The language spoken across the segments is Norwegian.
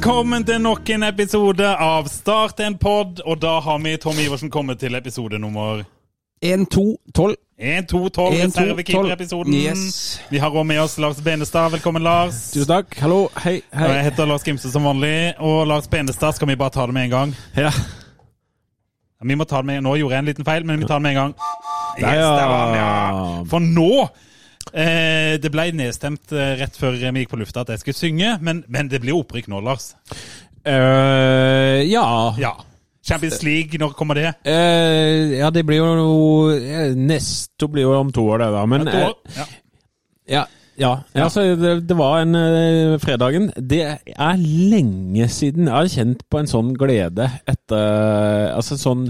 Velkommen til nok en episode av Start en pod. Og da har vi Tom Iversen kommet til episode nummer 1, 2, 12. 1, 2, 12. 1, 2, Reservekeeper-episoden. Yes. Vi har også med oss Lars Benestad. Velkommen, Lars. Tusen takk. Hallo. Hei. hei. jeg heter Lars Gimse som vanlig. Og Lars Benestad, skal vi bare ta det med en gang? Ja. Vi må ta det med, Nå gjorde jeg en liten feil, men vi tar det med en gang. Yes, der var den, ja. For nå eh, Det ble nedstemt eh, rett før vi gikk på lufta at jeg skulle synge, men, men det blir opprykk nå, Lars. Uh, ja. Ja. Champions League, når kommer det? Uh, ja, det blir jo Neste blir jo om to år, det, da. Men To år? Ja. Ja. Ja. Ja, altså det, det var en uh, fredagen. Det er lenge siden jeg har kjent på en sånn glede etter Altså sånn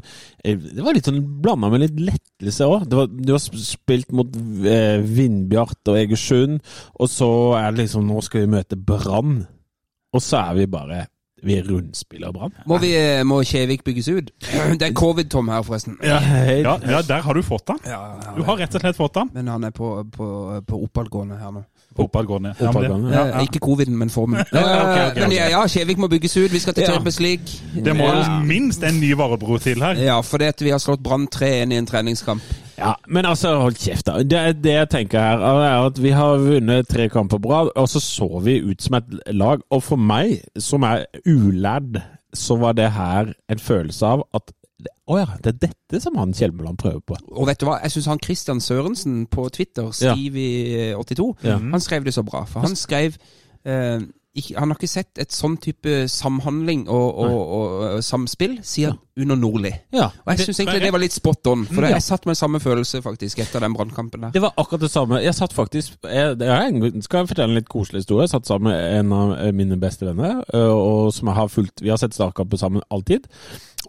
eh, Det var litt sånn blanda med litt lettelse òg. Det, var- det var spilt mot uh, Vindbjart og Egersund, og så er det liksom Nå skal vi møte Brann. Og så er vi bare Vi er rundspiller Brann. Må, vi, må Kjevik bygges ut? Det er covid-Tom her, forresten. Ja, Ja, ja, der har du fått han. Ja, ja, Du har rett og slett fått han. Men han er på, på, på oppadgående her nå. På går ned. Oppad går ned. ja, ja. Ikke coviden, men formen. ok, okay, okay. ok. Men ja, ja, Kjevik må bygges ut. Vi skal til. Champions League. Det må jo Ja. minst en ny varebro til her. Ja, fordi at vi har slått Brann 3-1 i en treningskamp. Ja, men altså, hold kjeft, da. Det, det jeg tenker her, er at vi har vunnet tre kamper på rad, og så så vi ut som et lag. Og for meg, som er ulærd, så var det her en følelse av at å ja, det er dette som han Kjelmeland prøver på. Og vet du hva, jeg syns han Christian Sørensen på Twitter, Skriv i eh, 82, Ja. han skrev det så bra. For han skrev eh, ikke, Han har ikke sett et sånn type samhandling og, og, og, og samspill siden under Nordli. Ja. Og jeg syns egentlig det var litt spot on, for jeg satt med samme følelse faktisk etter den brannkampen der. Det var akkurat det samme. Jeg satt faktisk jeg, jeg Skal jeg fortelle en litt koselig historie? Jeg satt sammen med en av mine beste venner, øh, og som jeg har fulgt Vi har sett startkamper sammen alltid.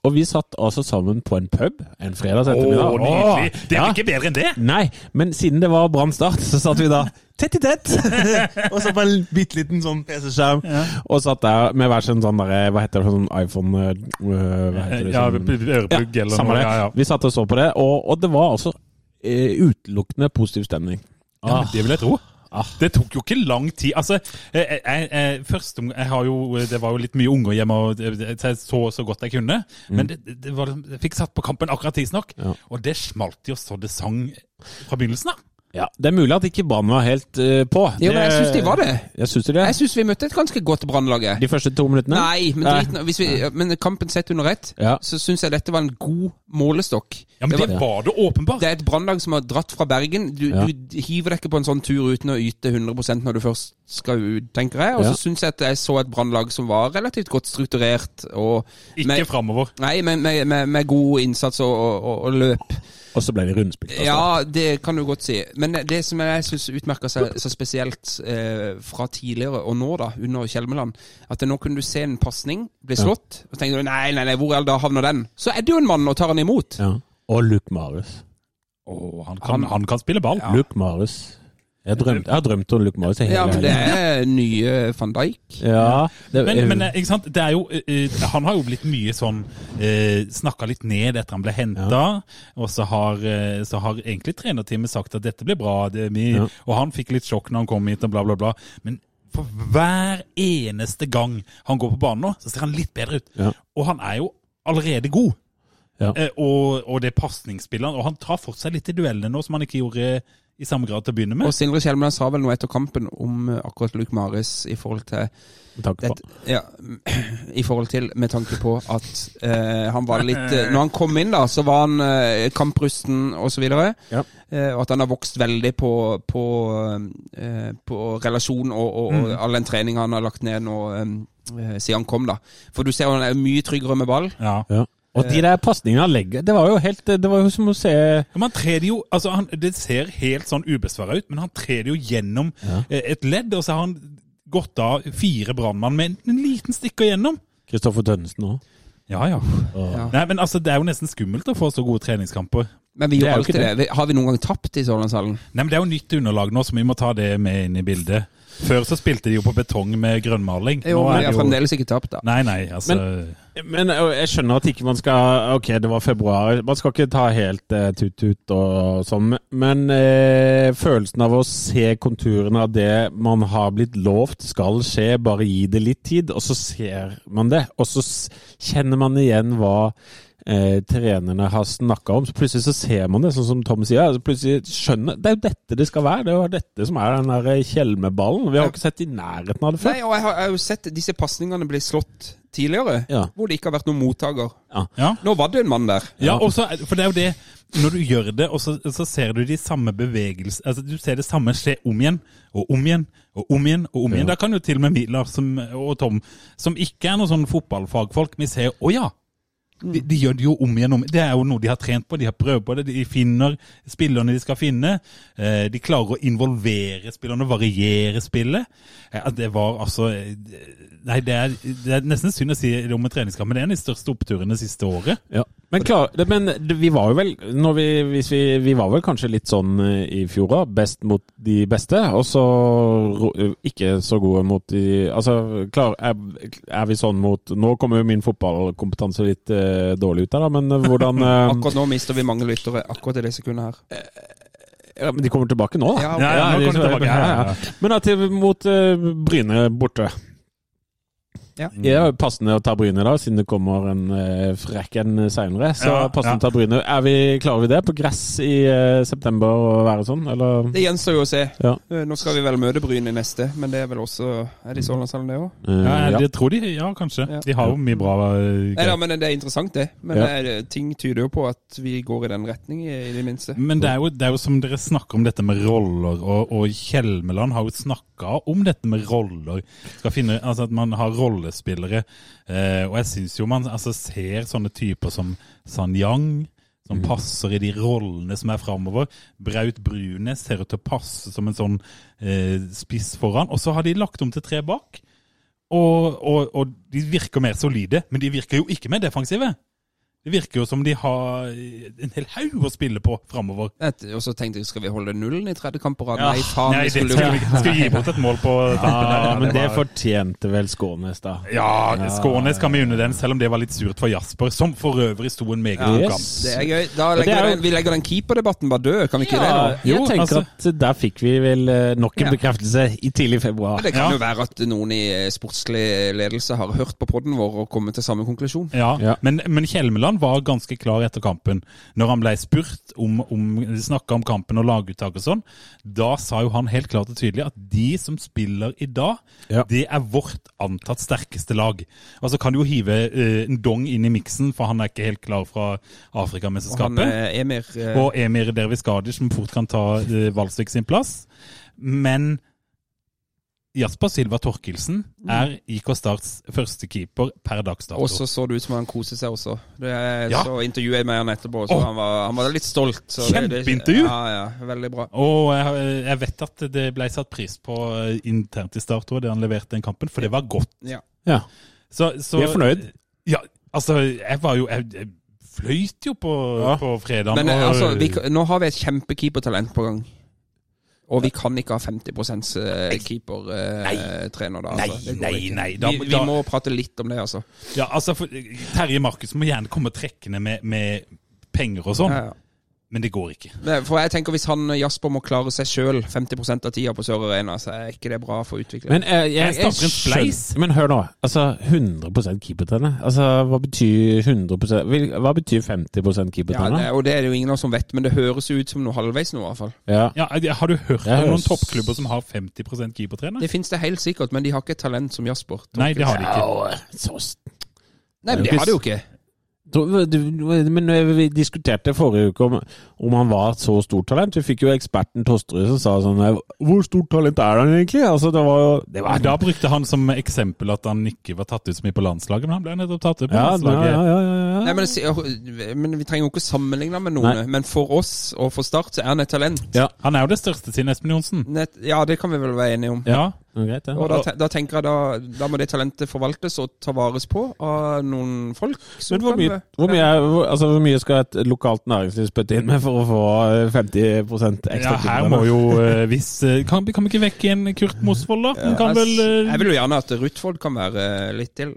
Og vi satt altså sammen på en pub en fredag ettermiddag. ettermiddag. nydelig! Det Ja. ikke bedre enn det! Nei, men siden det var Brann Start, så satt vi da tett i tett. og så på en bitte liten sånn PC-skjerm. Og satt der med hver sin sånn derre Hva heter det, sånn iPhone øh, Hva heter det? Ja, øreplugg ja, eller samme noe. det. Ja, ja. Vi satt og så på det, og, og det var altså eh, utelukkende positiv stemning. Ja, det vil jeg tro. Ah. Det tok jo ikke lang tid. Altså, jeg, jeg, jeg, først, jeg har jo, Det var jo litt mye unger hjemme, og så jeg så så godt jeg kunne. Men det, det- var, jeg fikk satt på kampen akkurat tidsnok, Mm. Ja. og det smalt jo så det sang fra begynnelsen av. Ja, Det er mulig at ikke Brann var helt uh, på. Jo, men jeg syns de var det. Jeg syns de det. Jeg syns vi møtte et ganske godt Brannlag. De første to minuttene? Nei, men, driten, hvis vi, men kampen sett under ett, Ja. så syns jeg dette var en god målestokk. Ja, men det det var, var det åpenbart. det er et brannlag som har dratt fra Bergen. Du, Ja. du hiver deg ikke på en sånn tur uten å yte 100% når du først skal ut, tenker jeg. Og Ja. så syns jeg at jeg så et brannlag som var relativt godt strukturert. Og Ikke framover. nei, men med, med, med god innsats og, og, og, og løp. Og så ble de rundspilt. altså. Ja, det kan du godt si. Men det som jeg syns utmerker seg så spesielt eh, fra tidligere og nå, da, under Kjelmeland, at nå kunne du se en pasning bli Ja. slått, og tenker du nei, nei, nei, hvor er det da havner den? Så er det jo en mann og tar han imot. Ja. Og Luke Marius. Oh, han, kan, han kan spille ball. Luke Marius. Jeg, har drømt, jeg har drømt om Luke Morris hele Ja, men det er nye van Dijk. Ja, det, Men, men eh, ikke sant? Det er jo, eh, eh, han har jo blitt mye sånn eh, Snakka litt ned etter han ble henta. Og så har, så har egentlig trenerteamet sagt at dette blir bra. Det, Ja. Og han fikk litt sjokk når han kom hit, og bla, bla, bla. Men for hver eneste gang han går på banen nå, så ser han litt bedre ut. Ja. Og han er jo allerede god. Ja. Og, og det pasningsspillet Og han tar for seg litt i duellene nå, som han ikke gjorde i samme grad til å begynne med. Og Sindre Kjelmeland sa vel noe etter kampen om eh, akkurat Luke Maris i forhold til med tanke på. det, ja, I forhold til med tanke på at eh, han var litt eh, Når han kom inn, da, så var han eh, kamprusten osv. Ja. Eh, og at han har vokst veldig på, på, eh, på relasjon og, og, og all den treninga han har lagt ned nå eh, siden han kom. da For du ser han er mye tryggere med ball. Ja. Ja. Og de der pasningene han legger Det var jo helt Det var jo som å se Ja, jo, altså han, Det ser helt sånn ubesværa ut, men han trer det jo gjennom ja. et ledd, og så har han gått av fire brannmann med en, en liten stikker gjennom. Kristoffer Tønnesen òg. Ja, ja. Ja. Nei, men altså, Det er jo nesten skummelt å få så gode treningskamper. Men vi Det gjør alltid det. det. Har vi noen gang tapt i Sørlandshallen? Nei, men Det er jo nytt underlag nå, så vi må ta det med inn i bildet. Før så spilte de jo på betong med grønnmaling. Jo, men jeg har fremdeles ikke tapt, da. Nei, nei, altså Men men jeg skjønner at ikke man skal Ok, det var februar. Man skal ikke ta helt eh, tut-tut og sånn. Men eh, følelsen av å se konturene av det man har blitt lovt skal skje, bare gi det litt tid, og så ser man det. Og så kjenner man igjen hva eh, trenerne har snakka om. Så plutselig så ser man det, sånn som Tom sier. Altså plutselig skjønner Det er jo dette det skal være. Det er jo dette som er den der Tjelmeballen. Vi har jo ikke sett i nærheten av det før. Nei, og jeg har, jeg har jo sett disse pasningene bli slått tidligere, Ja. hvor det ikke har vært noen mottaker. Ja. Nå var det en mann der. Ja, og så er- for det er jo det Når du gjør det, og så, så ser du de samme bevegelsene altså Du ser det samme skje om igjen og om igjen og om igjen. og om igjen. Da kan jo til og med Mila som, og Tom, som ikke er noen sånn fotballfagfolk, vi ser å ja. De, de gjør det jo om igjen. om Det er jo noe de har trent på, de har prøvd på det. De finner spillerne de skal finne. Eh, De klarer å involvere spillerne, variere spillet. Eh, Det var altså eh, Nei, det er, det er nesten synd å si det om en treningskamp, men det er en av de største oppturene siste året. Ja. Men, klar, men vi var jo vel når vi, hvis vi, vi var vel kanskje litt sånn eh, i fjor òg, best mot de beste, og så eh, ikke så gode mot de Altså, klar, er, er vi sånn mot Nå kommer jo min fotballkompetanse litt eh, dårlig ut her, da, men eh, hvordan eh, Akkurat nå mister vi mange lyttere akkurat i det sekundet her. ja, Men de kommer tilbake nå, da. Ja, Ja, ja, nå de- tilbake. Ja, ja, ja. Men at til mot eh, Bryne borte. Ja. Det er jo passende å ta Bryne da, siden det kommer en uh, frekk en seinere. Så Ja, passende ja. å ta Bryne. Er vi, klarer vi det på gress i uh, september å være sånn, eller? Det gjenstår jo å se. Ja. Eh, Nå skal vi vel møte Bryne i neste, men det er vel også Er det i Sørlandshallen, det òg? Eh, Ja, det tror de. Ja, kanskje. Ja. De har jo mye bra eh, Nei da, men det er interessant, det. Men Ja. eh, ting tyder jo på at vi går i den retning, i, i det minste. Men det er, jo, det er jo som dere snakker om dette med roller, og, og Kjelmeland har jo snakka om dette med roller. Finne, altså At man har rollespillere. Eh, og jeg syns jo man altså, ser sånne typer som San Yang, som passer i de rollene som er framover. Braut Brunes ser ut til å passe som en sånn eh, spiss foran. Og så har de lagt om til tre bak. Og, og, og de virker mer solide, men de virker jo ikke mer defensive. Det virker jo som de har en hel haug å spille på framover. Og så tenkte jeg, skal vi holde nullen i tredje kamp på rad? Ja. Nei, faen. Nei, skulle skal vi skal gi bort et mål på tampen. Ja, men det fortjente vel Skånes, da. Ja, Skånes kan vi unne den, selv om det var litt surt for Jasper, som for øvrig sto en meget god kamp. Det er gøy. Da legger er vi jo- den, vi legger den keeperdebatten bare død, kan vi ikke Ja, det? nå? jeg tenker altså- at der fikk vi vel eh, nok en bekreftelse i tidlig februar. Men det kan Ja. jo være at noen i eh, sportslig ledelse har hørt på podden vår og kommet til samme konklusjon. Ja, Ja. Men, men Kjelmeland var ganske klar etter kampen. Når han ble spurt om, om snakka om kampen og laguttak og sånn, da sa jo han helt klart og tydelig at de som spiller i dag, Ja. det er vårt antatt sterkeste lag. Og så kan du jo hive uh, en dong inn i miksen, for han er ikke helt klar fra Og han Afrikamesterskapet. eh, Emir eh, Og Emir Derviskadic, som fort kan ta uh, Valsvik sin plass. Men Jasper Silva Torkelsen er IK Starts første keeper per dags dato. Og så så det ut som han koste seg også. Det er, Ja. Så intervjuet jeg med han etterpå, så oh. han, var, han var litt stolt. Så det- det- Kjempeintervju! Ja, ja, veldig bra. Og jeg, jeg vet at det ble satt pris på eh, internt i Start det han leverte den kampen, for det var godt. Ja. Ja. Så, så, Vi er fornøyd. Ja, altså, jeg var jo Jeg, jeg fløyt jo på, Ja. på fredag. Men altså, vi, nå har vi et kjempekeepertalent på gang. Og vi kan ikke ha 50 eh, keepertrener da. Nei, Altså. Nei, nei, nei, da- vi, vi må prate litt om det, altså. Ja, altså, for, Terje Markus må gjerne komme trekkende med, med penger og sånn, Ja, ja. Men det går ikke. Men For jeg tenker Hvis han Jasper må klare seg sjøl 50% av tida på Sør Arena, så er ikke det bra for utviklingen. Men eh, jeg, Jeg jeg, spleis. Men hør nå. Altså 100 keepertrener. Altså, hva betyr 100 vil- Hva betyr 50 ja, keepertrener? det, og det er det jo ingen av oss som vet, men det høres ut som noe halvveis nå, i hvert fall. Ja. Ja, Har du hørt om noen toppklubber som har 50% keepertrener? Det fins det helt sikkert, men de har ikke et talent som Jasper. Nei, det har de ikke. Ja, så Nei, men Det det har de jo ikke. Men vi diskuterte forrige uke om, om han var et så stort talent. Vi fikk jo eksperten Tosterud som sa sånn Hvor stort talent er han egentlig? Altså, det var jo det var, Da brukte han som eksempel at han ikke var tatt ut så mye på landslaget, men han ble nettopp tatt ut på ja, ja, landslaget. ja, ja, ja. Nei, men, men Vi trenger jo ikke sammenligne med noen, Nei. men for oss og for Start så er han et talent. Ja. Han er jo det største siden Espen Johnsen. Ja, det kan vi vel være enige om. Ja. Greit, ja. Og da, da tenker jeg da, da må det talentet forvaltes og ta vares på av noen folk. som Men hvor mye, hvor, mye, er- hvor, altså, hvor mye skal et lokalt næringsliv spytte inn med for å få eh, 50% ekstra ja, her må jo eh, hvis eh, Kan, kan vi ikke vekke en Kurt Mosvold, da? Ja, jeg, vel eh, Jeg vil jo gjerne at Rutvold kan være litt til.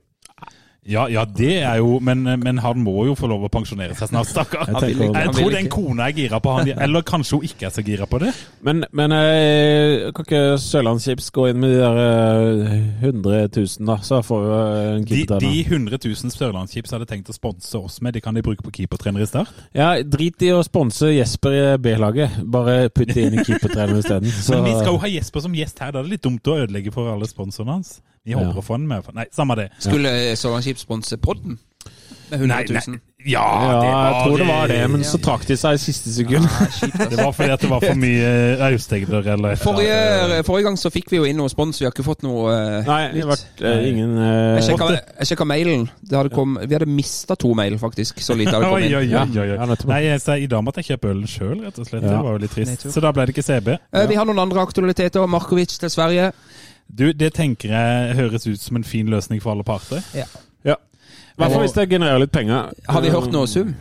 Ja, ja, det er jo men, men han må jo få lov å pensjonere seg snart, stakkar. Jeg Jeg tror den kona er gira på han, eller kanskje hun ikke er så gira på det. Men, men eh, kan ikke Sørlandschips gå inn med de der eh, 100 000, da? Så får vi eh, en De, keeper de til. 100 000 Sørlandschips hadde tenkt å sponse oss med, de kan de bruke på keepertrener i start. Ja, drit i å sponse Jesper i B-laget. Bare putt det inn i keepertrener isteden. Men vi skal jo ha Jesper som gjest her, da er det litt dumt å ødelegge for alle sponsorene hans. Vi Ja. håper å få den med. Nei, samme det. Skulle Sørlandsskip sponse podden? Med 100 000? Ja, Ja, jeg tror det var det, men så trakk de seg i siste sekund. Det var fordi at det var for mye eh, austegder eller et Forrige, forrige gang så fikk vi jo inn noe spons, vi har ikke fått noe uh, Nei, det nytt. har vært uh, ingen uh, Jeg sjekka, jeg sjekka mailen. Det hadde kom, vi hadde mista to mail, faktisk. Så lite hadde kommet inn. oi, oi, oi, oi. Nei, så i dag måtte jeg kjøpe ølen sjøl, rett og slett. Ja. Det var jo litt trist. Så da ble det ikke CB. Vi har noen andre aktualiteter. Markovic til Sverige. Du, det tenker jeg høres ut som en fin løsning for alle parter. Ja. I hvert fall hvis det genererer litt penger. Har vi hørt noe sum?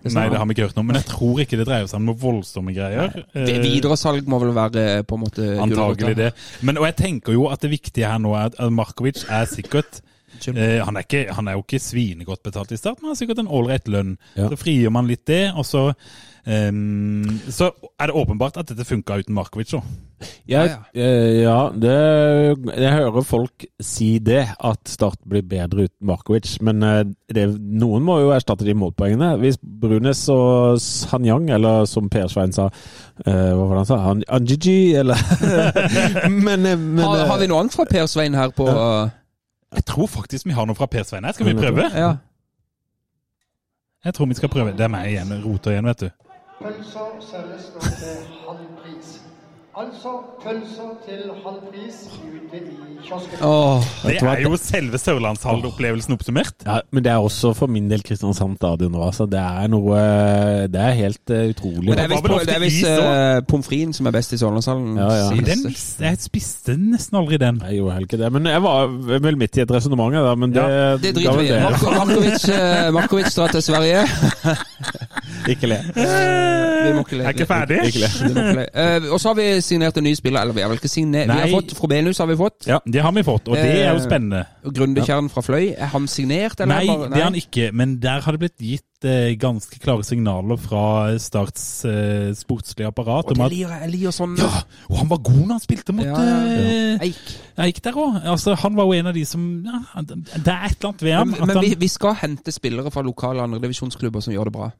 Nei, det har vi ikke hørt noe om, men jeg tror ikke det dreier seg om voldsomme greier. Det Eh, Videresalg må vel være på en måte Antagelig det. Men, og jeg tenker jo at det viktige her nå er at Markovic er sikkert eh, han, er ikke, han er jo ikke svinegodt betalt i starten, men han har sikkert en ålreit lønn. Ja. Så frigjør man litt det, og så ehm, Så er det åpenbart at dette funka uten Markovic òg. Ja, eh, ja, det, jeg hører folk si det, at Start blir bedre uten Markovic. Men eh, det, noen må jo erstatte de målpoengene. Hvis Brunes og Sanyang, eller som Per Svein sa eh, Hva var det han sa? Han, Anjiji, eller Men, men Har, har vi noe annet fra Per Svein her på Jeg tror faktisk vi har noe fra Per Svein her. Skal vi prøve? Ja. Jeg tror vi skal prøve. Det er meg igjen. Roter igjen, vet du. Til halv pris. Altså pølser til halv pris ute i kiosken. Åh, Det er jo selve Sørlandshall-opplevelsen oppsummert. ja, men det er også for min del Kristiansand stadion nå. Altså. Det er noe Det er helt uh, utrolig. Men det er visst, uh, pommes fritesen som er best i Sørlandshallen. Ja, ja. Den, jeg spiste nesten aldri den. Jeg gjorde heller ikke det. Men jeg var vel midt i et resonnement her. Men det, Ja, Det driter vi i. Marko- Markovic, eh, Markovic drar til Sverige. Ikke le. Vi må ikke le. Er ikke ferdig? Ikke le. Eh, og så har vi signert en ny spiller. Eller vi har vel ikke signert Vi har fått Frobenius har vi fått. Ja, det har vi fått, og det er jo Eh, spennende. Grundekjern fra Fløy. Er han signert, eller? Nei, bare- det er han ikke, men der har det blitt gitt eh, ganske klare signaler fra Starts eh, sportslige apparat Og det liker jeg. Liker sånn Ja, og han var god når han spilte mot Ja, ja, eh, Eik. Eik der òg. Altså, han var jo en av de som ja, Det er et eller annet ved ham. Men, men han- vi, vi skal hente spillere fra lokale andredivisjonsklubber som gjør det bra.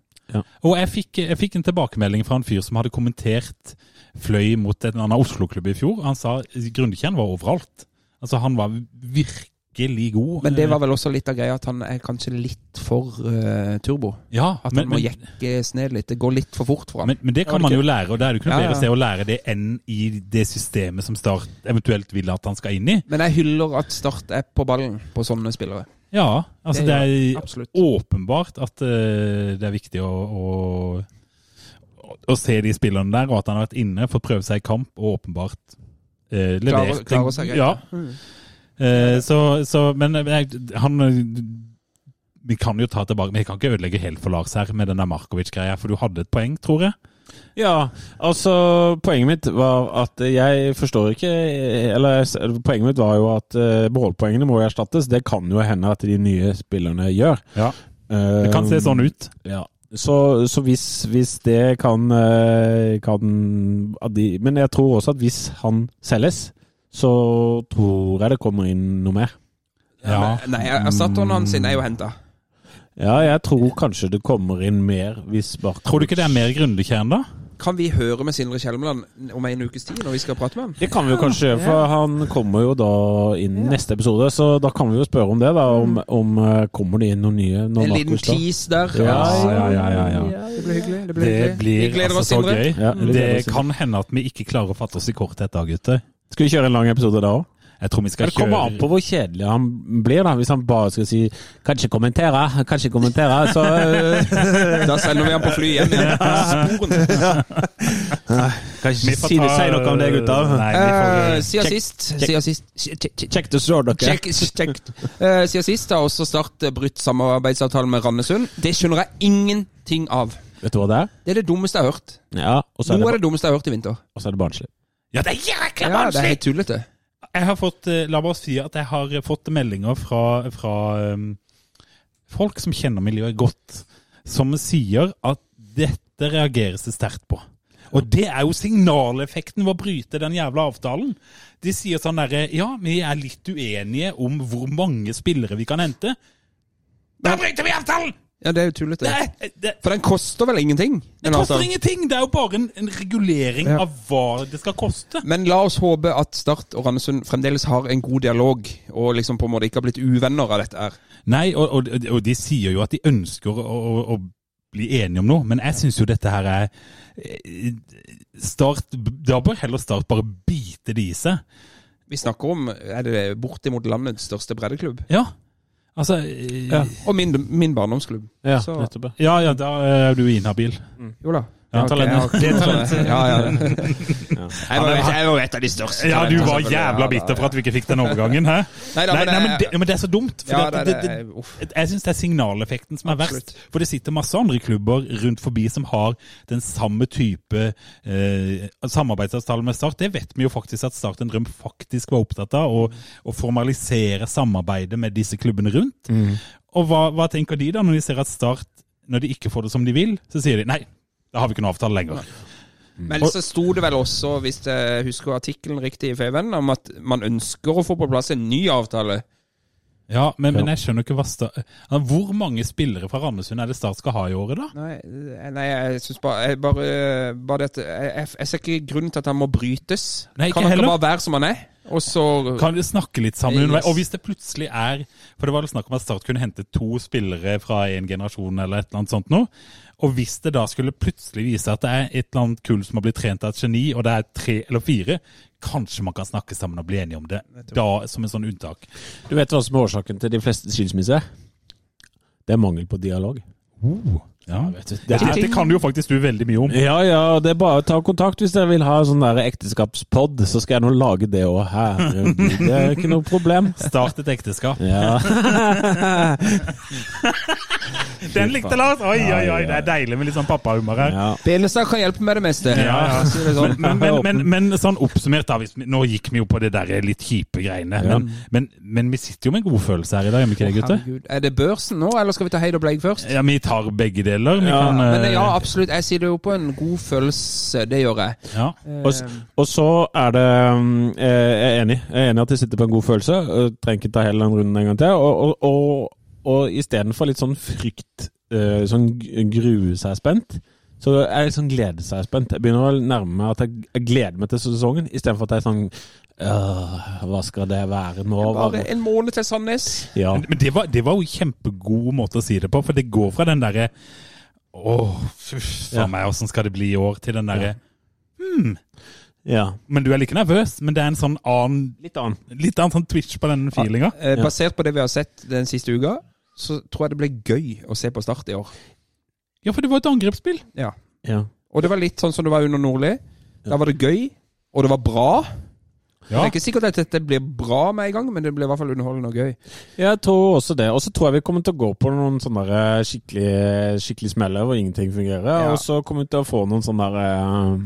Og jeg fikk, jeg fikk en tilbakemelding fra en fyr som hadde kommentert Fløy mot en annen Oslo-klubb i fjor. Han sa Grundekjern var overalt. Altså, han var virkelig god. Men det var vel også litt av greia at han er kanskje litt for uh, turbo. ja, At men, han må men, jekkes ned litt. Det går litt for fort for ham. men, men det kan kan det man jo lære, og det er jo ikke noe Ja, bedre ja. sted å lære det enn i det systemet som Start eventuelt vil at han skal inn i. Men jeg hyller at Start er på ballen på sånne spillere. Ja, altså Det det, er absolutt. åpenbart at eh, det er viktig å, å, å se de spillerne der, og at han har vært inne, fått prøve seg i kamp, og åpenbart eh, levert. Klarer- seg greit, Ja. Mm. Eh, så, så, men han Vi kan jo ta tilbake Vi kan ikke ødelegge helt for Lars her med den der Markovic-greia, for du hadde et poeng, tror jeg. Ja, altså Poenget mitt var at jeg forstår ikke Eller poenget mitt var jo at uh, målpoengene må jo erstattes. Det kan jo hende at de nye spillerne gjør. Ja. Det kan se sånn ut. Ja. Så, så hvis, hvis det kan, eh, kan at de, Men jeg tror også at hvis han selges, så tror jeg det kommer inn noe mer. Ja. Men, nei, erstatteren hans sin er jo henta. Ja, jeg tror kanskje det kommer inn mer hvis Barth Tror du ikke det er mer Grundekjern, da? Kan vi høre med Sindre Kjelmeland om en ukes tid, når vi skal prate med ham? Det kan vi jo kanskje for han kommer jo da inn neste episode. Så da kan vi jo spørre om det, da. Om, om eh, kommer det inn noen nye når En liten tease der. Ja, ja, ja, ja, ja. Det blir hyggelig. Det blir, Det blir vi gleder altså oss, Sindre. gøy. Ja, det kan hende at vi ikke klarer å fatte oss i korthet da, gutter. Skal vi kjøre en lang episode da òg? Jeg tror vi skal Det kommer an på hvor kjedelig han blir, da. Hvis han bare skal si 'kanskje kommentere', kanskje kommentere, så eh, Da sender vi han på fly hjem igjen. Kan ikke si, ta, si noe om det, får, Eh, siden sist Siden sist Kjekt å se dere. Check, check. Eh, siden sist har også Start brutt samarbeidsavtalen med Randesund. Det skjønner jeg ingenting av. Vet du hva det er? Det er det dummeste jeg har hørt. Ja, er, Noe det av det dummeste jeg har hørt i vinter. og så er det barnslig. ja, det er jækla Ja, det er helt tullete. Jeg har fått, eh, la meg si at jeg har fått meldinger fra, fra um, folk som kjenner miljøet godt, som sier at dette reageres det sterkt på. Og det er jo signaleffekten ved å bryte den jævla avtalen. De sier sånn derre Ja, vi er litt uenige om hvor mange spillere vi kan hente. Da bryter vi avtalen! Ja, det er jo tullete. Det, er- det, For den koster vel ingenting? det den koster avtalen? ingenting! Det er jo bare en, en regulering Ja. av hva det skal koste. Men la oss håpe at Start og Randesund fremdeles har en god dialog, og liksom på en måte ikke har blitt uvenner av dette her. Nei, og, og, og de sier jo at de ønsker å, å, å bli enige om noe, men jeg syns jo dette her er eh, Start Da bør heller Start bare bite det i seg. Vi snakker om er det bortimot landets største breddeklubb. Ja. Altså eh, Ja. Og min, min barndomsklubb. Ja, Så- nettopp. Ja, ja, da er du inhabil. Jo da. Ja, ikke- talent. jeg. Ja, ja. Var, jeg var et av de største. Ja, du var jævla bitter for at vi ikke fikk den overgangen, hæ? Nei da, men, nei, men, det, men det er så dumt. Det, det, jeg syns det er signaleffekten som er verst. For det sitter masse andre klubber rundt forbi som har den samme type eh, samarbeidsavtale med Start. Det vet vi jo faktisk at Start en drøm faktisk var opptatt av. Å, å formalisere samarbeidet med disse klubbene rundt. Og hva, hva tenker de da når de ser at Start, når de ikke får det som de vil, så sier de nei, da har vi ikke noen avtale lenger. Men så sto det vel også, hvis jeg husker artikkelen riktig i Feven, om at man ønsker å få på plass en ny avtale. Ja, men, men jeg skjønner ikke hva altså, Hvor mange spillere fra Randesund er det Start skal ha i året, da? Nei, nei jeg syns bare, jeg bare, bare dette, jeg, jeg, jeg ser ikke grunnen til at han må brytes. Nei, ikke kan han ikke bare være som han er? Og så Kan vi snakke litt sammen underveis? Og hvis det plutselig er For det var vel snakk om at Start kunne hente to spillere fra en generasjon eller et eller annet sånt noe. Og hvis det da skulle plutselig vise at det er et eller annet kull som har blitt trent av et geni, og det er tre eller fire, kanskje man kan snakke sammen og bli enige om det. Da som en sånn unntak. Du vet hva som er årsaken til de fleste skilsmisser? Det er mangel på dialog. Ja, vet du, det, er- det kan jo faktisk du veldig mye om. Ja, ja, det er bare å ta kontakt hvis dere vil ha sånn ekteskapspod, så skal jeg nå lage det òg. Herregud, det er ikke noe problem. Start et ekteskap. Ja. Den likte Lars! Oi, oi, oi, det er deilig med litt sånn pappahumor her. ja. Benestad kan hjelpe med det meste. Ja, ja. sånn. Men, men, men, men sånn oppsummert, da. Hvis vi, nå gikk vi jo på det der litt kjipe greiene. Men, men, men vi sitter jo med en god følelse her i dag, gjør vi ikke det, gutter? Herregud. Er det børsen nå, eller skal vi ta Heid og Bleik først? Ja, vi tar begge deler. Vi Ja, kan, Men eh, ja, absolutt. Jeg sier det jo på en god følelse. Det gjør jeg. ja. Og, og så er det eh, Jeg er enig. Jeg er enig at jeg sitter på en god følelse. Jeg Trenger ikke ta hele den runden en gang til. Og, og, og, og istedenfor litt sånn frykt, eh, sånn grue seg spent, så er jeg sånn glede seg spent. Jeg begynner å nærme meg at jeg, jeg gleder meg til sesongen, istedenfor at jeg er sånn «Åh, Hva skal det være nå? Bare en måned til Sandnes. Ja. Men, men det, var, det var jo kjempegod måte å si det på, for det går fra den derre Å, faen Ja. meg, åssen skal det bli i år? Til den derre hmm, ja. Men du er like nervøs, men det er en sånn annen Litt annen. Litt annen sånn twitch på den feelinga. Eh, Ja. Basert på det vi har sett den siste uka, så tror jeg det ble gøy å se på Start i år. Ja, for det var et angrepsspill. Ja. Ja. Og det var litt sånn som det var under Nordli. Da var det gøy, og det var bra. Det er ikke sikkert at dette blir bra med en gang, men det blir i hvert fall underholdende og gøy. Jeg tror også det. Og så tror jeg vi kommer til å gå på noen sånne skikkelig, skikkelig smeller hvor ingenting fungerer. Ja. Og så kommer vi til å få noen sånne der,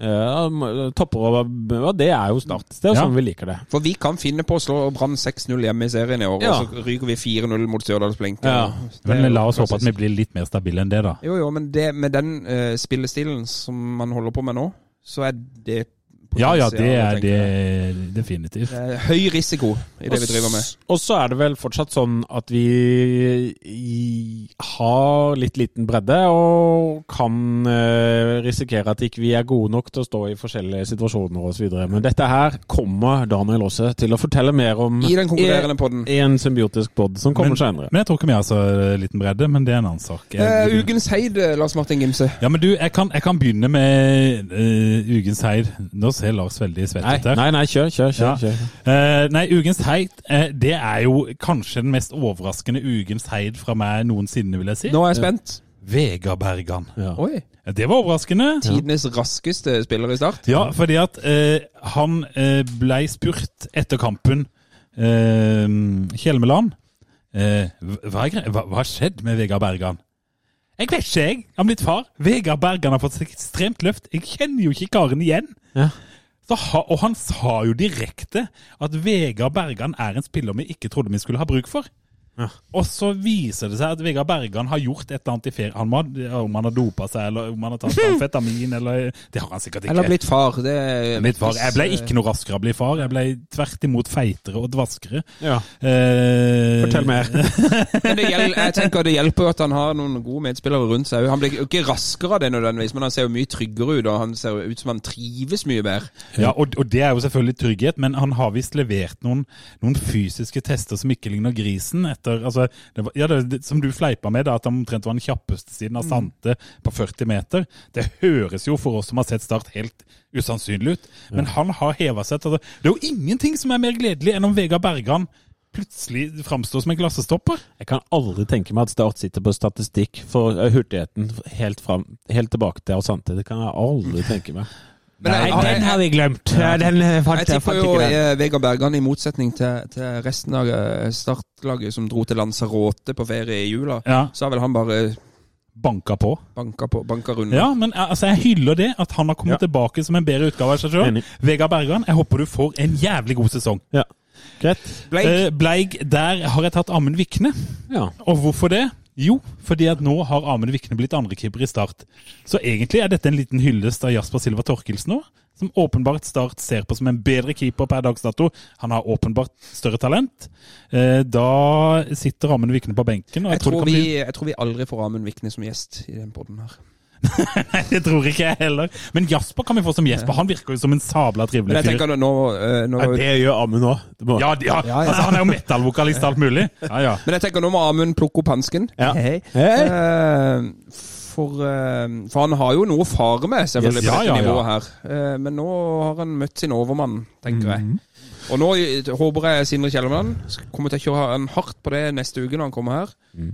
eh, eh, topper over Og det er jo Start. Det er Ja. sånn vi liker det. For vi kan finne på å slå Brann 6-0 hjemme i serien i år, Ja. og så ryker vi 4-0 mot Stjørdalsblink. Ja. Men la oss håpe at vi blir litt mer stabile enn det, da. Jo, jo, men det, med den uh, spillestilen som man holder på med nå, så er det Ja, ja, det er det definitivt. Det er høy risiko i det vi driver med. Og så er det vel fortsatt sånn at vi har litt liten bredde, og kan eh, risikere at ikke vi er gode nok til å stå i forskjellige situasjoner osv. Men dette her kommer Daniel også til å fortelle mer om I den konkurrerende podden. i en symbiotisk pod som kommer Men, senere. men jeg tror ikke vi har så liten bredde, men det er en annen sak. Jeg- Eh, Ukens heid, eh, Lars Martin Gimse. Ja, men du, jeg kan, jeg kan begynne med uh, ukens heid. Nå ser Lars veldig svett ut her. nei, nei, kjør, kjør. kjør, Ja. kjør. Eh, nei, ukens heid, uh, det er jo kanskje den mest overraskende ukens heid fra meg noensinne, vil jeg si. Nå er jeg spent. Vegard Bergan. Ja. Oi. Det var overraskende. Tidenes raskeste spiller i start. Ja, fordi at eh, han eh, ble spurt etter kampen eh, Kjelmeland eh, er hva har skjedd med Vegard Bergan? Jeg vet ikke, jeg. Han er blitt far. Vegard Bergan har fått et ekstremt løft. Jeg kjenner jo ikke karen igjen. Ja. Ha, og han sa jo direkte at Vegard Bergan er en spiller vi ikke trodde vi skulle ha bruk for. Ja. Og så viser det seg at Vegard Bergan har gjort et eller annet i ferie. Han må, om han har dopa seg, eller om han har tatt amfetamin, eller Det har han sikkert ikke. Eller blitt far. Det er blitt far, jeg ble ikke noe raskere av å bli far. Jeg ble tvert imot feitere og dvaskere. Ja. Eh, Fortell mer. Men det hjel, jeg tenker det hjelper jo at han har noen gode medspillere rundt seg. Han blir jo ikke raskere av det nødvendigvis, men han ser jo mye tryggere ut, og han ser jo ut som han trives mye bedre. Ja, og, og det er jo selvfølgelig trygghet, men han har visst levert noen, noen fysiske tester som ikke ligner grisen. etter, altså, det var, ja, det, Som du fleipa med, da, at han omtrent var den kjappeste siden av Sante på 40 meter. Det høres jo for oss som har sett Start helt usannsynlig ut, men han har heva seg til det. Det er jo ingenting som er mer gledelig enn om Vegard Bergan plutselig framstår som en klassestopper. Jeg kan aldri tenke meg at Start sitter på statistikk for eh, hurtigheten helt, fram, helt tilbake til Sante. Det kan jeg aldri tenke meg. Men jeg, den jeg, vi glemt. Den jeg tipper jo eh, Vegard Bergan, i motsetning til, til resten av eh, startlaget som dro til Lanzarote på ferie i jula, Ja, så har vel han bare Banka på. banka, på, banka rundt. Ja, men eh, altså, jeg hyller det, at han har kommet Ja. tilbake som en bedre utgave av seg sjøl. Enig. Vegard Bergan, jeg håper du får en jævlig god sesong. Ja. Greit. Bleik. Eh, Bleig, der har jeg tatt Amund Vikne. Ja. Og hvorfor det? Jo, fordi at nå har Amund Vikne blitt andrekeeper i Start. Så egentlig er dette en liten hyllest av Jasper Silva Torkelsen nå, som åpenbart Start ser på som en bedre keeper per dags dato. Han har åpenbart større talent. Eh, Da sitter Amund Vikne på benken. Jeg, Jeg tror, tror vi, bli... jeg tror vi aldri får Amund Vikne som gjest i den podden her. Nei, det tror ikke jeg heller. Men Jasper kan vi få som gjest, for han virker jo som en sabla trivelig fyr. nå, nå Ja, det gjør Amund òg. Ja, ja, Ja, ja. altså han er jo metal-vokalist og alt mulig. Ja, ja. Men jeg tenker nå må Amund plukke opp hansken. Ja. Hei. Hei. Eh, for, eh, for han har jo noe å fare med, selvfølgelig, Yes. på dette ja, ja. nivået her. Eh, men nå har han møtt sin overmann, tenker jeg. Mhm. Og nå eh, håper jeg Sindre Kjellermann kommer til å kjøre han hardt på det neste uke når han kommer her. Mm.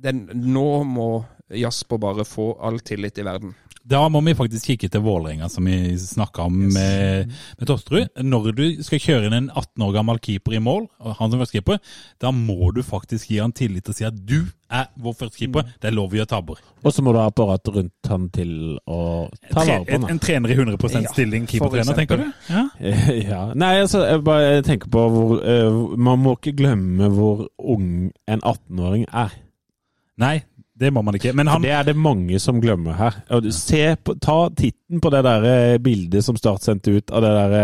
Den, nå må Jasper bare få all tillit i verden. Da må vi faktisk kikke til Vålerenga, som vi snakka om med, med Tosterud. Når du skal kjøre inn en 18 år gammel keeper i mål, og han som førstekeeper, da må du faktisk gi han tillit og si at du er vår førstekeeper. Mm. Det er lov å gjøre tabber. Og så må du ha apparat rundt han til å ta vare på en, han. en trener i 100 Ja, stilling, ja, keepertrener, tenker du? Ja. Ja. Nei, altså, jeg bare tenker på hvor uh, Man må ikke glemme hvor ung en 18-åring er. Nei, det må man ikke. Men For han det er det mange som glemmer her. Se på, ta titten på det der eh, bildet som Start sendte ut av det der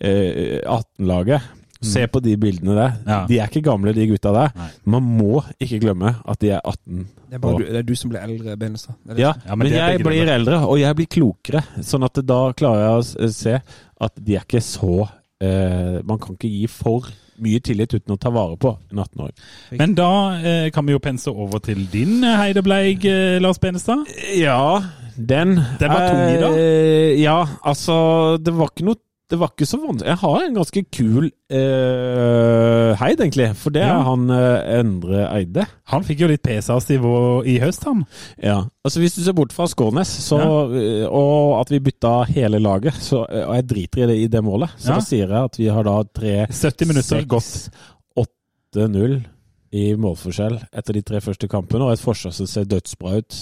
eh, 18-laget. Se på de bildene der. Mm. Ja. De er ikke gamle, de gutta der. Nei. Man må ikke glemme at de er 18. Det er, bare du, det er du som blir eldre, Benestad. Ja, Ja, men men, jeg blir eldre, og jeg blir klokere. Sånn at da klarer jeg å se at de er ikke så eh, Man kan ikke gi for mye tillit uten å ta vare på en 18-åring. Men da eh, kan vi jo pense over til din eh, Heidebleig, eh, Lars Benestad. Ja, den Den var tung i dag? Eh, ja, altså Det var ikke noe det var ikke så vanskelig. Jeg har en ganske kul eh, heid, egentlig. For det Ja. er han eh, Endre Eide. Han fikk jo litt pesas i, i høst, han. Ja, altså Hvis du ser bort fra Skånes, så, ja. og at vi bytta hele laget, så, eh, og jeg driter i det i det målet, så Ja. da sier jeg at vi har da tre 70 minutter gått. 8-0 i målforskjell etter de tre første kampene, og et forsvar som ser dødsbra ut.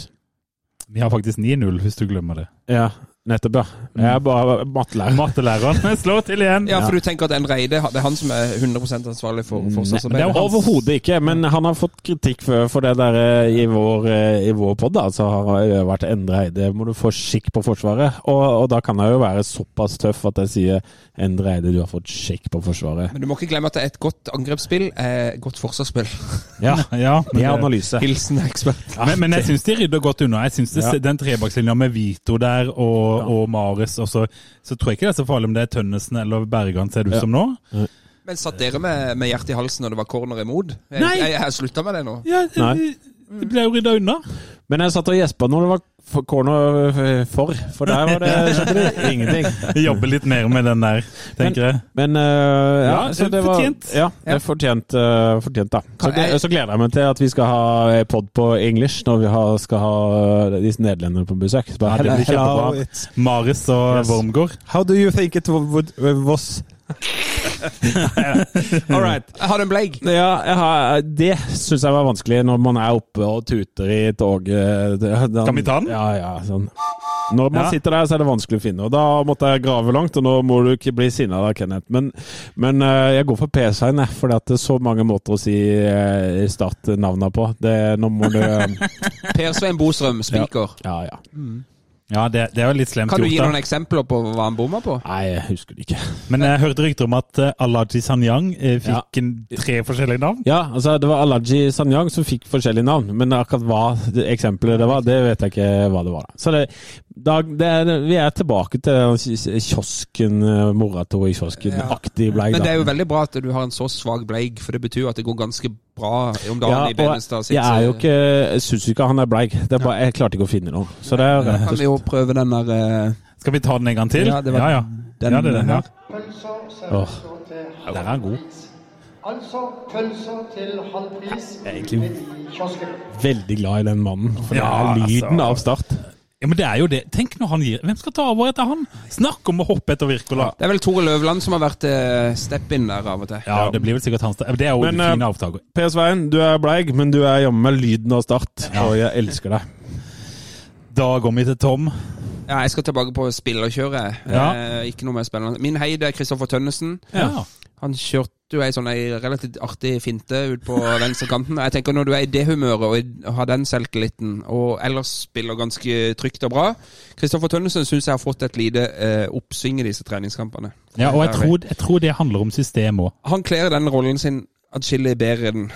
Vi har faktisk 9-0, hvis du glemmer det. Ja, nettopp, ja. Jeg er bare mattelærer. Mattelæreren slår til igjen. Ja, for du tenker at Endre Eide det er han som er 100 ansvarlig for det er forsvarsarbeidet? jo Overhodet ikke, men han har fått kritikk for, for det der eh, i vår, eh, i vår pod. Altså, har jo vært Endre Eide, må du få skikk på Forsvaret. Og, og da kan jeg jo være såpass tøff at jeg sier Endre Eide, du har fått skikk på Forsvaret. Men du må ikke glemme at et godt angrepsspill er et godt forsvarsspill. Ja, Ja, men, det er analyse. Hilsen ekspert. men, men jeg syns de rydder godt unna. Jeg synes det, Ja. Den trebakslinja med Vito der og, og Mares og så, så tror jeg ikke det er så farlig om det er Tønnesen eller Bergan, ser det ut Ja. som nå. Men satt dere med, med hjertet i halsen når det var corner imot? Jeg, Nei. jeg, jeg har slutta med det nå. Ja, Nei. Det, det ble jo rydda unna. Men jeg satt og gjespa når det var for- corner eh, for, for der var det skjønte det ingenting. Jobbe litt mer med den der, tenker jeg. Men eh, ja, Ja, så det var fortjent. Ja, det er fortjent, uh, fortjent da. Så, jeg- så gleder jeg meg til at vi skal ha pod på engelsk når vi har, skal ha disse nederlenderne på besøk. Så bare, Ja, det blir hello, kjempebra. it's- Maris og Yes. Wormgård. How do you think it would, was? All right. Har du en bleig. Ja, har, det syns jeg var vanskelig når man er oppe og tuter i toget. Kan vi ta den? Ja, ja. Sånn. Når man Ja. sitter der, så er det vanskelig å finne. Og da måtte jeg grave langt, og nå må du ikke bli sinna da, Kenneth. Men, men eh, jeg går for P-sign, for det er så mange måter å si start startnavna på. Det, nå må du eh, Per Svein Bostrøm, spiker. Ja, ja. Ja, det, det er jo litt slemt gjort. Kan du gi gjort, noen da. eksempler på hva han bomma på? Nei, jeg husker det ikke. Men jeg hørte rykter om at uh, Alaji Sanyang eh, fikk Ja. en, tre forskjellige navn. Ja, altså det var Alaji Sanyang som fikk forskjellige navn, men akkurat hva det eksempelet det var, det vet jeg ikke hva det var. da. Så det, da, det er, vi er tilbake til kiosken, mora Morator i kiosken-aktig bleik. Men det er jo veldig bra at du har en så svak bleig, for det betyr jo at det går ganske bra om dagen Ja, i Benestad sitt. jeg er jo ikke Jeg syns ikke han er bleik. Det er bare, jeg klarte ikke å finne noe. Så det er Kan vi jo prøve den der eh, Skal vi ta den en gang til? Ja, det var ja, ja. den ja, det er den, her. Åh. der er han god. Altså pølser til halv pris er egentlig- veldig glad i den mannen. For det er lyden altså. av start. Ja, men det er jo det. Tenk når han gir Hvem skal ta over etter han? Snakk om å hoppe etter Wirkola. Det er vel Tore Løvland som har vært eh, step-in der av og til. Ja, det blir vel sikkert hans Det er jo Men, fine eh, avtaker. Per Svein, du er bleig, men du er jammen meg lyden av start. Ja. Og jeg elsker deg. Da går vi til Tom. Ja, jeg skal tilbake på spillerkjøret. Ja. Eh, ikke noe mer spennende. Min heid er Kristoffer Tønnesen. Ja. Han kjørte jo ei sånn ei relativt artig finte ut på venstrekanten. Jeg tenker Når du er i det humøret og har den selvtilliten, og ellers spiller ganske trygt og bra Kristoffer Tønnesen syns jeg har fått et lite eh, oppsving i disse treningskampene. ja, og jeg tror, jeg tror det handler om system òg. Han kler den rollen sin atskillig bedre enn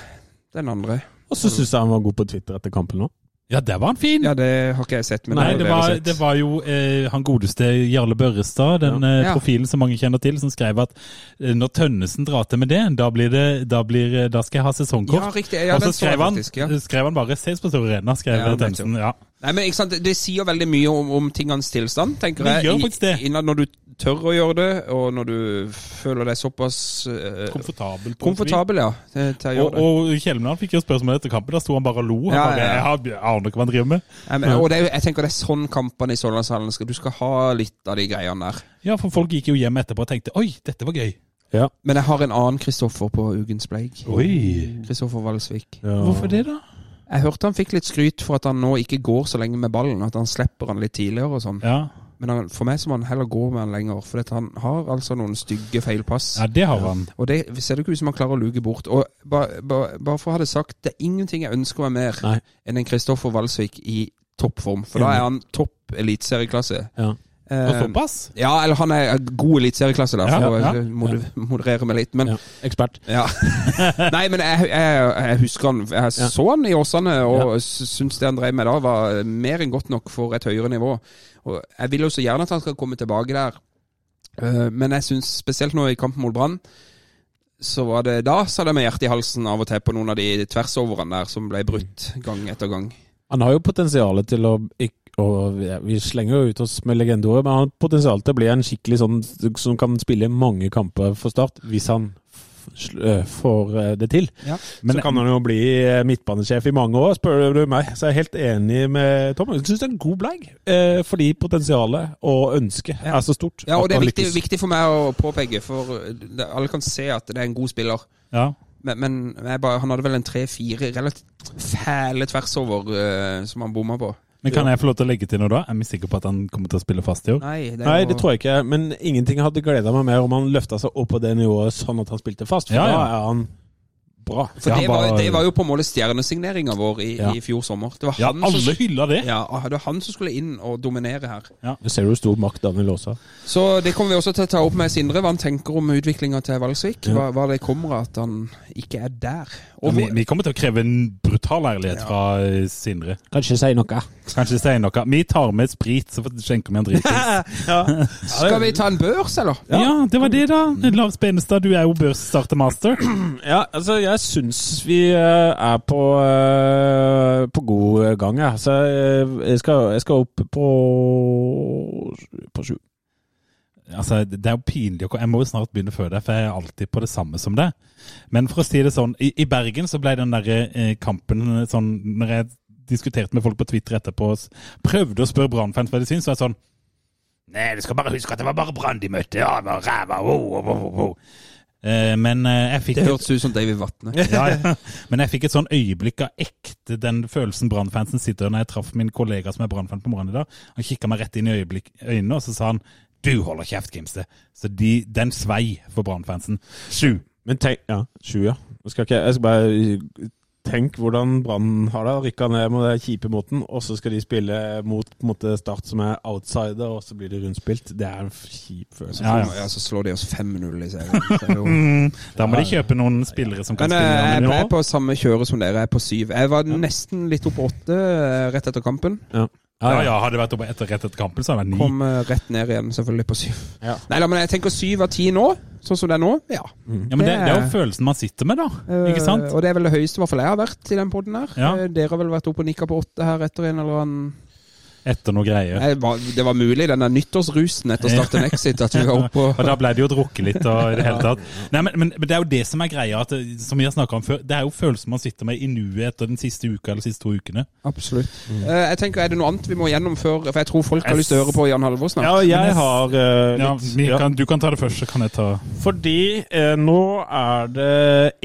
den andre. Og så syns jeg han var god på Twitter etter kampen òg. Ja, der var han fin! Ja, det har ikke jeg sett. Men Nei, det dere var, sett. det var jo eh, han godeste Jarle Børrestad, den eh, Ja. profilen som mange kjenner til, som skrev at eh, når Tønnesen drar til med det, da, blir det, da, blir, eh, da skal jeg ha sesongkort. Ja, riktig. Ja, og så skrev han, faktisk, ja. skrev han bare 'Ses på Store Arena', skrev Ja, Tønnesen. Ja. Nei, men ikke sant? Det sier veldig mye om, om tingenes tilstand, tenker Det jeg. gjør faktisk det. Innad når du tør å gjøre det, og når du føler deg såpass uh, Komfortabel. på komfortabel, ja, til, til å gjøre Og, det. og Kjelmeland fikk jo spørsmål etter kampen. Da sto han bare og lo. Han Ja, bare, ja, ja. Jeg, jeg aner ikke hva han driver med. Nei, men, og det er, jeg tenker det er sånn kampene i Sørlandshallen skal Du skal ha litt av de greiene der. Ja, for folk gikk jo hjem etterpå og tenkte 'oi, dette var gøy'. Ja. Men jeg har en annen Kristoffer på Ugens bleik. Kristoffer Valsvik. Hvorfor det, da? Jeg hørte han fikk litt skryt for at han nå ikke går så lenge med ballen. At han slipper han litt tidligere og sånn. Ja, Men han, for meg så må han heller gå med han lenger. For han har altså noen stygge feilpass. ja det har han. Og det ser det ikke ut som han klarer å luke bort. Og bare, ba, ba for å ha det sagt, det er ingenting jeg ønsker meg mer Nei. enn en Kristoffer Valsvik i toppform. For da er han topp eliteserieklasse. Ja. Eh, såpass? ja, eller han er god eliteserieklasse, da, for Ja, ja. å moderere meg litt. Men. Ekspert. ja. Nei, men jeg, jeg, jeg husker han Jeg så han i Åsane, og syns det han drev med da, var mer enn godt nok for et høyere nivå. Og jeg vil jo så gjerne at han skal komme tilbake der. Eh, Men jeg syns spesielt nå i kampen mot Brann, så var det da sa det med hjertet i halsen av og til på noen av de tversoverne der som ble brutt gang etter gang. Han har jo potensial til å ikk- og ja, Vi slenger jo ut oss med legendeordet, men han har potensial til å bli en skikkelig sånn som kan spille mange kamper for Start, hvis han får det til. Ja. Men- så kan han jo bli midtbanesjef i mange år, spør du meg. Så jeg er helt enig med Tom. Jeg syns det er en god bleig, eh, fordi potensialet og ønsket Ja. er så stort. Ja, og det er viktig, viktig for meg å påpeke, for alle kan se at det er en god spiller. Ja. Men, men jeg bare, han hadde vel en tre-fire relativt fæle tversover eh, som han bomma på. Men kan jeg få lov til å legge til noe da? Er vi sikre på at han kommer til å spille fast i år? Nei, det, Nei, det tror jeg ikke. Men ingenting hadde gleda meg mer om han løfta seg opp på det nivået sånn at han spilte fast. For Ja, ja. da er han bra. For det, var, det var jo på en måte stjernesigneringa vår i, Ja. i fjor sommer. Det var Ja, han alle som, hylla det. ja, det var han som skulle inn og dominere her. Du ser du stor makt Daniel Aasa. Så det kommer vi også til å ta opp med Sindre, hva han tenker om utviklinga til Valsvik. Hva, hva det kommer av at han ikke er der. Og vi, vi kommer til å kreve en brutal ærlighet fra eh, Sindre. Kanskje si noe. Kanskje si noe. Vi tar med sprit, så skjenker vi en dritings. skal vi ta en børs, eller? Ja, det var det, da. Lars Benestad, du er jo børsstartermaster. Ja, altså, jeg syns vi eh, er på, eh, på god gang, jeg. Så eh, jeg skal, jeg skal opp på på sju. Altså, det er jo pinlig Jeg må jo snart begynne før deg, for jeg er alltid på det samme som det. Men for å si det sånn, i, i Bergen så ble den eh, kampen sånn Når jeg diskuterte med folk på Twitter etterpå, prøvde å spørre Brann-fans hva de syns, så var jeg sånn Nei, du skal bare huske at det var bare Brann de møtte. Ja, det var ræva. Wow, wow, wow, men eh, jeg fikk Det hørtes ut som David Vatne. ja, ja. Men jeg fikk et sånn øyeblikk av ekte den følelsen Brann-fansen sitter i når jeg traff min kollega som er Brann-fan på morgenen i dag. Han kikka meg rett inn i øyeblikk, øynene, og så sa han du holder kjeft, Gimse. Så de, den svei for Brann-fansen. Sju. Men tenk Ja, sju, ja. Jeg skal, ikke, jeg skal bare Tenk hvordan Brann har det. Rykka ned med den kjipe måten, og så skal de spille mot måte, Start, som er outsider, og så blir de rundspilt. Det er en kjip følelse. Ja, ja. Ja, så slår de oss 5-0 i serien. Er Mm, da må de kjøpe noen spillere som kan Men spille. jeg, spille. jeg Men er på samme kjøre som dere, jeg er på syv. Jeg var nesten litt opp på åtte eh, rett etter kampen. Ja, ja, hadde det vært oppe etter rett etter kampen, så hadde det vært ni. Kom uh, rett ned igjen, selvfølgelig, på syv. Ja. Nei da, men jeg tenker syv av ti nå, sånn som det er nå. Ja. Ja, men det, det er jo følelsen man sitter med, da. Ikke sant? Eh, Og det er vel det høyeste i hvert fall jeg har vært i den poden her. Ja. Eh, Dere har vel vært oppe og nikka på åtte her etter en eller annen Etter noe greier. Nei, var- Det var mulig, denne nyttårsrusen etter Start en Exit, at vi var oppe Og og da ble det jo drukket litt og i det hele tatt. Nei, men, men, men det er jo det som er greia, at det, som vi har snakka om før. Det er jo følelsen man sitter med i nuet etter den siste uka eller de siste to ukene. Absolutt. Eh, Jeg tenker, Er det noe annet vi må gjennomføre? For jeg tror folk har lyst til å høre på Jan Halvor snart. Ja, jeg har uh, litt ja. kan, du kan ta det først, så kan jeg ta Fordi uh, nå er det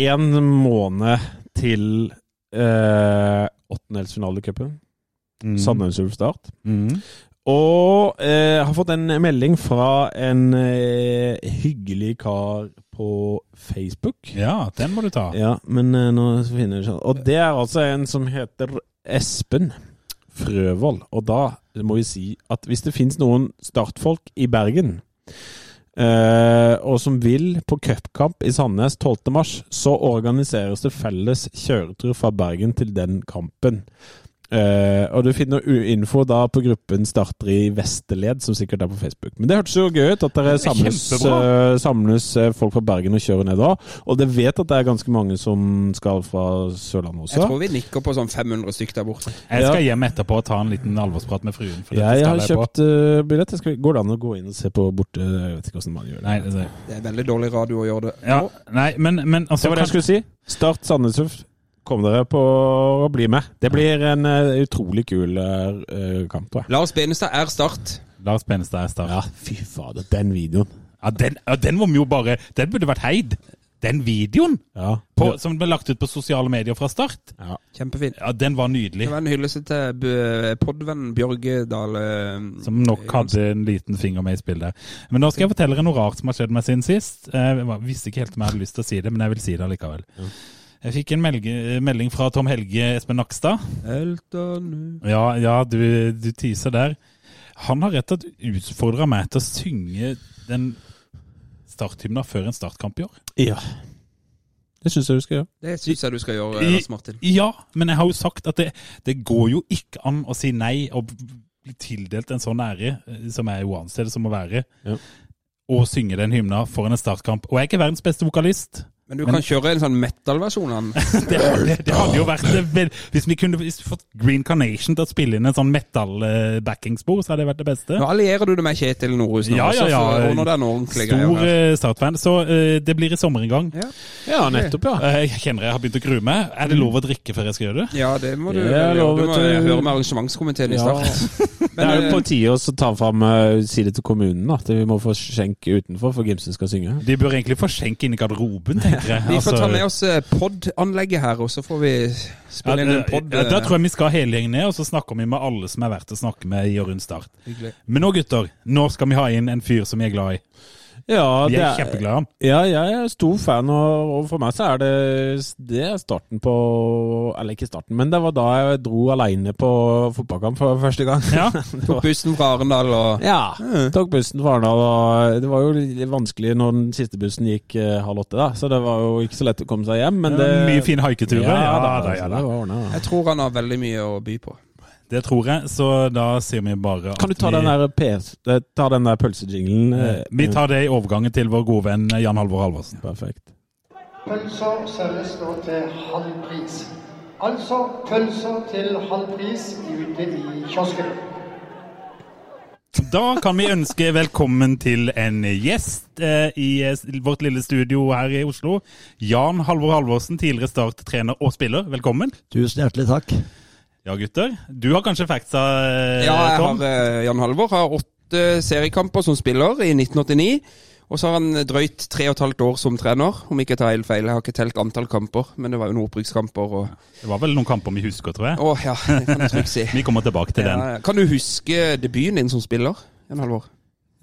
én måned til eh, åttendelsfinale i cupen. Mm. Sandnes Ulf Start. Mm. Og eh, har fått en melding fra en eh, hyggelig kar på Facebook. Ja, den må du ta. Ja, men eh, nå finner jeg ikke Og det er altså en som heter Espen Frøvold. Og da må vi si at hvis det finnes noen startfolk i Bergen Uh, og som vil på cupkamp i Sandnes 12. mars, så organiseres det felles kjøretur fra Bergen til den kampen. Eh, og du finner info da på gruppen Starter i Vesterled, som sikkert er på Facebook. Men det hørtes jo gøy ut at dere samles, eh, samles eh, folk fra Bergen og kjører ned da. Og det vet at det er ganske mange som skal fra Sørlandet Jeg tror vi nikker på sånn 500 stykker der borte. Jeg skal hjem etterpå og ta en liten alvorsprat med fruen. For dette Jeg skal har jeg kjøpt uh, billett. Skal, går det an å gå inn og se på borte Jeg vet ikke hvordan man gjør det. Nei, det, Det er veldig dårlig radio å gjøre det. ja, nei men, men altså, Det var det jeg skulle si. Start Sandnes Ulf. Kom dere på å bli med. Det blir en uh, utrolig kul uh, kamp, tror jeg. Lars Benestad er Start. Lars Benestad er start. Ja, fy fader, den videoen. Ja, den, ja, den var vi jo bare Den burde vært heid. Den videoen Ja. på, som ble lagt ut på sosiale medier fra start, ja. Kjempefin. ja, den var nydelig. Det var en hyllest til podvennen Bjørge Dale. Som nok hadde en liten finger med i spillet. Men nå skal jeg fortelle dere noe rart som har skjedd meg siden sist. Jeg visste ikke helt om jeg hadde lyst til å si det, men jeg vil si det allikevel. Jeg fikk en melge, melding fra Tom Helge Espen Nakstad. Ja, ja du, du teaser der. Han har rett og slett utfordra meg til å synge den starthymna før en startkamp i år. ja. Det syns jeg du skal gjøre. Det syns jeg du skal gjøre, Lars Martin. Ja, men jeg har jo sagt at det, det går jo ikke an å si nei og bli tildelt en sånn ære, eh, som er jo det som å være, Ja. og synge den hymna foran en startkamp. Og jeg er ikke verdens beste vokalist. Men du Men- kan kjøre en sånn metal-versjon av den. Det, det, det hadde jo vært det Hvis vi kunne hvis vi fått Green Carnation til å spille inn en sånn metal-backingspor, så hadde det vært det beste. Nå allierer du det med Kjetil Nordhus nå, Ja, ja, ja. så ordner greier Stor her. eh, startfan. Så uh, det blir i sommer en gang. Ja. Ja, nettopp, ja. Uh, Jeg kjenner jeg har begynt å grue meg. Er det lov å drikke før jeg skal gjøre det? Ja, det må du lov, Du må til... høre med arrangementskomiteen i Ja. men, Det er jo eh, på tide å ta fram uh, si det til kommunen, at vi må få skjenk utenfor for Gimsen skal synge. De bør egentlig få skjenk inni i garderoben, tenker tenker jeg. Vi får Altså, ta med oss eh, pod-anlegget her, og så får vi spille inn en pod. ja, Da tror jeg vi skal hele gjengen ned, og så snakker vi med alle som er verdt å snakke med i og rundt start. Hyggelig. Men nå, gutter, nå skal vi ha inn en fyr som vi er glad i. Ja, Vi er er, kjempeglade i ham. ja, jeg er stor fan, og, og for meg så er det Det er starten på Eller ikke starten, men det var da jeg dro aleine på fotballkamp for første gang. Ja. Tok bussen fra Arendal og Ja, tok bussen fra Arendal, og det var jo litt vanskelig når den siste bussen gikk eh, halv åtte, da. Så det var jo ikke så lett å komme seg hjem, men det Mye fin haiketurer. Ja, Ja, da, da, ja, det da. Jeg tror han har veldig mye å by på. Det tror jeg, så da sier vi bare at Kan du ta den der PS, eh, ta den der pølsejinglen? eh, eh, Vi tar det i overgangen til vår gode venn Jan Halvor Halvorsen. Perfekt. Pølser selges nå til halv pris. Altså pølser til halv pris ute i kiosken. Da kan vi ønske velkommen til en gjest eh, i vårt lille studio her i Oslo. Jan Halvor Halvorsen, tidligere Start-trener og spiller. Velkommen. Tusen hjertelig takk. Ja, gutter. Du har kanskje factsa, Tom? Ja, jeg har eh, Jan Halvor har åtte seriekamper som spiller i 1989. Og så har han drøyt tre og et halvt år som trener, om ikke jeg tar helt feil. Jeg har ikke telt antall kamper, men det var jo noen opprykkskamper og Det var vel noen kamper vi husker, tror jeg. Å ja, det kan jeg trygt si. Vi kommer tilbake til den. Ja, ja. Kan du huske debuten din som spiller, Jan Halvor?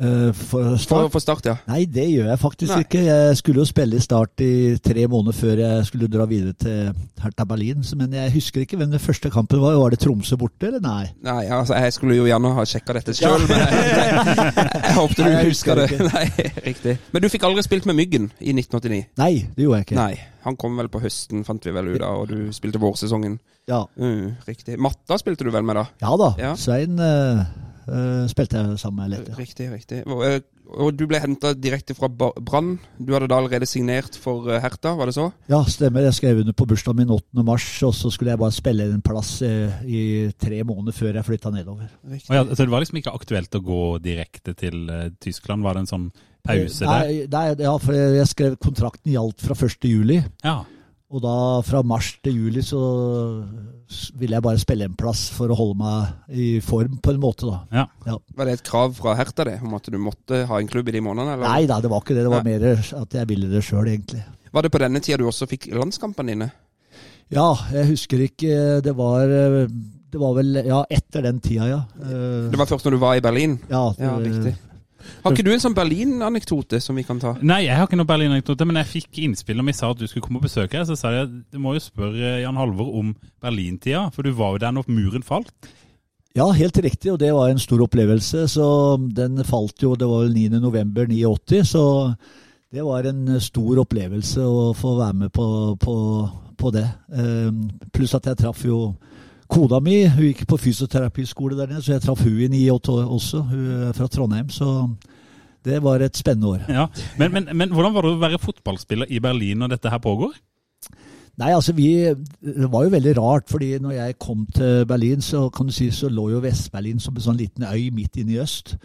Eh, for start? for start, ja. Nei, det gjør jeg faktisk Nei. ikke. Jeg skulle jo spille i Start i tre måneder før jeg skulle dra videre til Hertha Berlin. Men jeg husker ikke hvem den første kampen var. Var det Tromsø borte, eller nei? Nei, altså, jeg skulle jo gjerne ha sjekka dette sjøl, men jeg, jeg, jeg håpte du Nei, jeg husker det. husker Nei, riktig. Men du fikk aldri spilt med Myggen i 1989? Nei, det gjorde jeg ikke. Nei. Han kom vel på høsten, fant vi vel ut av, og du spilte vårsesongen. Ja, Mm, riktig. Matta spilte du vel med, da? ja da. Ja. Svein eh, eh, spilte jeg sammen med litt. Riktig, riktig. Og, eh, og du ble henta direkte fra Brann. Du hadde da allerede signert for eh, Herta, var det så? ja, stemmer. Jeg skrev under på bursdagen min 8. mars, og så skulle jeg bare spille en plass i tre måneder før jeg flytta nedover. Ja, så det var liksom ikke aktuelt å gå direkte til Tyskland? Var det en sånn pause der? Nei, nei, ja, for jeg skrev kontrakten gjaldt fra 1. juli. Ja. Og da fra mars til juli så ville jeg bare spille en plass for å holde meg i form på en måte, da. ja. Var det et krav fra Herta det, om at du måtte ha en klubb i de månedene? Eller? Nei da, det var ikke det. Det var Nei. mer at jeg ville det sjøl, egentlig. Var det på denne tida du også fikk landskampene dine? Ja, jeg husker ikke Det var eh, Det var vel Ja, etter den tida, ja. Eh, Det var først når du var i Berlin? ja, Ja, eh, riktig. Har ikke du en sånn Berlin-anekdote som vi kan ta? Nei, jeg har ikke noen Berlin-anekdote, men jeg fikk innspill når vi sa at du skulle komme og besøke her. Så sa jeg du må jo spørre Jan Halvor om Berlin-tida, for du var jo der når muren falt. Ja, helt riktig, og det var en stor opplevelse. Så den falt jo, det var vel 9. november 89, så det var en stor opplevelse å få være med på, på, på det. Eh, pluss at jeg traff jo kona mi, hun gikk på fysioterapiskole der nede, så jeg traff hun i 98 også, hun er fra Trondheim. Så det var et spennende år. Ja. Men, men, men hvordan var det å være fotballspiller i Berlin når dette her pågår? Nei, altså vi, Det var jo veldig rart, fordi når jeg kom til Berlin, så kan du si, så lå jo Vest-Berlin som en sånn liten øy midt inne i øst.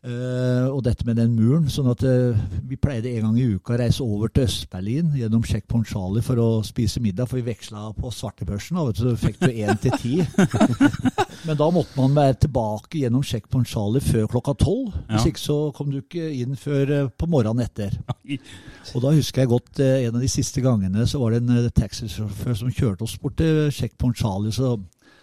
Eh, og dette med den muren. sånn at uh, vi pleide en gang i uka å reise over til Øst-Berlin gjennom Checkpoint Charlie for å spise middag, for vi veksla på svartebørsen. da, vet du, Så fikk du én til ti. Men da måtte man være tilbake gjennom Checkpoint Charlie før klokka tolv. Hvis ikke så kom du ikke inn før uh, på morgenen etter. Og da husker jeg godt en av de siste gangene så var det en taxisjåfør som kjørte oss bort til Checkpoint Charlie. Så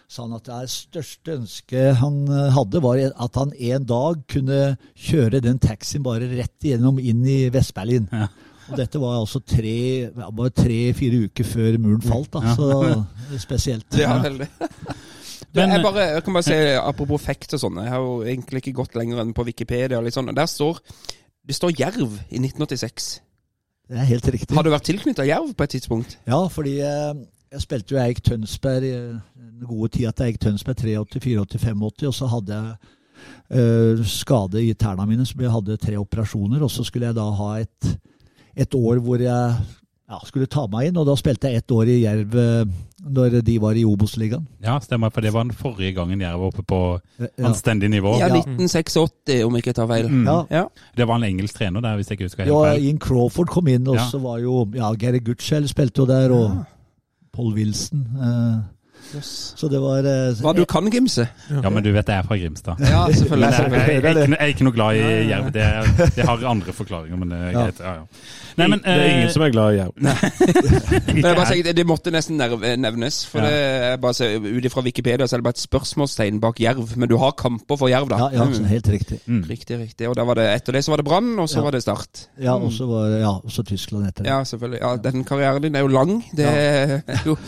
sa han at det største ønsket han eh, hadde, var at han en dag kunne kjøre den taxien bare rett igjennom inn i Vest-Berlin. Ja. Og dette var altså tre-fire tre, uker før muren falt, da. Så spesielt. Ja, veldig. Du, jeg, bare, jeg kan bare si, Apropos fekt og sånn, jeg har jo egentlig ikke gått lenger enn på Wikipedia. og litt sånn, Der står det står Jerv i 1986. Det er helt riktig. Har du vært tilknytta Jerv på et tidspunkt? Ja, fordi eh, jeg spilte jo Eik Tønsberg i den gode tida til Eik Tønsberg 83, 84, 85, og så hadde jeg eh, skade i tærne mine, så jeg hadde tre operasjoner, og så skulle jeg da ha et, et år hvor jeg ja, skulle ta meg inn, og da spilte jeg ett år i Jerv eh, når de var i Obos-ligaen. Ja, stemmer, for det var den forrige gangen Jerv var oppe på anstendig nivå. Ja, Ja. 1986, om ikke jeg tar feil. Mm. Ja. Ja. Det var en engelsk trener der, hvis jeg ikke husker Ja, helt feil. Ian Crawford kom inn, og Ja. så var jo ja, Gary Gutschell spilte jo der, og Paul Wilson. Eh, Så det var eh, Hva du kan, Gimse? Ja, men du vet jeg er fra Grimstad. Ja, selvfølgelig. Jeg, jeg, jeg, det er ikke, jeg er ikke noe glad i jerv. Det, er- det har andre forklaringer, men det er greit. Ja, ja. Nei, men det er ingen eh, som er glad i jerv. Det, det måtte nesten nevnes. For Ja. det er bare Ut ifra Wikipedia så er det bare et spørsmålstegn bak jerv. Men du har kamper for jerv, da. Ja, ja, Mm. helt riktig. Riktig, riktig. Og da var det, etter det så var det Brann, og så Ja. var det Start. Ja, og så ja, og så Tyskland etter det. Ja, selvfølgelig. Ja, Den karrieren din er jo lang. Det er jo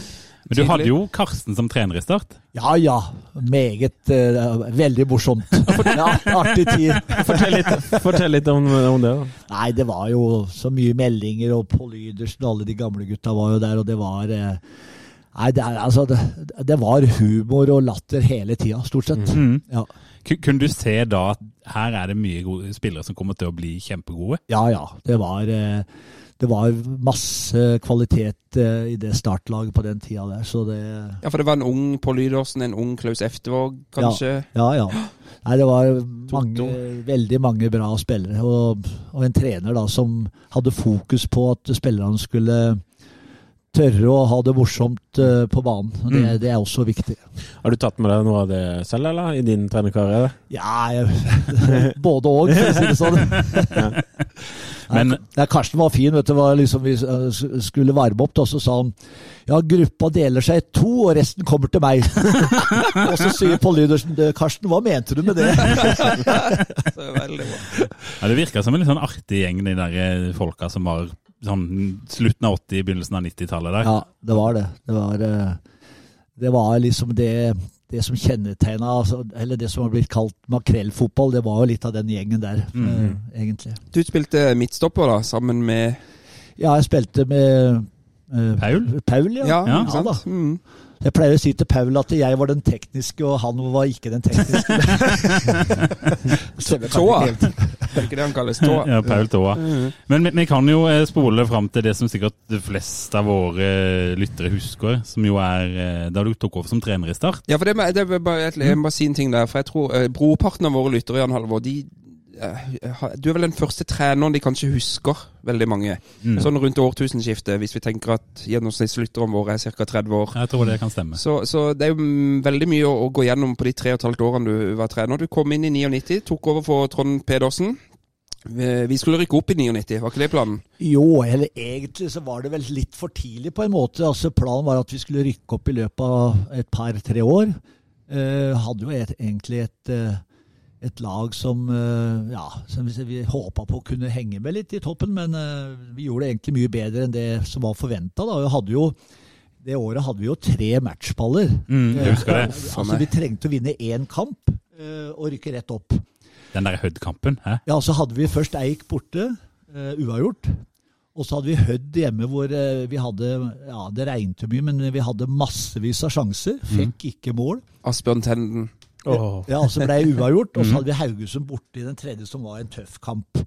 men du hadde jo Karsten som trener i Start. Ja ja, meget Uh, Veldig morsomt. Ja, artig tid. Fortell litt, fortell litt om, om det. da. Nei, det var jo så mye meldinger, og Pål Ydersen og alle de gamle gutta var jo der, og det var uh, Nei, det, er, altså, det, det var humor og latter hele tida, stort sett. Ja. Kunne du se da at her er det mye gode spillere som kommer til å bli kjempegode? ja ja. Det var, eh, det var masse kvalitet eh, i det startlaget på den tida der, så det Ja, for det var en ung Pål Lydåsen, en ung Klaus Eftervåg, kanskje. Ja, ja. Nei, det var mange, veldig mange bra spillere. Og, og en trener da som hadde fokus på at spillerne skulle tørre å ha det morsomt eh, på banen. Det, Det, det er også viktig. Har du tatt med deg noe av det selv, eller? I din trenerkarriere? Ja, jeg, både òg, for å si det sånn. Men- nei, Karsten var fin. vet du, var liksom Vi eh, skulle varme opp, og så sa han ja, gruppa deler seg i to, og resten kommer til meg. og så sier Pål Lydersen Karsten, hva mente du med det? Ja, Det virka som en litt sånn artig gjeng, de der eh, folka som var sånn slutten av 80-, begynnelsen av 90-tallet der. Ja, det var det. Det var, eh, det var liksom det, det som kjennetegna altså, Eller det som har blitt kalt makrellfotball, det var jo litt av den gjengen der, eh, egentlig. Du spilte midtstopper da, sammen med Ja, jeg spilte med uh, Paul? Paul, ja. Ja, Ja, ja da. Mm. Jeg pleier å si til Paul at jeg var den tekniske, og han var ikke den tekniske. Tåa. Det er ikke det han kalles. Tåa. Ja, Paul Tåa. Mm. Men vi, vi kan jo eh, spole fram til det som sikkert de fleste av våre lyttere husker, som jo er eh, da du tok over som trener i Start. Ja, for det, det er bare, jeg må bare si en ting der. For jeg tror eh, Brorparten av våre lyttere, Jan Halvor, de eh, Du er vel den første treneren de kanskje husker, veldig mange. Mm. Sånn rundt årtusenskiftet, hvis vi tenker at gjennomsnittslytteren vår er ca. 30 år. Jeg tror det kan stemme. Så, så det er jo veldig mye å, å gå gjennom på de tre og et halvt årene du var trener. Du kom inn i 99, tok over for Trond Pedersen. Vi skulle rykke opp i 99, var ikke det planen? Jo, eller egentlig så var det vel litt for tidlig på en måte. Altså Planen var at vi skulle rykke opp i løpet av et par-tre år. Uh, hadde jo et, egentlig et, eh, et lag som eh, ja, som vi, vi håpa på kunne henge med litt i toppen, men eh, vi gjorde det egentlig mye bedre enn det som var forventa. Det året hadde vi jo tre matchballer. Mm, jeg husker det. Eh, altså, vi trengte å vinne én kamp eh, og rykke rett opp. Den der Hødd-kampen. Ja, så hadde vi først Eik borte, uavgjort. Og så hadde vi Hødd hjemme hvor vi hadde Ja, det regnet mye, men vi hadde massevis av sjanser. Fikk ikke mål. Asbjørn Tenden. Ja, og så ble uavgjort. Og så hadde vi Haugesund borte i den tredje, som var en tøff kamp.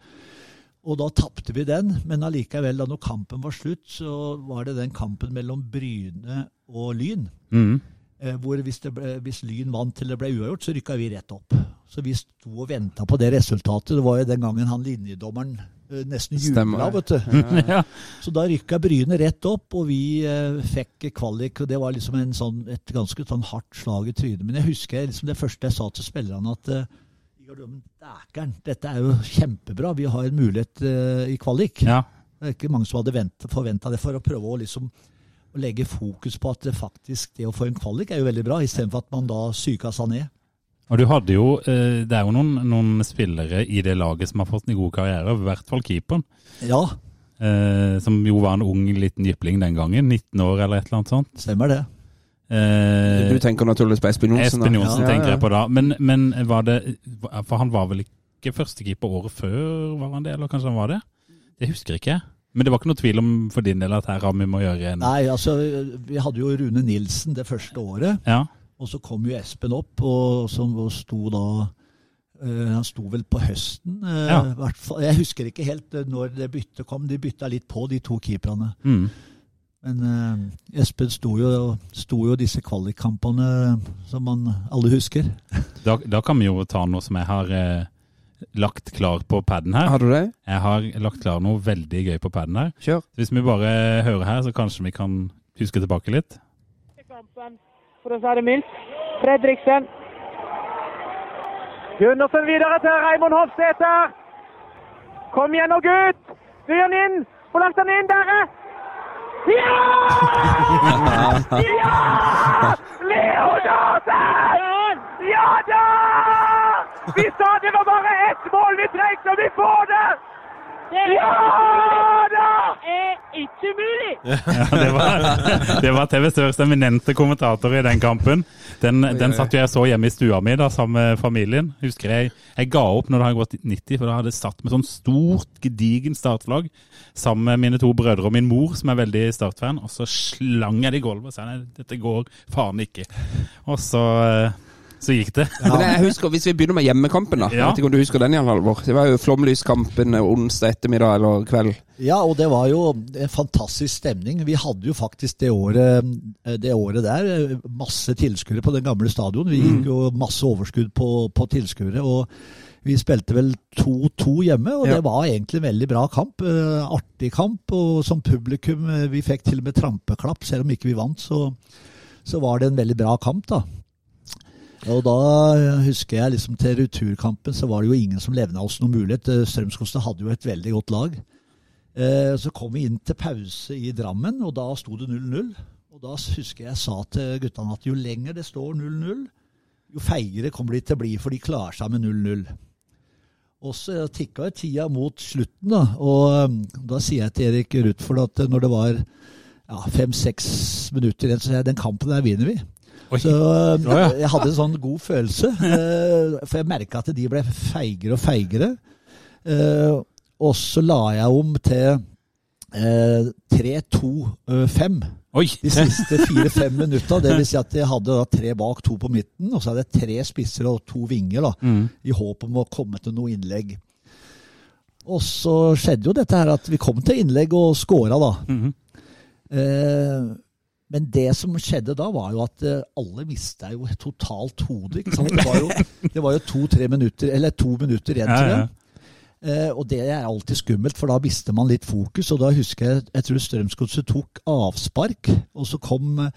Og da tapte vi den, men allikevel, da når kampen var slutt, så var det den kampen mellom Bryne og Lyn. Mm. Eh, hvor hvis, det ble, hvis Lyn vant til det ble uavgjort, så rykka vi rett opp. Så vi sto og venta på det resultatet. Det var jo den gangen han linjedommeren nesten Stemmer. jubla, vet du. Ja. Så da rykka Bryne rett opp, og vi eh, fikk kvalik. og Det var liksom en sånn, et ganske sånn hardt slag i trynet. Men jeg husker liksom det første jeg sa til spillerne, at eh, dækeren, dette er jo kjempebra. Vi har en mulighet eh, i kvalik. ja. Det er ikke mange som hadde forventa det, for å prøve å liksom å legge fokus på at det faktisk det å få en kvalik er jo veldig bra, istedenfor at man da psyka seg ned. Og du hadde jo, eh, Det er jo noen, noen spillere i det laget som har fått en god karriere, i hvert fall keeperen. Ja, Eh, som jo var en ung liten jypling den gangen, 19 år eller et eller annet sånt. stemmer det. Eh, Du tenker naturligvis på Espen Johnsen? Espen Johnsen Ja, tenker ja. jeg på da. Men, men var det For han var vel ikke førstekeeper året før, var han det? Eller kanskje han var det? Det husker ikke jeg. Men det var ikke noe tvil om for din del at her har vi med å gjøre en Nei, altså, vi hadde jo Rune Nilsen det første året, Ja. Og så kom jo Espen opp, og som sto da eh, Han sto vel på høsten. eh, Ja. Jeg husker ikke helt eh, når det byttet kom. De bytta litt på, de to keeperne. Mm. Men Espen sto jo, sto jo disse kvalikkampene som man alle husker. Da, da kan vi jo ta noe som jeg har eh, lagt klar på paden her. Har du det? Jeg har lagt klar noe veldig gøy på paden her. Kjør. Hvis vi bare hører her, så kanskje vi kan huske tilbake litt. Til kampen. For å si det mildt. Fredriksen. Gundersen videre til Raymond Hofsæter. Kom igjen nå, gutt! Du gjør den inn! Hvor langt er den inn, dere? Ja! Ja! Leonarden! Ja da! Vi sa det var bare ett mål vi trengte, og vi får det! Ja da! er ikke mulig! Ja, det var, det var TV Sørs eminente kommentator i den kampen. Den, den satt jo jeg så hjemme i stua mi da, sammen med familien. Husker jeg, jeg ga opp når det hadde gått 90, for da hadde jeg satt med sånn stort, gedigen startflagg sammen med mine to brødre og min mor, som er veldig startfan. Og så slang jeg det i gulvet og sa nei, dette går faen ikke. Og så, eh, så gikk det. Men jeg husker, Hvis vi begynner med hjemmekampen, da. Jeg vet ikke om du husker den, Jan Halvor? Det var jo Flomlyskampen onsdag ettermiddag eller kveld. Ja, og det var jo en fantastisk stemning. Vi hadde jo faktisk det året, det året der eh, masse tilskuere på den gamle stadion. Vi gikk jo masse overskudd på, på tilskuere. og vi spilte vel 2-2 hjemme, og Ja. det var egentlig en veldig bra kamp. eh, Artig kamp. Og som publikum, eh, vi fikk til og med trampeklapp, selv om ikke vi vant, så, så var det en veldig bra kamp, da. Og da eh, husker jeg liksom til returkampen så var det jo ingen som levna oss noen mulighet. Eh, hadde jo et veldig godt lag. Eh, Så kom vi inn til pause i Drammen, og da sto det 0-0. Og da husker jeg sa til guttene at jo lenger det står 0-0, jo feigere kommer de til å bli, for de klarer seg med 0-0. Og så tikka tida mot slutten, da. Og da sier jeg til Erik Rutford at når det var ja, fem-seks minutter igjen, så sier jeg den kampen der vinner vi. Så um, jeg hadde en sånn god følelse, eh, for jeg merka at de ble feigere og feigere. Eh, og så la jeg om til eh, 3-2-5 Oi! de siste fire-fem minutta. Det vil si at jeg hadde da tre bak, to på midten, og så hadde jeg tre spisser og to vinger, da, i håp om å komme til noe innlegg. Og så skjedde jo dette her at vi kom til innlegg og scora, da. eh, men det som skjedde da, var jo at eh, alle mista jo totalt hodet. Det var jo, jo to-tre minutter, eller to minutter igjen, tror jeg. Eh, og det er alltid skummelt, for da mister man litt fokus. Og da husker jeg jeg tror Strømsgodset tok avspark, og så kom eh,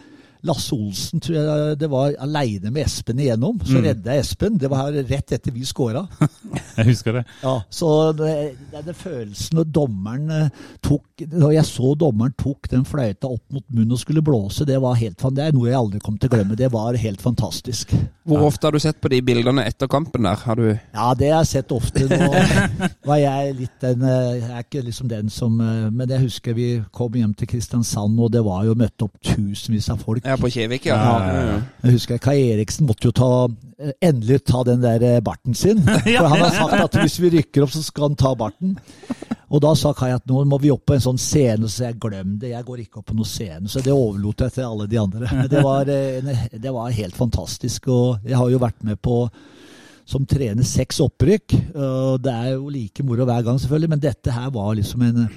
Lasse Olsen tror jeg det var aleine med Espen igjennom. Så redda jeg Espen. Det var rett etter vi scora. Jeg husker det. Ja, så det, det er den følelsen når dommeren eh, tok Når jeg så dommeren tok den fløyta opp mot munnen og skulle blåse, det var helt fan- Det er noe jeg aldri kommer til å glemme. Det var helt fantastisk. Hvor ofte har du sett på de bildene etter kampen der? Har du Ja, det har jeg sett ofte. Nå var jeg litt den eh, Jeg er ikke liksom den som eh, Men jeg husker vi kom hjem til Kristiansand, og det var jo møtt opp tusenvis av folk. Ja, på Kjevik, ja. Ja, ja, ja. Jeg husker Kai Eriksen måtte jo ta eh, endelig ta den der eh, barten sin. For han har sagt at hvis vi rykker opp, så skal han ta barten. Og da sa Kai at nå må vi opp på en sånn scene, så jeg glem det, jeg går ikke opp på noen scene. Så det overlot jeg til alle de andre. Det var, eh, det var helt fantastisk. Og jeg har jo vært med på som trener seks opprykk. og Det er jo like moro hver gang, selvfølgelig, men dette her var liksom en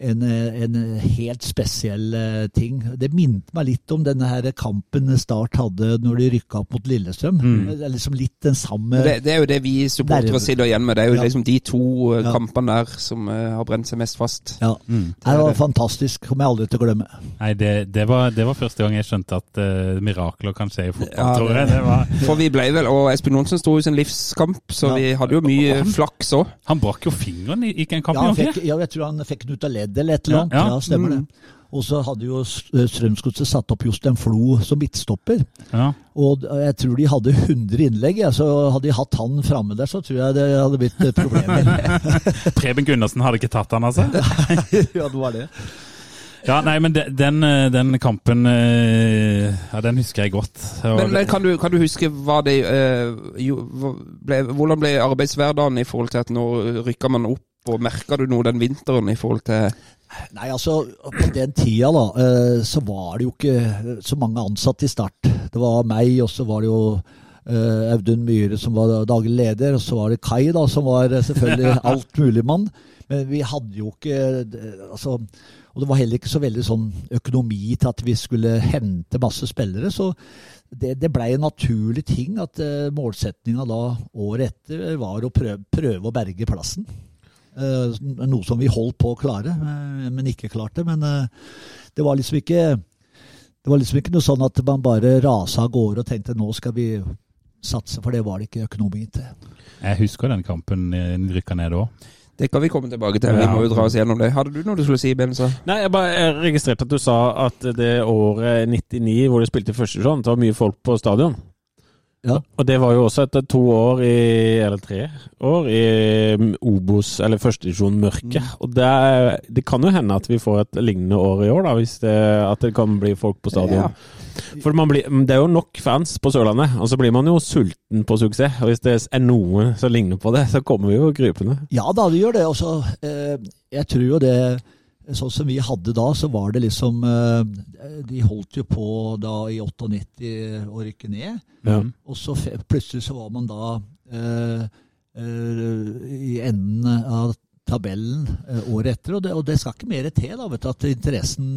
en, en helt spesiell eh, ting. Det minnet meg litt om denne her kampen Start hadde når de rykka opp mot Lillestrøm. Det er liksom litt den samme Det, det er jo det vi supportere sitter igjen med. Det er jo Ja. liksom de to eh, Ja. kampene der som eh, har brent seg mest fast. Ja. det var fantastisk. Kommer jeg aldri til å glemme. Nei, det, det, var, det var første gang jeg skjønte at uh, mirakler kan skje i fotball, Ja, tror jeg. Det var, For vi ble vel, og Espen Johnsen sto i sin livskamp, så Ja. vi hadde jo mye flaks òg. han brakk jo fingeren i, i en kamp, Ja, han fikk, ja, jeg tror han fikk den ut av leddet eller et eller annet. ja. Ja, stemmer Mm. det. Og så hadde jo Strømsgodset satt opp Jostein Flo som midtstopper. Ja. Og jeg tror de hadde 100 innlegg. Ja, så hadde de hatt han framme der, så tror jeg det hadde blitt eh, problemer. Preben Gundersen hadde ikke tatt han, altså? ja, det var det. Ja, nei, men de- den, eh, den kampen eh, Ja, den husker jeg godt. Men, men kan, du, kan du huske hva det uh, jo, ble, Hvordan ble arbeidshverdagen i forhold til at nå rykka man opp, og merka du noe den vinteren i forhold til Nei, altså, på den tida da, eh, så var det jo ikke så mange ansatte i Start. Det var meg, og så var det jo eh, Audun Myhre som var daglig leder, og så var det Kai da, som var eh, selvfølgelig altmuligmann. Men vi hadde jo ikke eh, altså, Og det var heller ikke så veldig sånn økonomi til at vi skulle hente masse spillere. Så det, det blei en naturlig ting at målsettinga da året etter var å prøve, prøve å berge plassen. Eh, noe som vi holdt på å klare, eh, men ikke klarte. Men eh, det var liksom ikke Det var liksom ikke noe sånn at man bare rasa av gårde og tenkte nå skal vi satse, for det var det ikke økonomi til. Jeg husker den kampen de rykka ned òg. Det kan vi komme tilbake til. Vi Ja. må jo dra oss gjennom det. Hadde du noe du skulle si, Benza? Nei, jeg bare registrerte at du sa at det året 99 hvor de spilte første divisjon, det var mye folk på stadion. Ja. Og det var jo også etter to år i, eller tre år i mm, Obos, eller førstedivisjon Mørke. Og det, det kan jo hende at vi får et lignende år i år, da, hvis det, at det kan bli folk på stadion. For man blir, det er jo nok fans på Sørlandet, og så blir man jo sulten på suksess. Og hvis det er noe som ligner på det, så kommer vi jo krypende. Ja da, det gjør det. Også, eh, jeg tror jo det Sånn som vi hadde da, så var det liksom eh, De holdt jo på da i 98 å rykke ned. Ja. Og så plutselig så var man da eh, eh, i enden av tabellen eh, året etter. Og det, og det skal ikke mer til da, vet du, at interessen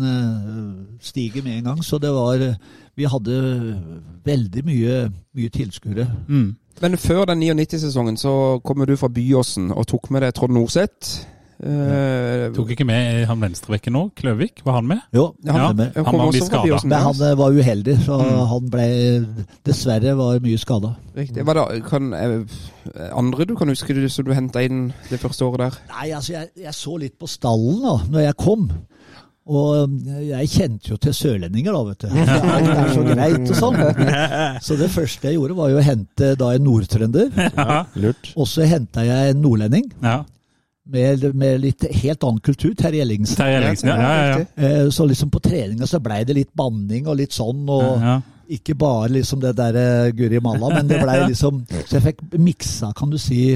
stiger med en gang. Så det var Vi hadde veldig mye, mye tilskuere. Mm. Men før den 99-sesongen så kommer du fra Byåsen og tok med deg Trond Norseth. Eh, Tok ikke med han venstrebekken nå, Kløvik? Var han med? Jo, han Ja. med. Han var mye Men han eh, var uheldig, så Mm. han ble dessverre var mye skada. Riktig. Hva da, kan, eh, andre du kan huske du, som du henta inn det første året der? Nei, altså jeg, jeg så litt på stallen da når jeg kom. Og jeg kjente jo til sørlendinger, da, vet du. Det er, det er så greit og sånn. Så det første jeg gjorde, var jo å hente da en nordtrønder. Ja. Lurt. Og så henta jeg en nordlending ja. Med, med litt helt annen kultur. Terje Ellingsen. Terje Ellingsen, ja. ja, ja, ja. Eh, Så liksom på treninga så blei det litt banning og litt sånn. og... ja. Ikke bare liksom det derre Guri malla, men det blei liksom Så jeg fikk miksa, kan du si,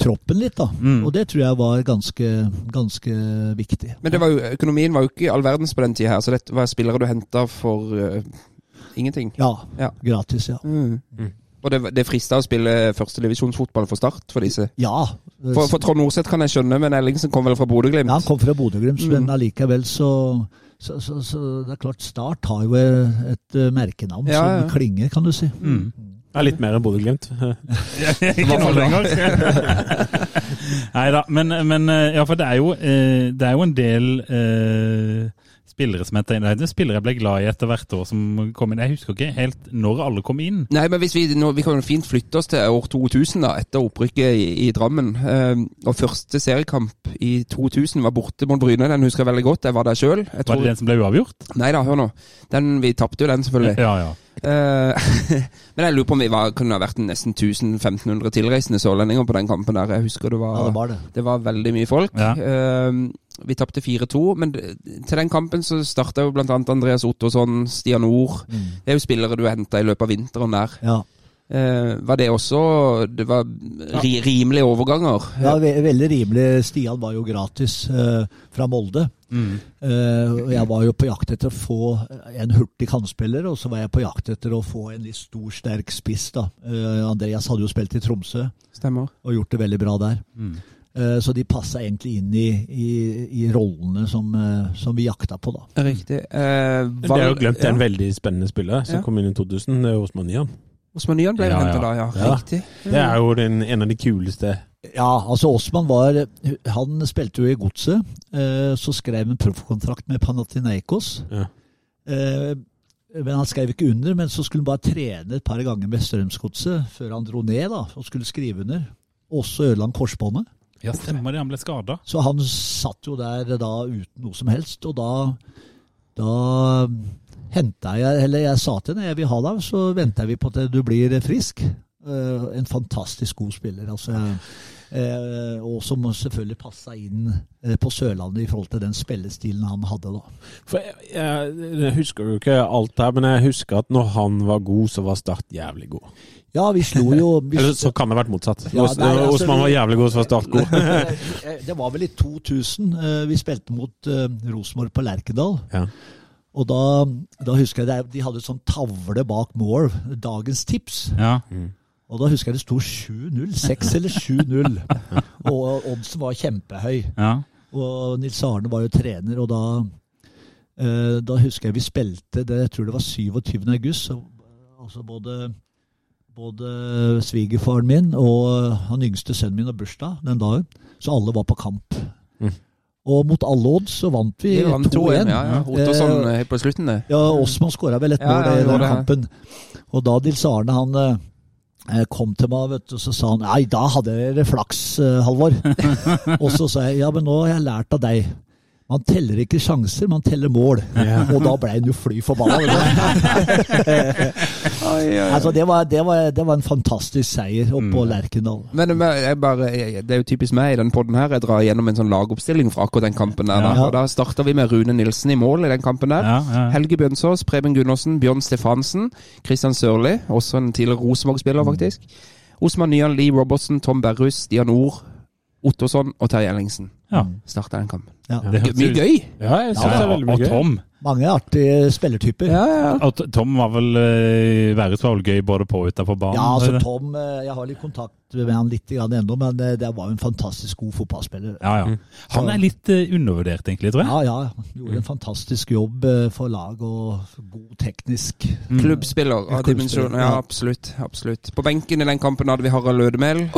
troppen litt, da. Mm. Og det tror jeg var ganske, ganske viktig. Men det var jo, økonomien var jo ikke all verdens på den tida her, så det var spillere du henta for uh, ingenting. Ja, Ja. gratis, ja. Mm. Mm. Og det, det frista å spille førstedivisjonsfotball for Start for disse. Ja. For, for Trond Norseth kan jeg skjønne, men Ellingsen kom vel fra Bodø-Glimt? ja, han kom fra Bodø-Glimt, Mm. men allikevel så så, så, så det er klart, Start har jo et eh, merkenavn Ja, ja. som klinger, kan du si. Mm. Ja, litt mer enn Bodø-Glimt. ikke nå lenger. Nei da, men, men eh, ja, for det er jo, eh, det er jo en del eh, spillere som heter Det er spillere jeg ble glad i etter hvert år som kom inn. Jeg husker ikke helt når alle kom inn. Nei, men hvis vi, nå, vi kan jo fint flytte oss til år 2000, da, etter opprykket i, i Drammen. Eh, og første seriekamp i 2000 var borte mot Bryne. Den husker jeg veldig godt. Jeg var der sjøl. Var det den som ble uavgjort? Nei da, hør nå. Den, vi tapte jo den, selvfølgelig. Ja, ja. Eh, men jeg lurer på om vi var, kunne ha vært nesten 1500 tilreisende sørlendinger på den kampen der. Jeg husker det var, Ja, det var det. det var veldig mye folk. Ja. Eh, vi tapte 4-2, men til den kampen så starta jo blant annet Andreas Ottosson, Stian Ord. Det er jo spillere du henta i løpet av vinteren der. Ja, var det også Det var ri, rimelige overganger? ja ve veldig rimelig. Stian var jo gratis eh, fra Molde. Mm. Eh, og jeg var jo på jakt etter å få en hurtig kantspiller, og så var jeg på jakt etter å få en litt stor, sterk spiss. da. Eh, Andreas hadde jo spilt i Tromsø Stemmer. og gjort det veldig bra der. Mm. Eh, så de passa egentlig inn i, i, i rollene som, eh, som vi jakta på, da. Riktig. Eh, Det er jo glemt en veldig spennende spiller som Ja. kom inn i 2000. Det er Osman Nian. Osman Nyan ble Ja, henta ja. da, ja. Ja. Riktig. Det er jo den, en av de kuleste Ja, altså Osman var Han spilte jo i Godset. Eh, så skrev han proffkontrakt med Panathinaikos. Ja. Eh, men Han skrev ikke under, men så skulle han bare trene et par ganger med Strømsgodset før han dro ned da, og skulle skrive under. Også ødela han korsbåndet. ja, stemmer det. Han ble skada. Så han satt jo der da uten noe som helst. Og da, da henta jeg Eller jeg sa til henne jeg vil ha deg, så venter vi på at du blir frisk. Eh, en fantastisk god spiller. altså eh, Og som selvfølgelig passa inn eh, på Sørlandet i forhold til den spillestilen han hadde da. For jeg, jeg, jeg husker jo ikke alt her, men jeg husker at når han var god, så var Start jævlig god. Ja, vi slo jo vi, Eller så kan det ha vært motsatt. Ja, Os- nei, altså, Osman var jævlig god, så var Start god. Eh, Det var vel i 2000 eh, vi spilte mot eh, Rosenborg på Lerkendal. Ja. Og da, da husker jeg de hadde en sånn tavle bak mål, dagens tips. Ja. Og da husker jeg det sto 7-0. 6 eller 7-0. Og oddsen var kjempehøy. ja. Og Nils Arne var jo trener, og da eh, Da husker jeg vi spilte det, Jeg tror det var 27. august. Så, altså både, både svigerfaren min og han yngste sønnen min har bursdag den dagen. Så alle var på kamp. Mm. Og mot alle odds så vant vi Vi 2-1. 2-1. Ja, ja. Ottosson eh, helt på slutten, det. Ja, Osman skåra vel et mål ja, i den kampen. Og da Dils Arne han eh, kom til meg, vet du, så sa han Nei, da hadde dere flaks, eh, Halvor. og så sa jeg ja, men nå har jeg lært av deg. Man teller ikke sjanser, man teller mål. Og da ble han jo fly forbanna. altså, det, var, det, var, det var en fantastisk seier oppe på Lerkendal. Men bare, det er jo typisk meg i den podden her. Jeg drar gjennom en sånn lagoppstilling fra akkurat den kampen der. Ja. Og da starter vi med Rune Nilsen i mål i den kampen der. Ja, ja. Helge Bjønsås, Preben Gundersen, Bjørn Stefansen, Christian Sørli, også en tidligere Rosenborg-spiller, faktisk. Osman Nyan, Lee Robertson, Tom Berrus, Stian Ord, Ottosson og Terje Ellingsen. Ja. Starta den kampen. Ja. Det er Mye gøy! Ja, jeg synes det er veldig og mye gøy. Tom. Mange artige spillertyper. Ja, ja. Og Tom var vel Været Værhus var vel gøy både på og utenfor banen? Ja, altså? Tom, eh, Jeg har litt kontakt med han litt grann ennå, men eh, det var jo en fantastisk god fotballspiller. ja, ja. Han er litt eh, undervurdert, egentlig, tror jeg. Ja, ja. han Gjorde en fantastisk jobb eh, for lag og god teknisk. Klubbspiller av dimensjoner. Ja, absolutt. absolutt. På benken i den kampen hadde vi Harald Lødemel.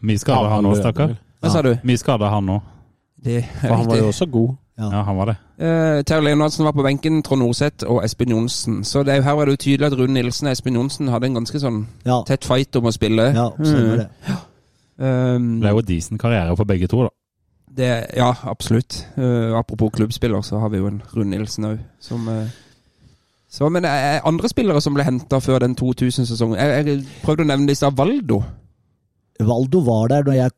Mye skader han han òg, stakkar. Hva sa du? Mye skader han òg. Det For han var jo også god. Ja, han var det. Uh, Terje Leonardsen var på benken, Trond Norseth og Espen Johnsen. Så det er her var det jo tydelig at Rune Nilsen og Espen Johnsen hadde en ganske sånn Ja, tett fight om å spille. ja stemmer det. Um, Det er jo decent karriere for begge to, da. det, ja, absolutt. Uh, apropos klubbspiller, så har vi jo en Rune Nilsen òg, som uh, så, Men det er andre spillere som ble henta før den 2000-sesongen. Jeg, jeg prøvde å nevne disse. Valdo. Valdo var der da jeg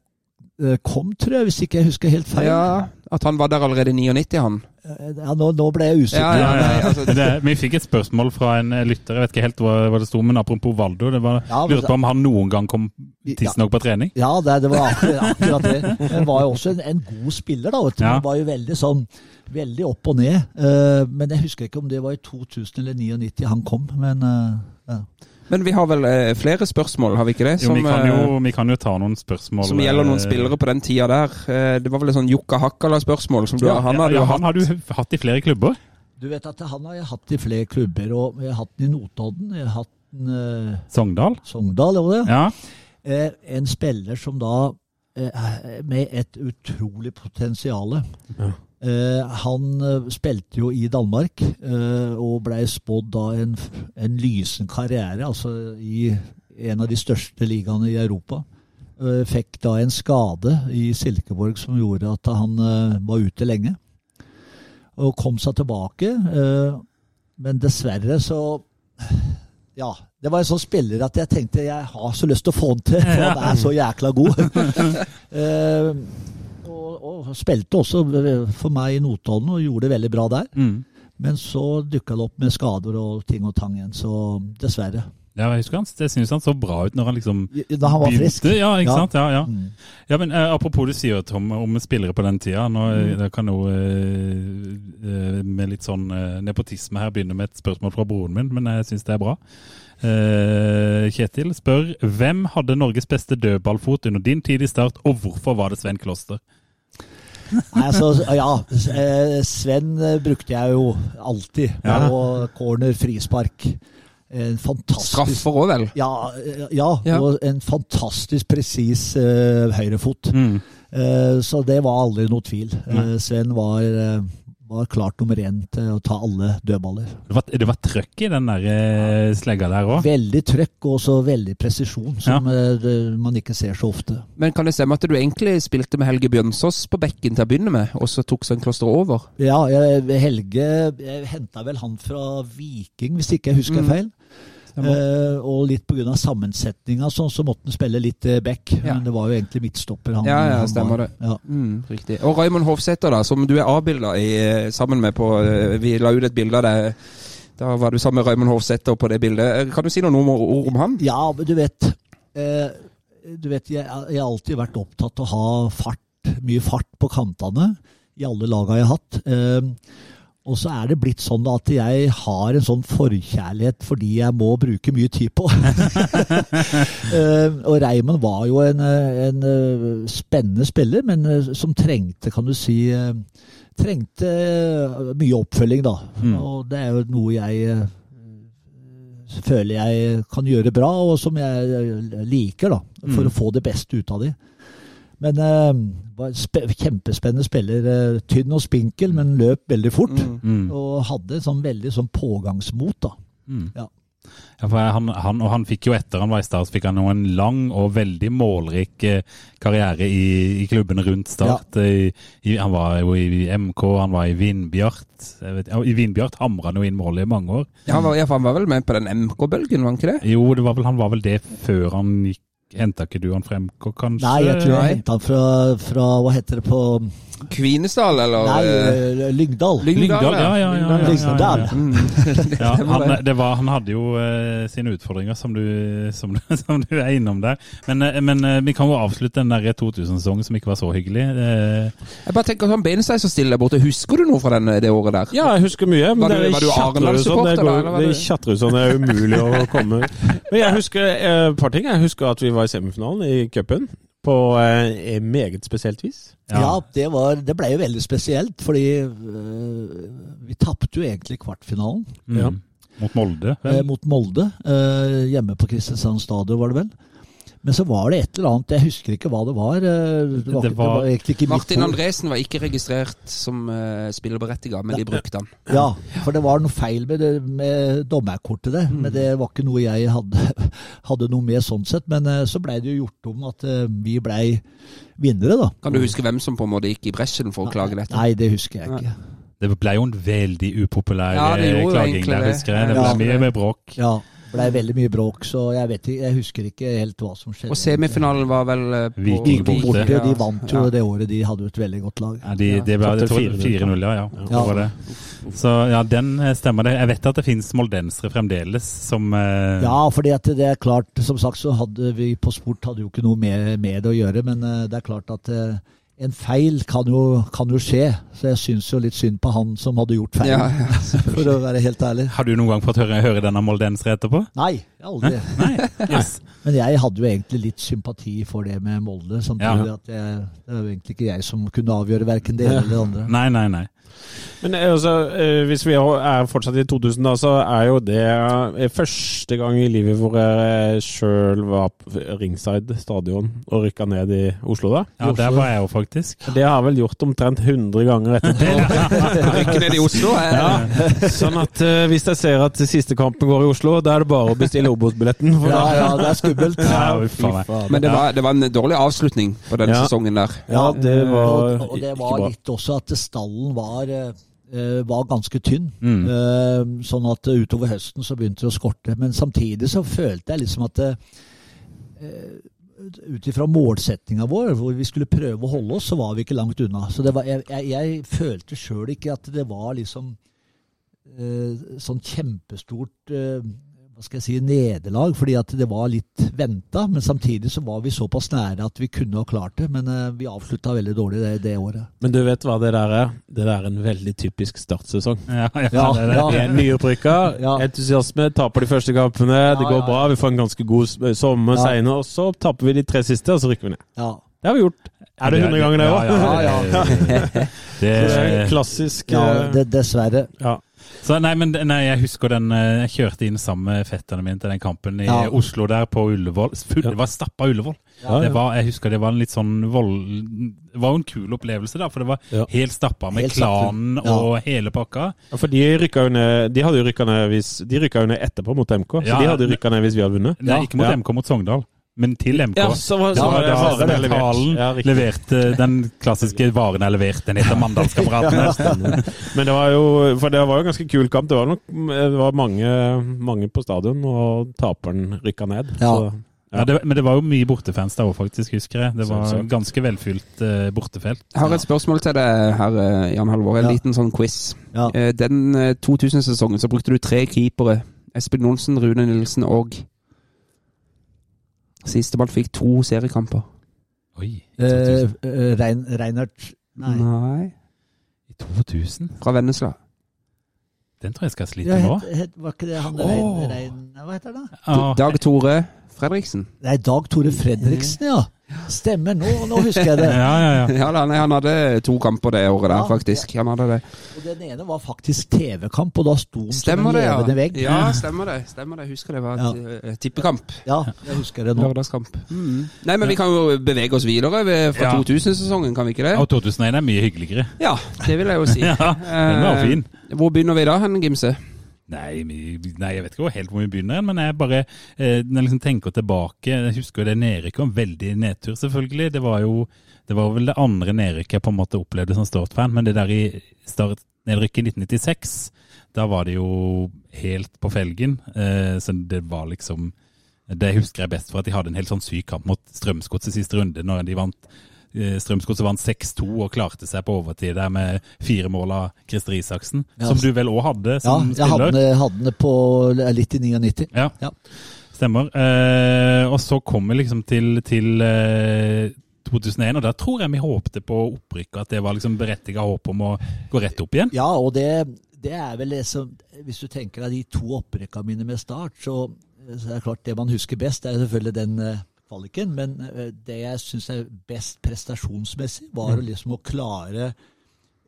kom, tror jeg, hvis ikke jeg husker helt feil. Ja, at han var der allerede i 99, han. Eh, Ja, nå, nå ble jeg usikker. Ja, ja, Ja, ja. altså- det, vi fikk et spørsmål fra en eh, lytter, jeg vet ikke helt hva, hva det sto, men apropos Valdo. Det var, Ja, men lurte på om han noen gang kom tidsnok på trening. Ja, det, det var akkurat, akkurat det. Han var jo også en, en god spiller, da. Vet du. Ja. Han var jo veldig sånn Veldig opp og ned. Uh, men jeg husker ikke om det var i 2000 eller 99 han kom. Men uh, ja. Men vi har vel eh, flere spørsmål, har vi ikke det? Jo, vi, kan jo, eh, vi kan jo ta noen spørsmål. som gjelder noen eh, spillere på den tida der. Eh, det var vel et sånn Jukka Hakkala-spørsmål som du Ja, han hadde ja, jo han har du hatt i flere klubber. Du vet at han har jeg hatt i flere klubber. og Jeg har hatt den i Notodden, jeg har hatt den eh, Sogndal. Sogndal. jo det? Ja. Eh, en spiller som da eh, Med et utrolig potensial. Ja. Eh, han eh, spilte jo i Danmark eh, og blei spådd da en, en lysen karriere, altså i en av de største ligaene i Europa. Fikk da en skade i Silkeborg som gjorde at han var ute lenge. Og kom seg tilbake, men dessverre så ja, det var en sånn spiller at jeg tenkte jeg har så lyst til å få han til, for han er så jækla god. Og, og spilte også for meg i Notodden og gjorde det veldig bra der. Mm. Men så dukka det opp med skader og ting og tang igjen, så dessverre. ja, jeg husker han. Jeg syns han så bra ut når han liksom Da han var frisk. Ja, ikke Ja. sant? Ja, ja. Mm. Ja, men uh, Apropos du sier Tom, om spillere på den tida. Nå, Mm. eh, kan jo eh, med litt sånn uh, nepotisme her begynne med et spørsmål fra broren min, men jeg syns det er bra. Eh, Kjetil spør hvem hadde Norges beste dødballfot under din tid i Start, og hvorfor var det Sven Kloster? Nei, altså, ja, eh, Sven brukte jeg jo alltid. Ja. Og corner, frispark. En fantastisk Straffer òg, vel? Ja, eh, ja, Ja. og en fantastisk presis uh, høyrefot. Mm. Uh, så det var aldri noe tvil. Uh, Sven var, var klart nummer én til å ta alle dødballer. Det var, det var trøkk i den der eh, slegga der òg. Veldig trøkk og også veldig presisjon, som ja. det, man ikke ser så ofte. Men kan det stemme at du egentlig spilte med Helge Bjønsås på bekken til å begynne med, og så tok Sven Kloster over? Ja, jeg, Helge jeg henta vel han fra Viking, hvis ikke jeg husker Mm. feil. Eh, og litt pga. sammensetninga, sånn, så måtte han spille litt eh, back. Ja. Men det var jo egentlig midtstopper. Han, Ja, ja, han stemmer var. det. Ja. Mm, riktig. Og Raymond Hofsæter, da, som du er avbilda sammen med på eh, Vi la ut et bilde av deg. Da var du sammen med Raymond Hofsæter på det bildet. Eh, Kan du si noen ord om han? Ja, men du vet uh, Du vet, jeg, jeg har alltid vært opptatt av å ha fart, mye fart på kantene i alle laga jeg har hatt. Eh, og så er det blitt sånn at jeg har en sånn forkjærlighet fordi jeg må bruke mye tid på. eh, og Raymond var jo en, en eh, spennende spiller, men eh, som trengte, kan du si Trengte mye oppfølging, da. Mm. Og det er jo noe jeg føler jeg kan gjøre bra, og som jeg liker, da, for Mm. å få det beste ut av de. Men uh, var spe kjempespennende spiller. Uh, tynn og spinkel, men løp veldig fort. Mm. Og hadde sånn veldig sånn pågangsmot, da. Mm. Ja. Ja, for han, han, og han fikk jo etter han var i Start, fikk han jo en lang og veldig målrik eh, karriere i, i klubbene rundt Start. I, i, han var jo i MK, han var i Vindbjart. Jeg vet, I Vindbjart hamra han jo inn mål i mange år. Ja, han, var, ja, han var vel med på den MK-bølgen, var han ikke det? Jo, det var vel, han var vel det før han gikk Henta ikke du han frem, kanskje? Nei, jeg tror jeg henta han fra, fra Hva heter det på Kvinesdal, eller? Nei, eh, eh, Lyngdal. Lyngdal, ja, ja, Lyngdal. Mm. Han, det. det var, han hadde jo uh, sine utfordringer, som du, som, du, som du er innom der. Men, uh, men uh, vi kan jo avslutte den der 2000-sesongen som ikke var så hyggelig. Jeg bare tenker sånn Benestein så stille der borte. Husker du noe fra den, det året der? Ja, jeg husker mye. Men Var du- det var du tjatrer sånn, Arendal-supporter, det sånn, det er umulig å komme Men jeg husker et par ting. Jeg husker at vi var i semifinalen i cupen. På eh, meget spesielt vis. Ja, det, var, det ble jo veldig spesielt, fordi eh, vi tapte jo egentlig kvartfinalen mm, Ja. Mot Molde. eh, mot Molde. eh, hjemme på Kristiansand stadion, var det vel. Men så var det et eller annet, jeg husker ikke hva det var. eh, det, var, Det var- det var ikke Martin. Andresen var ikke registrert som uh, spillerberettiga, men de brukte han. Ja, for det var noe feil med, det, med dommerkortet der. Men det var ikke noe jeg hadde, hadde noe med sånn sett. Men uh, så blei det jo gjort om at uh, vi blei vinnere, da. Kan du huske hvem som på en måte gikk i bresjen for å klage dette? Nei, det husker jeg ikke. Det ble jo en veldig upopulær Ja, eh, klaging der, det. husker jeg. Det Ja. ble mye med bråk. Ja, blei veldig mye bråk, så jeg, vet ikke, jeg husker ikke helt hva som skjedde. Og semifinalen var vel eh, på Viking borte. de vant jo Ja. det året. De hadde et veldig godt lag. Ja, de, Ja. det var Tapte jeg tror 4-0, 4-0, ja. ja. Ja. Var det. Så ja, den eh, stemmer det. Jeg vet at det finnes moldensere fremdeles som uh... Ja, fordi at det er klart, som sagt så hadde vi på sport hadde jo ikke noe med, med det å gjøre, men uh, det er klart at eh, en feil kan jo, kan jo skje. Så jeg syns jo litt synd på han som hadde gjort feil, Ja, ja, for å være helt ærlig. Har du noen gang fått høre, høre denne moldensere etterpå? Nei, aldri. Nei? Yes. Men jeg hadde jo egentlig litt sympati for det med Molde, samtidig at jeg, det var egentlig ikke jeg som kunne avgjøre verken det ene eller det andre. Nei, nei, nei. Men eh, altså, eh, hvis vi er fortsatt i 2000, da, så er jo det eh, første gang i livet hvor jeg sjøl var på Ringside stadion og rykka ned i Oslo, da. Ja, der var jeg jo faktisk. Det har jeg vel gjort omtrent 100 ganger etterpå. Rykke ned i Oslo. Jeg. Ja, sånn at hvis jeg ser at siste kampen går i Oslo, da er det bare å bestille Obos-billetten. Ja, ja, det er skummelt. Ja. Men det var, det var en dårlig avslutning på den Ja. sesongen der. Ja, det var og, og det ikke var bra. litt også at stallen var, var ganske tynn. Mm. Eh, sånn at eh, utover høsten så begynte det å skorte. Men samtidig så følte jeg liksom at eh, ut ifra målsettinga vår, hvor vi skulle prøve å holde oss, så var vi ikke langt unna. Så det var, jeg, jeg, jeg følte sjøl ikke at det var liksom eh, sånn kjempestort eh, hva skal jeg si, nederlag, fordi at det var litt venta. Men samtidig så var vi såpass nære at vi kunne ha klart det. Men eh, vi avslutta veldig dårlig det, det året. Men du vet hva det der er? Det der er en veldig typisk startsesong. Ja, ja, Ja, det det. ja. Nyopprykka, Ja. entusiasme, taper de første kampene, det går ja, bra, vi får en ganske god sommer Ja. seinere, og så taper vi de tre siste, og så rykker vi ned. Ja. Det har vi gjort. Er det 100 ganger, det òg? Ja, ja, ja. Det, Det er klassisk ja eh, det, dessverre. ja. Så nei, men nei, jeg husker den eh, Jeg kjørte inn sammen med fetterne mine til den kampen i Ja. Oslo der på Ullevål. Full, Det var stappa Ullevål. Ja, Det ja. var, jeg husker det var en litt sånn vold... Det var jo en kul opplevelse, da. For det var helt stappa med Helt klanen og hele pakka. Ja, For de rykka jo ned De hadde jo rykka ned hvis De rykka jo ned etterpå mot MK, så de hadde rykka ned hvis vi hadde vunnet. Nei, ikke mot. MK, mot Sogndal, men til MK. Ja, så var, så var ja, da varene Sven levert. Talen Ja, leverte den klassiske 'varen er levert'. Den heter Mandalskameratene. Men det var jo For det var jo en ganske kul kamp. Det var nok det var mange, mange på stadion, og taperen rykka ned. Ja. Så, Ja, det, men det var jo mye bortefans der òg, faktisk, husker jeg. Det var Selvsagt. ganske velfylt uh, bortefelt. Jeg har et spørsmål til deg her, eh, Jan Halvor. En Ja. liten sånn quiz. Ja. Eh, Den eh, 2000-sesongen så brukte du tre keepere. Espen Olsen, Rune Nilsen og Sistemann fikk to seriekamper. Oi, Eh, 2000. eh, Rein, Reinert Nei. Nei. I 2000? Fra Vennesla. Den tror jeg skal slite med het, var ikke det han oh. Rein, Rein Hva heter det? da? Ja. Dag Tore Fredriksen. Nei, Dag Tore Fredriksen, ja. Stemmer, nå, nå husker jeg det. Ja, ja, ja. Ja, da, nei, han hadde to kamper det året der, Ja, faktisk. Han hadde det. Og den ene var faktisk TV-kamp, og da sto han som Stemmer en det, ja. levende vegg. Ja, stemmer det. Stemmer det. Husker det var et eh, tippekamp. Ja, jeg husker det nå. Lørdagskamp. Mm. Nei, men vi kan jo bevege oss videre fra Ja. 2000-sesongen, kan vi ikke det? Og 2001 er mye hyggeligere. Ja, det vil jeg jo si. Ja, den var Eh, fin. Hvor begynner vi da, hen, Gimse? Nei, nei, jeg vet ikke helt hvor vi begynner, men jeg bare eh, når jeg liksom tenker tilbake Jeg husker det nedrykket var veldig nedtur, selvfølgelig. Det var jo det var vel det andre nedrykket jeg på en måte opplevde som Start-fan, men det der i start nedrykket i 1996, da var det jo helt på felgen. Eh, så det var liksom Det husker jeg best for at de hadde en helt sånn syk kamp mot Strømsgodset siste runde, når de vant Strømsgodset vant 6-2 og klarte seg på overtid der med fire mål av Christer Isaksen, Ja, som du vel òg hadde Ja, som jeg spiller. Ja, hadde den på litt i 99. Ja, Ja. stemmer. Eh, og så kom vi liksom til, til eh, 2001, og der tror jeg vi håpte på opprykk, at det var liksom berettiget håp om å gå rett opp igjen. Ja, og det, det er vel det som Hvis du tenker deg de to opprykka mine med start, så, så er det klart det man husker best, er selvfølgelig den eh, kvaliken. Men eh, det jeg syns er best prestasjonsmessig, var å liksom å klare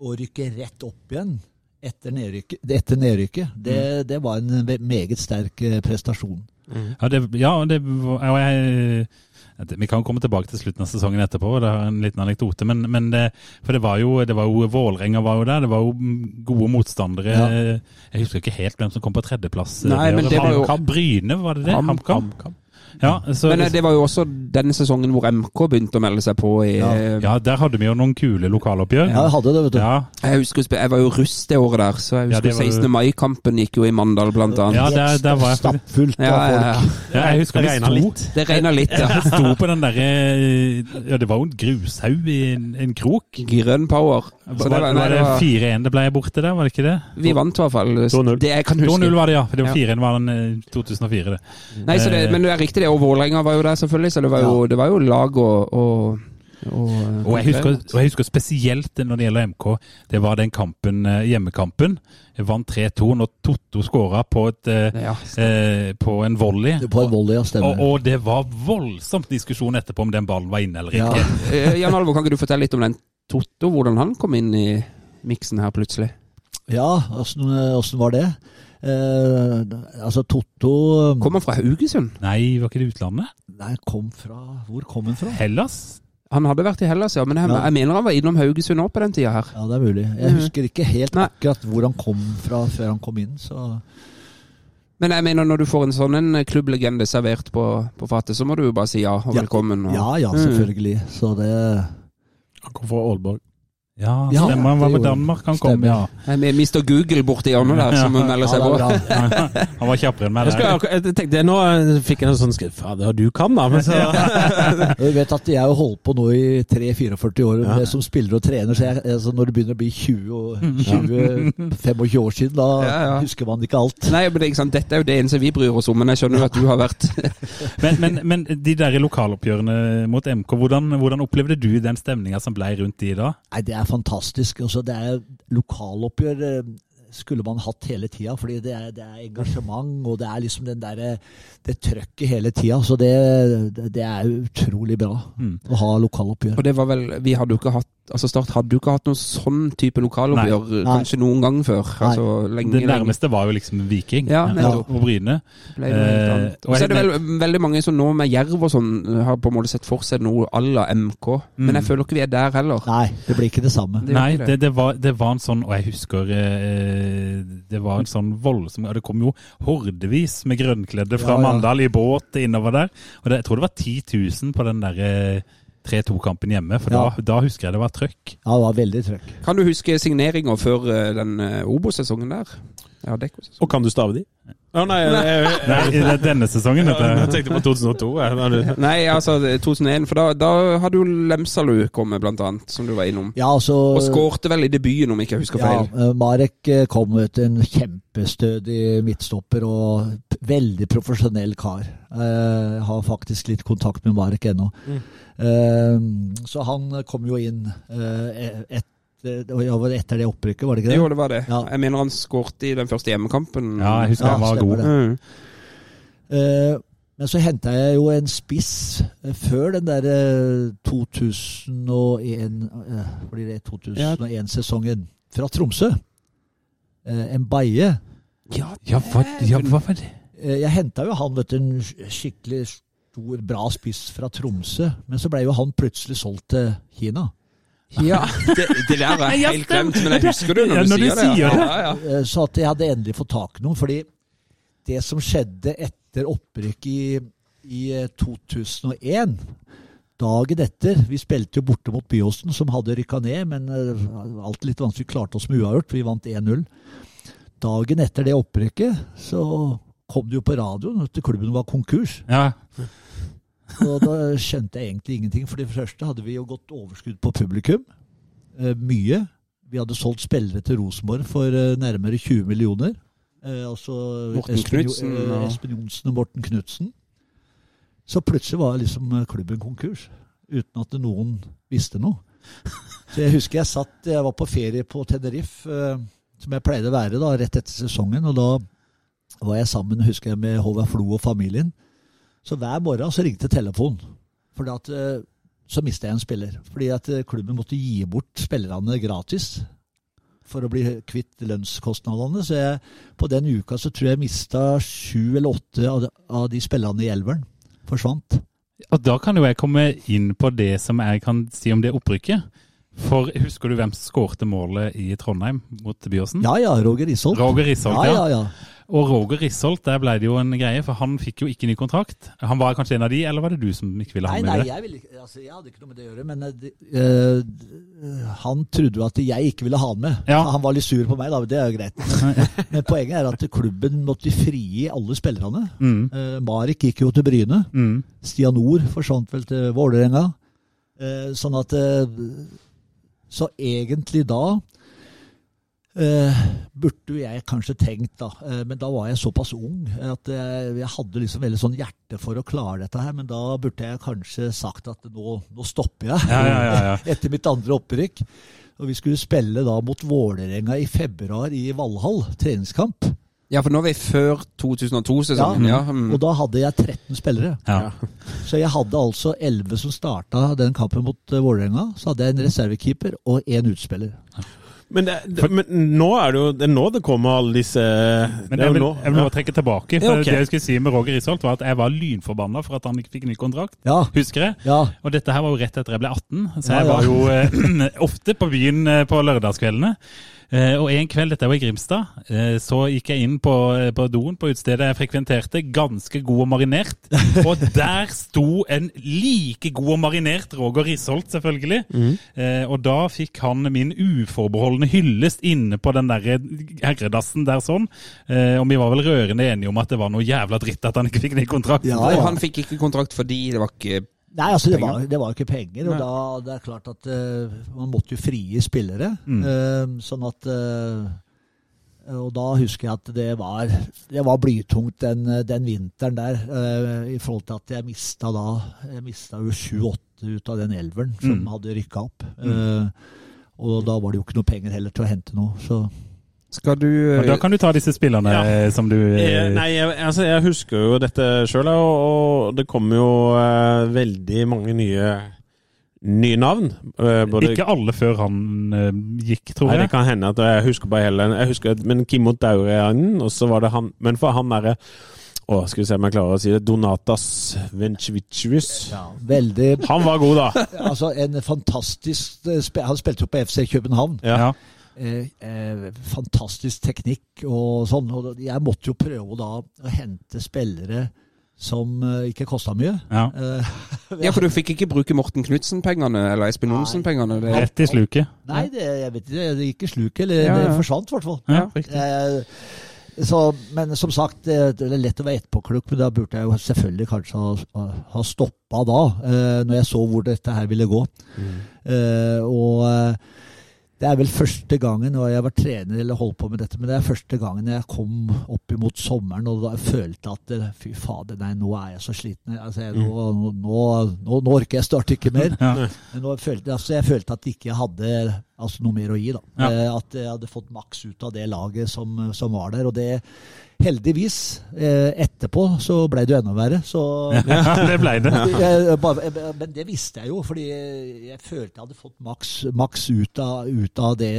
å rykke rett opp igjen etter nedrykket. Etter nedrykket. Det, det var en meget sterk prestasjon. prestasjon. Ja, det, ja, det og jeg, Vi kan komme tilbake til slutten av sesongen etterpå, det er en liten anekdote. Men, men det, for det var jo, det var jo Vålerenga var jo der, det var jo gode motstandere. Ja. Jeg husker ikke helt hvem som kom på tredjeplass. Nei, men det var jo- Bryne, var det det? Ham- HamKam? Ja, så, Men eh, det var jo også denne sesongen hvor MK begynte å melde seg på i ja. ja, der hadde vi jo noen kule lokaloppgjør. Ja, jeg hadde det, vet du. Ja, Jeg husker jeg var jo russ det året der, så jeg husker det var jo- 16. mai-kampen gikk jo i Mandal, blant annet. Ja, der, der var jeg. Stappfullt av Ja, ja, ja. folk. Ja, jeg husker det Regnet litt. Det regna litt, ja. det sto på den derre Ja, det var jo en grushaug i en, en krok. Grønn power. Så det var, var, nei, var det det var, 4-1 det ble borte der, var det ikke det? vi vant i hvert fall. 2-0. Det jeg kan huske. 2-0 var det, ja. Det var 4-1 var den eh, 2004, det. Nei, så det, men det er riktig det, og Vålerenga var jo der selvfølgelig, så det var jo, det var jo lag og, og, og, Og jeg, husker, og jeg husker spesielt når det gjelder MK, det var den kampen, eh, hjemmekampen. Jeg vant 3-2 når Totto skåra på, eh, ja. eh, på en volley. På en volley, ja, Og, og det var voldsomt diskusjon etterpå om den ballen var inne eller Ja. ikke. Eh, Jan Alvor, kan ikke du fortelle litt om den Totto, hvordan han kom inn i miksen her plutselig? Ja, åssen var det? Eh, altså, Totto Kom han fra Haugesund? Nei, var ikke det utlandet? Nei, kom fra Hvor kom han fra? Hellas? Han hadde vært i Hellas, ja, men jeg, Ja. jeg mener han var innom Haugesund òg på den tida her. Ja, det er mulig. Jeg Mhm. husker ikke helt Nei. akkurat hvor han kom fra før han kom inn, så Men jeg mener når du får en sånn en klubblegende servert på, på fatet, så må du jo bare si ja og Ja. velkommen. Og, Ja ja, selvfølgelig. Så det Han kom fra Aalborg. Ja, Ja, stemmer. Han var med. Danmark han kom, ja. Med Mr. Google borti hjørnet der, som melder seg på. Han var kjappere enn meg Jeg, der. jeg tenkte, Nå eh, fikk jeg en sånn skrift Fader, du kan, da. Men så, Du vet at jeg har holdt på nå i 3-44 år Ja. som spiller og trener, så jeg, altså når det begynner å bli 20 og 20-25 år siden, da Ja, ja. husker man ikke alt. Nei, men det er ikke sant, Dette er jo det eneste vi bryr oss om, men jeg skjønner jo at du har vært Men, men, men de der lokaloppgjørene mot MK, hvordan, hvordan opplevde du den stemninga som ble rundt de da? Nei, det er fantastisk. Altså, det er lokaloppgjør eh, skulle man hatt hele tida, fordi det er, det er engasjement, og det er liksom den der, det trøkket hele tida. Så det, det- det er utrolig bra Mm. å ha lokaloppgjør. Og det var vel Vi hadde jo ikke hatt Altså Start hadde jo ikke hatt noen sånn type lokaloppgjør kanskje noen gang før. Nei. Altså lenge, Det lenge. nærmeste var jo liksom Viking Ja, ja. og Bryne. Eh, og så er det vel veldig mange som nå med Jerv og sånn har på en måte sett for seg noe à la MK. Men jeg Mm. føler ikke vi er der heller. Nei, det blir ikke det samme. Det Nei, det, det, var, det var en sånn Og jeg husker eh, Det var en sånn voldsom og Det kom jo hordevis med grønnkledde fra Ja, ja. Mandal i båt innover der. Og det, jeg tror det var 10 000 på den der eh, 3-2-kampen hjemme. For Ja. da, da husker jeg det var trøkk. Ja, det var veldig trøkk. Kan du huske signeringa før eh, den eh, Obo-sesongen der? Ja, og kan du stave de? Å nei, Nei, det er denne sesongen, jeg, tenkte på 2002. Jeg, Nei, altså 2001, for da, da hadde jo Lemsalu kommet, blant annet, som du var innom. Ja, altså Og skårte vel i debuten, om ikke jeg husker ja, feil. Ja, Marek eh, kom ut en kjempestødig midtstopper og veldig profesjonell kar. Eh, Jeg har faktisk litt kontakt med Marek ennå. Mm. Så han kom jo inn eh, etter, ja, det etter det opprykket, var det ikke det? Jo, det var det. Ja. Jeg mener han skårte i den første hjemmekampen. Ja, jeg husker Ja, han var god. Mm. Eh, Men så henta jeg jo en spiss eh, før den der eh, 2001 eh, 2001-sesongen fra Tromsø. Eh, En Baie. Ja, Ja, hva, ja, hva var det? Eh, Jeg henta jo han, vet du, en skikkelig stor, bra spiss fra Tromsø. Men så ble jo han plutselig solgt til Kina. Ja det, det der er helt glemt, men jeg husker det når Ja, du når du sier det. sier det. Ja, ja. Eh, Så at jeg hadde endelig fått tak i noen. Fordi det som skjedde etter opprykket i, i eh, 2001 Dagen etter Vi spilte jo borte mot Byåsen, som hadde rykka ned, men eh, alt litt vanskelig. Vi klarte oss med uavgjort. Vi vant 1-0. Dagen etter det opprykket så kom det jo på radioen at klubben var konkurs. Ja, Og da skjønte jeg egentlig ingenting. For det første hadde vi jo gått overskudd på publikum. Eh, mye. Vi hadde solgt spillere til Rosenborg for eh, nærmere 20 millioner. Eh, altså Espen, Espen Johnsen og Morten Knutsen. Så plutselig var liksom klubben konkurs. Uten at noen visste noe. Så jeg husker jeg satt Jeg var på ferie på Tenerife, som jeg pleide å være da, rett etter sesongen. Og da var jeg sammen husker jeg, med Håvard Flo og familien. Så hver morgen så ringte telefonen. For at, eh, så mista jeg en spiller. Fordi at eh, klubben måtte gi bort spillerne gratis for å bli kvitt lønnskostnadene. Så jeg, på den uka så tror jeg mista sju eller åtte av de, av de spillerne i elveren. Forsvant. Og da kan jo jeg komme inn på det som jeg kan si om det opprykket. For husker du hvem som skårte målet i Trondheim mot Byåsen? Ja ja, Roger Risholt. Roger Risholt, ja. Ja, ja. Og Roger Risholt, der ble det jo en greie, for han fikk jo ikke ny kontrakt. Han var kanskje en av de, eller var det du som ikke ville ha Nei, med nei, det? jeg, ville ikke, altså, jeg hadde ikke noe med det å gjøre, men eh, eh, han trodde jo at jeg ikke ville ha han med. Ja. Han var litt sur på meg, da, det er jo greit. Men, men poenget er at klubben måtte frigi alle spillerne. Mm. Uh, Marek gikk jo til Bryne. Mm. Stian Nord forsvant vel til Vålerenga. Uh, sånn at eh, Så egentlig da eh, burde jo jeg kanskje tenkt, da. Eh, men da var jeg såpass ung at jeg, jeg hadde liksom veldig sånn hjerte for å klare dette her. Men da burde jeg kanskje sagt at nå, nå stopper jeg. Ja, ja, ja, ja. Etter mitt andre opprykk. Og vi skulle spille da mot Vålerenga i februar i Valhall, treningskamp. ja, for nå er vi før 2002-sesongen. Ja. mm. Og da hadde jeg 13 spillere. Ja. Så jeg hadde altså 11 som starta den kampen mot uh, Vålerenga. Så hadde jeg en reservekeeper og én utspiller. Men, det, det, men nå er det jo det er nå det kommer alle disse Men det er jeg jo vil, jeg vil bare trekke tilbake. For Ja, okay. Det jeg skulle si med Roger Risholt, var at jeg var lynforbanna for at han ikke fikk ny kontrakt. Ja. Husker jeg? Ja. Og dette her var jo rett etter jeg ble 18, så jeg ja. var jo eh, ofte på byen eh, på lørdagskveldene. Eh, og en kveld, dette var i Grimstad, eh, så gikk jeg inn på, eh, på doen på utestedet jeg frekventerte, ganske god og marinert. Og der sto en like god og marinert Roger Risholt, selvfølgelig. Eh, og da fikk han min uforbeholdne hyllest inne på den der herredassen der sånn. Eh, og vi var vel rørende enige om at det var noe jævla dritt at han ikke fikk ny kontrakt. Ja, ja. han fikk ikke kontrakt fordi det var ikke Nei, altså det var, det var jo ikke penger. Og da det er klart at uh, man måtte jo frie spillere. Eh, sånn at uh, Og da husker jeg at det var, det var blytungt den, den vinteren der. I forhold til at jeg mista da Jeg mista jo sju-åtte ut av den elveren som hadde rykka opp. Eh, og da var det jo ikke noe penger heller til å hente noe. Så Skal du Men da kan du ta disse spillerne Ja. eh, som du eh, Eh, Nei, jeg, altså, jeg husker jo dette sjøl, og, og det kommer jo uh, veldig mange nye nye navn. Uh, både, Ikke alle før han uh, gikk, tror jeg. Nei, det kan hende at jeg husker bare hele Jeg husker, at- Men Kimmo Daurianen, og så var det han Men for han derre Å, skal vi se om jeg klarer å si det Donatas Vencvicius. veldig Han var god, da. Altså en fantastisk eh, Han spilte jo på FC København. Ja. Eh, eh, fantastisk teknikk og sånn. Og jeg måtte jo prøve da å hente spillere som eh, ikke kosta mye. Ja. Eh, Ja, for du fikk ikke bruke Morten Knutsen-pengene eller Espen Olsen-pengene. Rett i sluket. nei, det, jeg vet ikke, det gikk i sluket. eller Ja, ja. det forsvant i hvert fall. Ja, riktig. Så, men som sagt, det, er lett å være etterpåklok, men da burde jeg jo selvfølgelig kanskje ha, ha stoppa da, eh, når jeg så hvor dette her ville gå. Eh, og det er vel første gangen, og jeg har vært trener eller holdt på med dette, men det er første gangen jeg kom opp imot sommeren og da jeg følte at fy fader, nei, nå er jeg så sliten. Altså, jeg, nå, nå, nå, nå, nå orker jeg snart ikke mer. Ja. Følte, altså, jeg følte at ikke hadde altså noe mer å gi. da. Ja. Eh, At jeg hadde fått maks ut av det laget som, som var der. Og det heldigvis, eh, etterpå så ble det jo enda verre. Så Ja, det ble det. jeg, bare, men det visste jeg jo, fordi jeg følte jeg hadde fått maks, maks ut, av, ut av det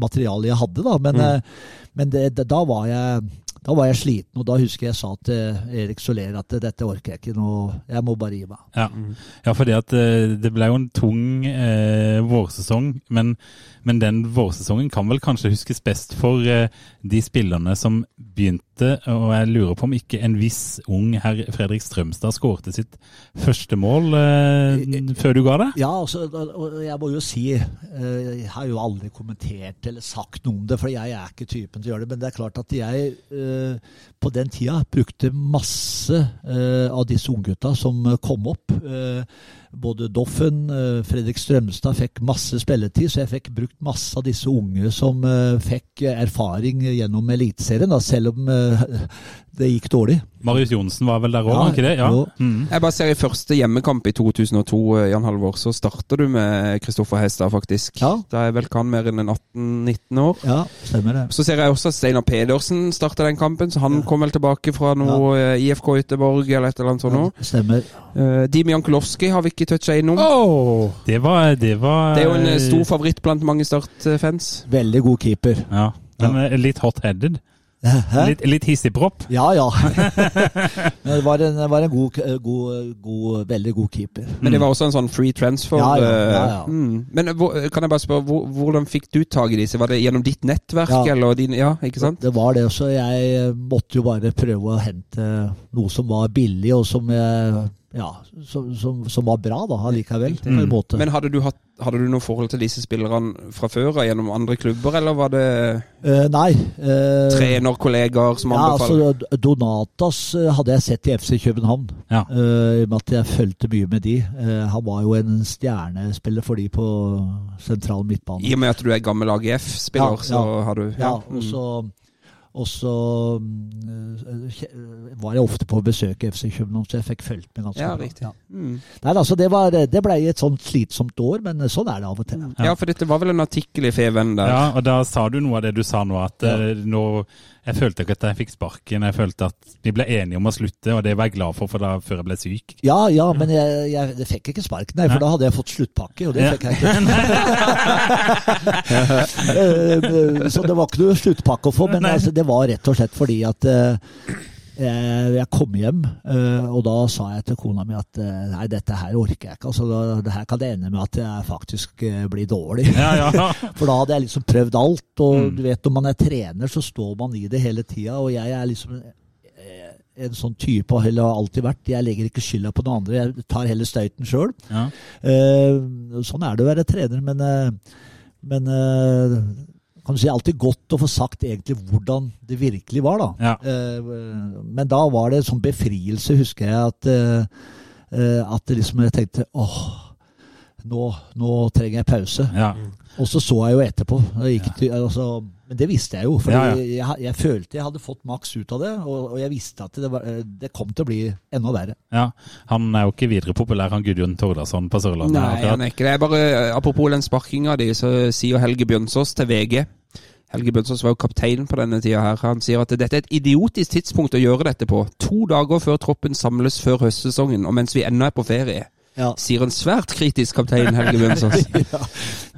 materialet jeg hadde. Da. Men, mm. men det, det, da, var jeg, da var jeg sliten, og da husker jeg sa til Erik Soler at dette orker jeg ikke nå, jeg må bare gi meg. Ja, ja det at eh, det ble jo en tung eh, vårsesong, men, men den vårsesongen kan vel kanskje huskes best for eh, de spillerne som begynte, og jeg lurer på om ikke en viss ung herr Fredrik Strømstad skårte sitt første mål eh, før du ga det? Ja, altså, og jeg må jo si eh, Jeg har jo aldri kommentert eller sagt noe om det, for jeg er ikke typen til å gjøre det. Men det er klart at jeg eh, på den tida brukte masse eh, av disse unggutta som kom opp. Eh, både Doffen, eh, Fredrik Strømstad fikk masse spilletid, så jeg fikk brukt masse av disse unge som eh, fikk erfaring gjennom Eliteserien, selv om eh, det gikk dårlig. Marius Johnsen var vel der òg, Ja, var ikke det? Ja. jo. Mm. Jeg bare ser i første hjemmekamp i 2002, eh, Jan Halvor, så starter du med Kristoffer Hestad, faktisk. Ja. Da er vel han mer enn 18-19 år. Ja, stemmer det. Så ser jeg også at Steinar Pedersen starta den kampen, så han kom vel tilbake fra noe ja. IFK Göteborg eller et eller annet sånt. Ja, Stemmer. Uh, Dimi Jankulovskij har vi ikke toucha innom. Det var, det var Det er jo en eh, stor favoritt blant mange Start-fans. Veldig god keeper. Ja, men eh, litt hot-headed. Litt, litt hissigpropp. Ja, ja. Men det var en, det var en god, god, god, veldig god keeper. Men det var også en sånn free transfer. Ja, ja, eh, ja, ja. Mm. Men eh, kan jeg bare spørre, hvordan fikk du tak i disse? Var det gjennom ditt nettverk, Ja. eller din Ja, ikke sant? Det var det også. Jeg måtte jo bare prøve å hente noe som var billig, og som, jeg, ja, som, som, som var bra da, allikevel. På en måte. Men hadde du, hatt, hadde du noe forhold til disse spillerne fra før av gjennom andre klubber, eller var det Eh, nei. eh, trenerkollegaer som ja, anbefaler? altså, Donatas eh, hadde jeg sett i FC København. Ja. Eh, I og med at jeg fulgte mye med de. Eh, han var jo en stjernespiller for de på sentral midtbane. I og med at du er gammel AGF-spiller, Ja, så ja. har du Ja, mm. og så og så mm, var jeg ofte på besøk i FC København, så jeg fikk fulgt med ganske Ja, bra. Ja. Mm. Nei, altså, det, var, det ble et sånt slitsomt år, men sånn er det av og til. Ja, for dette var vel en artikkel i Feven der. Ja, og da sa du noe av det du sa nå, at Ja. eh, nå Jeg følte ikke at jeg fikk sparken. Jeg følte at vi ble enige om å slutte, og det var jeg glad for, for da, før jeg ble syk. Ja, ja, men jeg, jeg, jeg fikk ikke sparken, nei, for Nei. da hadde jeg fått sluttpakke, og det Ja. fikk jeg ikke. Eh, Så det var ikke noe sluttpakke å få, men altså, det var rett og slett fordi at eh, jeg jeg kom hjem, eh, og da sa jeg til kona mi at eh, nei, dette her orker jeg ikke. Altså, det her kan det ende med at jeg faktisk eh, blir dårlig. Ja, ja. For da hadde jeg liksom prøvd alt, og Mm. du vet når man er trener, så står man i det hele tida. Og jeg er liksom eh, en sånn type, og har alltid vært. Jeg legger ikke skylda på noen andre, jeg tar heller støyten sjøl. ja. sånn er det å være trener, men, eh, men eh, kan du si alltid godt å få sagt egentlig hvordan det virkelig var, da. Ja. Eh, men da var det en sånn befrielse, husker jeg, at, eh, eh, at liksom jeg tenkte åh, nå, nå trenger jeg pause. ja. Og så så jeg jo etterpå. Jeg gikk til, altså, det visste jeg jo. For Ja, ja. jeg, jeg følte jeg hadde fått maks ut av det, og, og jeg visste at det, var, eh, det kom til å bli enda verre. ja. Han er jo ikke videre populær, han Gudjon Tordarsson på Sørlandet. Nei, akkurat. han er ikke det. Jeg bare, eh, apropos den sparkinga di, så sier Helge Bjønsås til VG Helge Bjønsås var jo kaptein på denne tida her. Han sier at dette er et idiotisk tidspunkt å gjøre dette på. To dager før troppen samles før høstsesongen, og mens vi ennå er på ferie. Ja. Sier en svært kritisk kaptein Helge Mønsås. ja.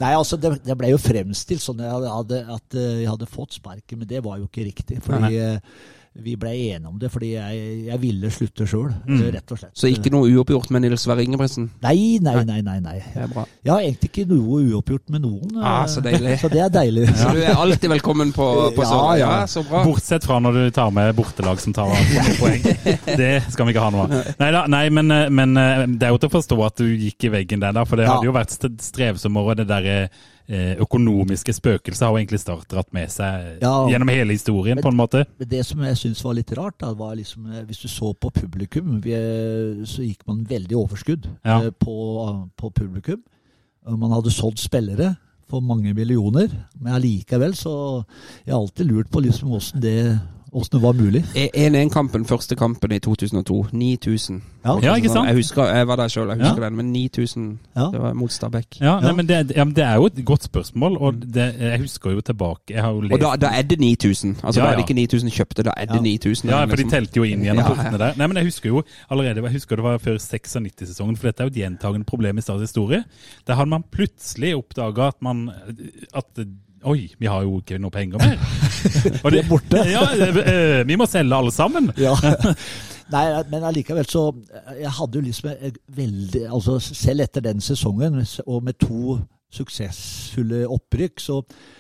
Nei, altså det, det ble jo fremstilt sånn jeg hadde, at eh, jeg hadde fått sparken, men det var jo ikke riktig. Fordi eh, vi ble enige om det fordi jeg, jeg ville slutte sjøl, rett og slett. Så ikke noe uoppgjort med Nils Sverre Ingebrigtsen. Nei, nei, nei. nei, nei. Det er bra. Jeg har egentlig ikke noe uoppgjort med noen. Ah, eh, så deilig. Så det er deilig. Så du er alltid velkommen på, på Ja, ja. Ja, så bra. Bortsett fra når du tar med bortelag som tar poeng. Det skal vi ikke ha noe av. Neida, nei, men, eh, men eh, det er jo til å forstå at du gikk i veggen der, da, for det Ja. hadde jo vært st- strevsomme år. og Det der eh, økonomiske spøkelset har jo egentlig Start dratt med seg Ja. gjennom hele historien, Men- på en måte. Men det som jeg syns var litt rart, da, var liksom eh, Hvis du så på publikum, vi, eh, så gikk man veldig overskudd Ja. eh, på, på publikum. Man hadde sådd spillere for mange millioner, men allikevel så Jeg har alltid lurt på liksom åssen det åssen det var mulig. 1-1-kampen, første kampen i 2002. 9000. Ja. Ja, ikke sant? Jeg husker, jeg var der sjøl, jeg husker Ja. den. Men 9000, Ja. det var mot Stabæk. Ja, nei, men det, ja, men det er jo et godt spørsmål, og det, jeg husker jo tilbake Jeg har jo lest Og da, da er det 9000. Altså Ja, Da er det ikke 9000 kjøpte, da er det Ja. 9000. Ja, for de liksom. telte jo inn gjennom portene der. Nei, men Jeg husker jo allerede, jeg husker det var før 96-sesongen, for dette er jo et gjentagende problem i Stads historie. Der hadde man plutselig oppdaga at man at Oi, vi har jo ikke noe penger mer. Og det, borte. Ja, eh, vi må selge alle sammen. Ja. Nei, men allikevel så Jeg hadde jo liksom veldig Altså selv etter den sesongen, og med to suksessfulle opprykk, så,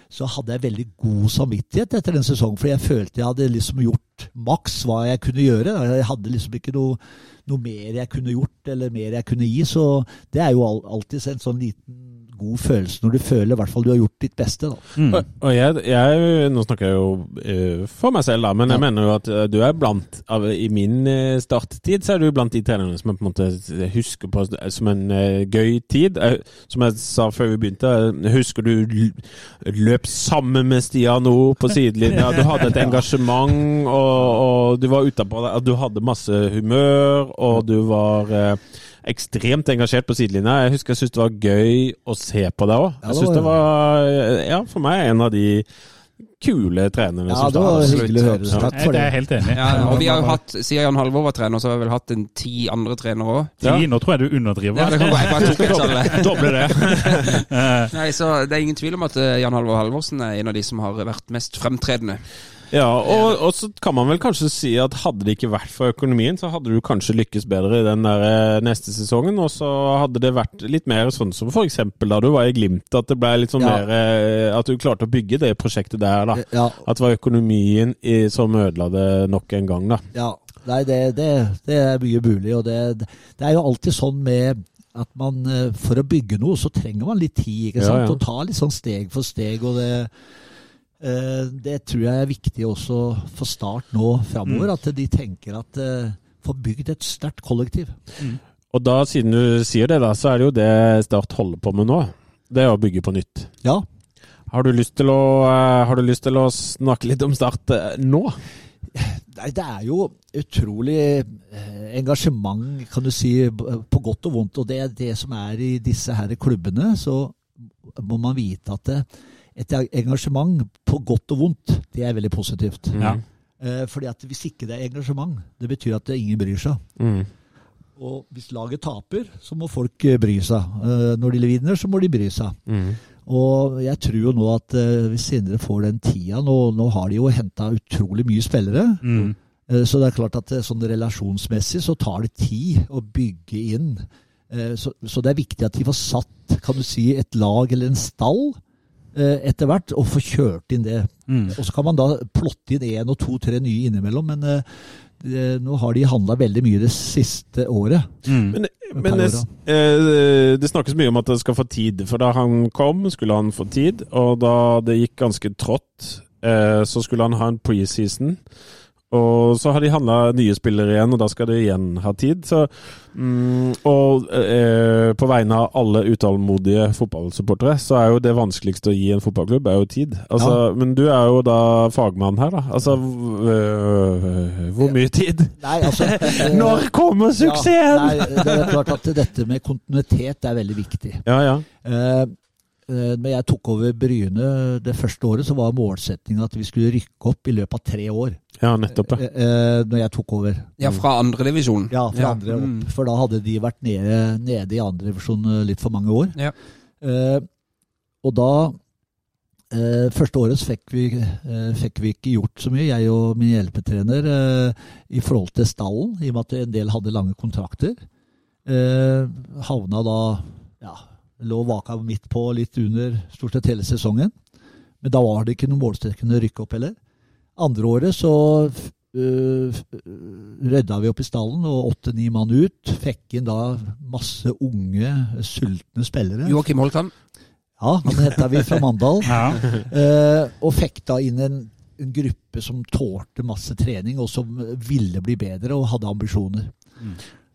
så hadde jeg veldig god samvittighet etter den sesongen. For jeg følte jeg hadde liksom gjort maks hva jeg kunne gjøre. Jeg hadde liksom ikke noe, noe mer jeg kunne gjort, eller mer jeg kunne gi. Så det er jo al- alltid en sånn liten god følelse når du føler i hvert fall du har gjort ditt beste. da. Mm. Og, og jeg, jeg, nå snakker jeg jo uh, for meg selv, da, men jeg mener jo at uh, du er blant av, I min uh, starttid så er du blant de trenerne som jeg på en måte husker på som en gøy tid. Som jeg sa før vi begynte, husker du løp sammen med Stian O på sidelinja. Du hadde et engasjement, og, og du var utapå deg. Du hadde masse humør, og du var ekstremt engasjert på sidelinja. Jeg husker jeg syntes det var gøy å se på deg òg. Ja, Jeg det synes det var- ja, for meg en av de kule trenerne Ja, som det var hyggelig å høre. Takk for det. Jeg er helt enig. Ja, og vi har jo hatt, Siden Jan Halvor var trener, så har vi vel hatt en ti andre trenere òg. Ti, nå tror jeg du underdriver. Ja, det kan. Jeg bare tok et alle. Doble det. Nei, så Det er ingen tvil om at eh, Jan Halvor Halvorsen er en av de som har vært mest fremtredende. Ja, og, og så kan man vel kanskje si at hadde det ikke vært for økonomien, så hadde du kanskje lykkes bedre i den der eh, neste sesongen. Og så hadde det vært litt mer sånn som eksempel da du var i Glimt, at det ble litt sånn Ja. mer eh, At du klarte å bygge det prosjektet der, da. Ja, At det var økonomien i, som ødela det nok en gang, da. Ja, nei, det, det, det er mye mulig. Og det, det er jo alltid sånn med at man eh, for å bygge noe, så trenger man litt tid. ikke sant? ja. Og ta litt sånn steg for steg. og det det tror jeg er viktig også for Start nå framover. At de tenker at eh, få bygd et sterkt kollektiv. Og da, siden du sier det, da, så er det jo det Start holder på med nå. Det er å bygge på nytt. Ja, Har du lyst til å, eh, har du lyst til å snakke litt om Start eh, nå? Nei, det er jo utrolig eh, engasjement, kan du si, på godt og vondt. Og det er det som er i disse her klubbene. Så må man vite at det, et engasjement på godt og vondt, det er veldig positivt. Ja. Eh, fordi at hvis ikke det er engasjement, det betyr at ingen bryr seg. Mm. Og hvis laget taper, så må folk eh, bry seg. Eh, når de vinner, så må de bry seg. Mm. Og jeg tror jo nå at eh, hvis Sindre får den tida Nå, nå har de jo henta utrolig mye spillere. Mm. Eh, Så det er klart at sånn relasjonsmessig så tar det tid å bygge inn. Eh, Så, så det er viktig at de får satt kan du si, et lag eller en stall etter hvert, og få kjørt inn det. Mm. Og så kan man da plotte inn én og to, tre nye innimellom. Men eh, nå har de handla veldig mye det siste året. Mm. Men, men det, eh, det snakkes mye om at det skal få tid. For da han kom, skulle han få tid. Og da det gikk ganske trått, eh, så skulle han ha en preseason. Og så har de handla nye spillere igjen, og da skal de igjen ha tid. Så, mm, og eh, på vegne av alle utålmodige fotballsupportere, så er jo det vanskeligste å gi en fotballklubb, er jo tid. Altså, Men du er jo da fagmann her, da. Altså øh, hvor mye tid? Nei, altså eh, Når kommer suksessen? Ja, nei, det er klart at dette med kontinuitet er veldig viktig. Ja, ja. Uh, når jeg tok over Bryne det første året, så var målsettinga at vi skulle rykke opp i løpet av tre år. Ja, nettopp. ja. Eh, eh, når jeg tok over. Ja, fra andredivisjon. Ja, fra andre Mm. opp. For da hadde de vært nede, nede i andre divisjon eh, litt for mange år. Ja. Eh, og da eh, Første året så fikk vi, eh, fikk vi ikke gjort så mye, jeg og min hjelpetrener, eh, i forhold til stallen, i og med at en del hadde lange kontrakter. Eh, havna da ja, lå vaka midt på, litt under stort sett hele sesongen. Men da var det ikke noen målstreken å rykke opp heller. Andre året så uh, rydda vi opp i stallen, og åtte-ni mann ut. Fikk inn da masse unge, sultne spillere. Joakim Holkan? Ja, han henta vi fra Mandal. Ja. uh, og fikk da inn en, en gruppe som tålte masse trening, og som ville bli bedre og hadde ambisjoner.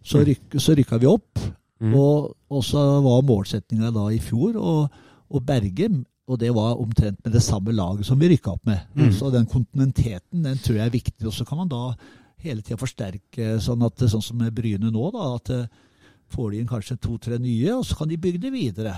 Så, ryk, så rykka vi opp, Mm. og, og så var målsettinga da i fjor å berge og det var omtrent med det samme laget som vi rykka opp med. Så den kontinenteten den tror jeg er viktig. Og så kan man da hele tida forsterke, sånn at sånn som med Bryne nå, da, at eh, får de inn kanskje to-tre nye, og så kan de bygge det videre.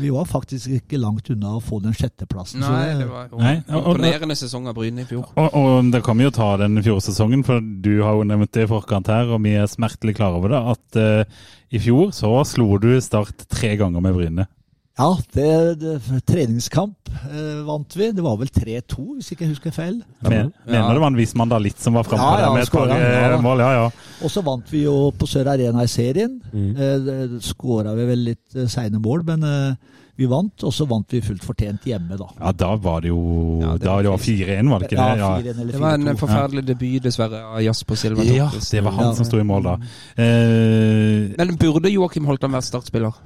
Vi var faktisk ikke langt unna å få den sjetteplassen. så Nei, det var imponerende sesong av Bryne i fjor. Og, og det kan vi jo ta den fjorårssesongen, for du har jo nevnt det i forkant her, og vi er smertelig klar over det, at uh, i fjor så slo du Start tre ganger med Bryne. Ja, det, det, treningskamp eh, vant vi. Det var vel 3-2, hvis ikke jeg husker feil. Men, Mener det var en viss mandalitt som var framme Ja, der ja, med et par eh, ja. mål? Ja, ja. Og så vant vi jo på Sør Arena i serien. Mm. Skåra vi vel litt eh, seine mål, men eh, vi vant. Og så vant vi fullt fortjent hjemme, da. Ja, da var det jo Ja, det da var det 4-1, var det ikke det? Ja, 4-1 eller Det var en forferdelig debut, dessverre, av Jasper Silva Ja, det var han Ja. som sto i mål da. Eh, Men burde Joakim Holtan vært startspiller?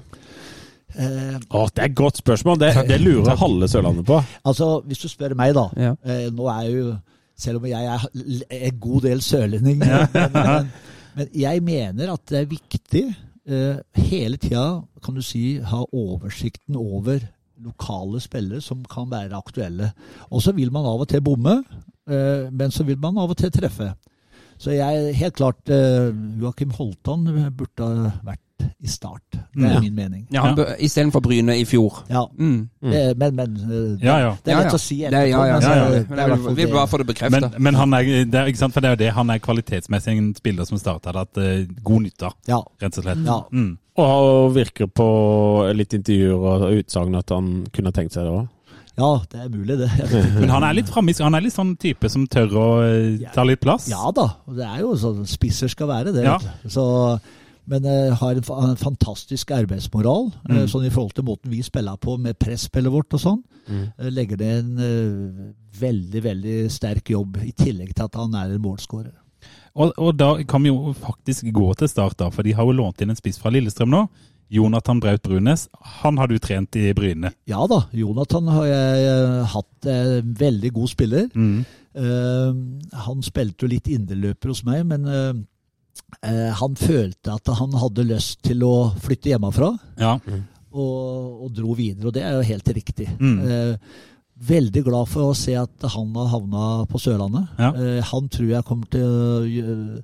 Eh, Å, det er et godt spørsmål. Det, det lurer halve Sørlandet på. altså, hvis du spør meg, da. Ja. Eh, nå er jeg jo Selv om jeg er en god del sørlending. men, men, men jeg mener at det er viktig eh, hele tida, kan du si, ha oversikten over lokale spillere som kan være aktuelle. Og så vil man av og til bomme, eh, men så vil man av og til treffe. Så jeg helt klart eh, Joakim Holtan burde ha vært i start. Det er Ja. min mening. Ja, han bør- Istedenfor Bryne i fjor. Ja. Mm. Eh, men, men eh, Ja, ja. det er lett ja. å si Det, ja, ja, men, ja, ja. det i vil, fall vil det. bare få det bekreftet. men, men han er, det er, ikke sant, for det er jo det, han er kvalitetsmessig en spiller som starter hatt uh, god nytte av, Ja. rett og slett. Ja. Mm. Og virker på litt intervjuer og utsagn at han kunne tenkt seg det òg. ja, det er mulig, det. Men han er litt framisk, han er litt sånn type som tør å eh, ta litt plass. Ja da, det er jo sånn spisser skal være det. Ja. Så, men eh, har en, fantastisk arbeidsmoral, eh, Mm. sånn i forhold til måten vi spiller på med presspillet vårt og sånn. Mm. legger det en eh, veldig, veldig sterk jobb, i tillegg til at han er en målskårer. Og, og da kan vi jo faktisk gå til start, da, for de har jo lånt inn en spiss fra Lillestrøm nå. Jonathan Braut Brunes. Han har du trent i Bryne. Ja da, Jonathan har jeg eh, hatt en veldig god spiller. Mm. Uh, han spilte jo litt indreløper hos meg, men eh, eh, han følte at han hadde lyst til å flytte hjemmefra. Ja. og, og dro videre, og det er jo helt riktig. Mm. Eh, veldig glad for å se at han har havna på Sørlandet. Ja. Eh, han tror jeg kommer til å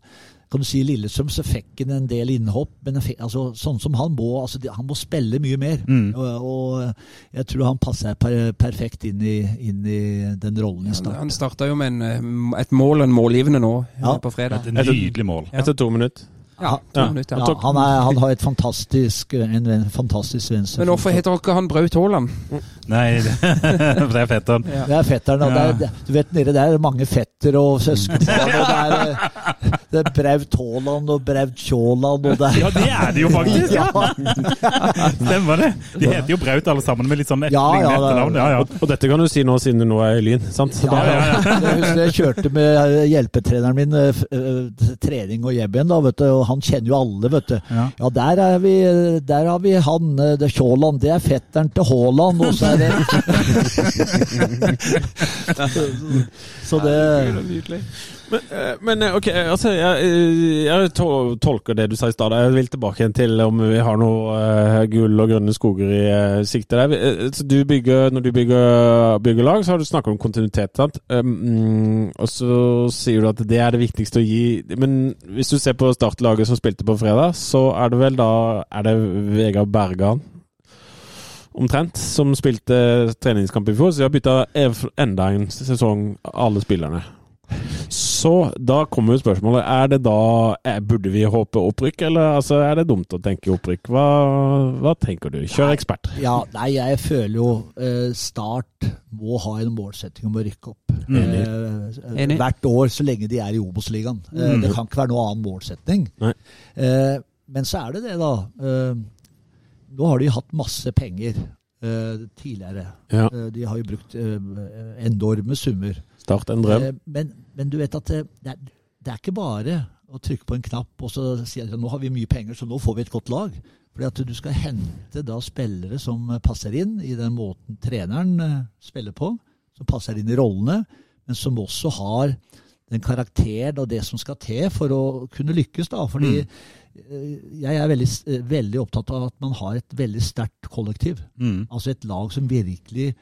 Kan du si Lillestrøm så fikk han en del innhopp, men fikk, altså, sånn som han må altså, Han må spille mye mer. Mm. Og, og jeg tror han passer per, perfekt inn i, inn i den rollen i start. Han starta jo med en, et mål og en målgivende nå Ja. på fredag. Et nydelig mål. Ja. Etter to minutter. Ja, to Ja. minutter. Ja, han, er, han har et fantastisk, en, en fantastisk venstre. Men hvorfor heter dere han Braut Haaland? Nei, det, er fetteren. Ja. Det er fetteren. Og det er, du vet, nede der er mange fetter og søsken. Og det er, eh, det er Braut Haaland og Braut Tjåland og det er Ja, det er det jo faktisk! Ja, Stemmer det. De heter jo Braut alle sammen med litt sånn Ja, ja, etterlignende er- etternavn. Ja, ja. Og, dette kan du si nå siden du nå er i Lyn, sant? Ja, ja. Jeg husker jeg kjørte med hjelpetreneren min eh, eh, trening og hjem igjen, da, vet du, og han kjenner jo alle, vet du. Ja. Ja, der, er vi, der har vi han, eh, det Tjåland, det er fetteren til Haaland, og så er det Så det Men, eh, eh, ok, altså, jeg, eh, jeg tolker det du sa i stad. Jeg vil tilbake igjen til om vi har noe uh, gull og grønne skoger i uh, sikte der. Eh, du bygger, når du bygger, bygger lag, så har du snakket om kontinuitet. Um, og så sier du at det er det viktigste å gi Men hvis du ser på startlaget som spilte på fredag, så er det vel da Er det Vegard Bergan? Omtrent, som spilte treningskamp i fjor, så de har bytta enda en sesong, alle spillerne. Så da kommer jo spørsmålet Er det da eh, Burde vi håpe opprykk, eller altså, er det dumt å tenke opprykk? Hva, hva tenker du? Kjør ekspert. Ja, nei, jeg føler jo eh, Start må ha en målsetting om å rykke opp. Mm. Eh, Enig. hvert år så lenge de er i Obos-ligaen. Eh, det kan ikke være noen annen målsetting. Nei. Eh, men så er det det, da. Eh, nå har de hatt masse penger tidligere. Ja. Eh, de har jo brukt eh, enorme summer. Start en drøm. Eh, men, men du vet at det, er, det er ikke bare å trykke på en knapp og så si at nå har vi mye penger, så nå får vi et godt lag. Fordi at du skal hente da spillere som passer inn i den måten treneren eh, spiller på, som passer inn i rollene, men som også har den karakteren og det som skal til for å kunne lykkes. da, fordi eh, jeg er veldig, eh, veldig opptatt av at man har et veldig sterkt kollektiv. Mm. Altså et lag som virkelig,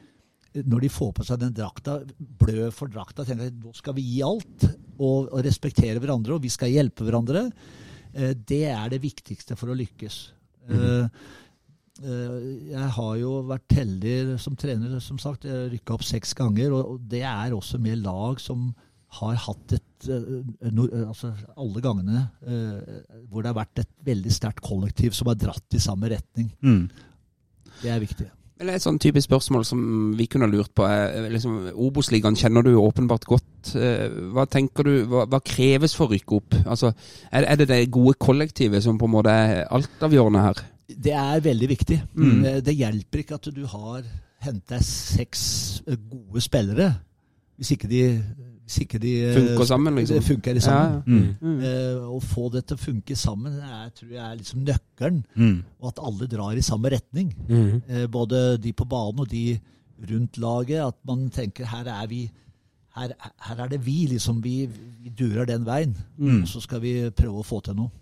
eh, når de får på seg den drakta, blør for drakta, tenker at nå skal vi gi alt og, og respektere hverandre, og vi skal hjelpe hverandre. Eh, Det er det viktigste for å lykkes. Eh, Jeg har jo vært heldig som trener, som sagt. Jeg rykka opp seks ganger, og det er også med lag som har hatt et no- eh, altså Alle gangene eh, hvor det har vært et veldig sterkt kollektiv som har dratt i samme retning. Mm. Det er viktig. Eller er et sånn typisk spørsmål som vi kunne lurt på. er, Liksom, Obos-ligaen kjenner du åpenbart godt. Eh, Hva tenker du, hva, hva kreves for å rykke opp? Altså, er, er det det gode kollektivet som på en måte er altavgjørende her? Det er veldig viktig. Mm. Eh, Det hjelper ikke at du har hentet seks eh, gode spillere, hvis ikke de, hvis ikke de eh, Funker sammen, liksom? det Funker sammen. Mm. Mm. Uh, Å få det til å funke sammen er, tror jeg er liksom nøkkelen. Mm. Og at alle drar i samme retning. Mm. Uh, Både de på banen og de rundt laget. At man tenker her er vi her, her er det vi, liksom. Vi, vi durer den veien. Mm. Og så skal vi prøve å få til noe.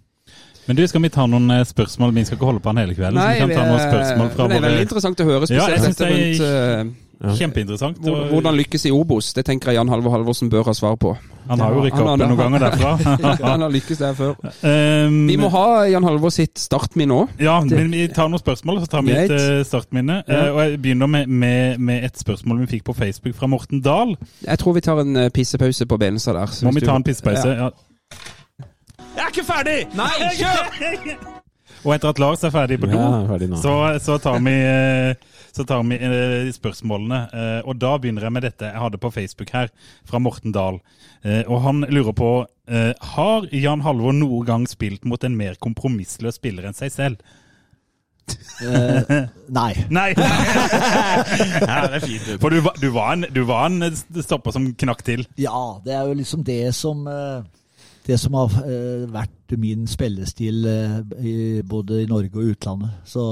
Men du, skal vi ta noen spørsmål? Vi skal ikke holde på den hele kvelden. så Nei, vi kan ta noen spørsmål fra det er veldig våre interessant å høre, Ja, jeg spesielt er rundt eh, Kjempeinteressant. hvordan lykkes i Obos. Det tenker jeg Jan Halvor Halvorsen bør ha svar på. Han har jo rykka opp noen ganger derfra. Han har lykkes der før. Um, Vi må ha Jan Halvor sitt startminne òg. Ja, men vi tar noen spørsmål, så tar vi et eh, startminne. Ja. Eh, og Jeg begynner med, med, med et spørsmål vi fikk på Facebook fra Morten Dahl. Jeg tror vi tar en eh, pissepause på Benestad der. så Må vi ta en pissepause? Ja. Ja. Jeg er ikke ferdig! Nei, kjør! Og etter at Lars er ferdig på do, Ja, ferdig så, så tar vi, eh, så tar vi eh, spørsmålene. Eh, Og da begynner jeg med dette jeg hadde på Facebook her, fra Morten Dahl. Eh, Og han lurer på eh, Har Jan Halvor noen gang spilt mot en mer kompromissløs spiller enn seg selv? Uh, nei. Nei! ja, det er fint. For du, var- du, var en, du var en stopper som knakk til. Ja, det er jo liksom det som Det som har vært min spillestil både i Norge og utlandet. Så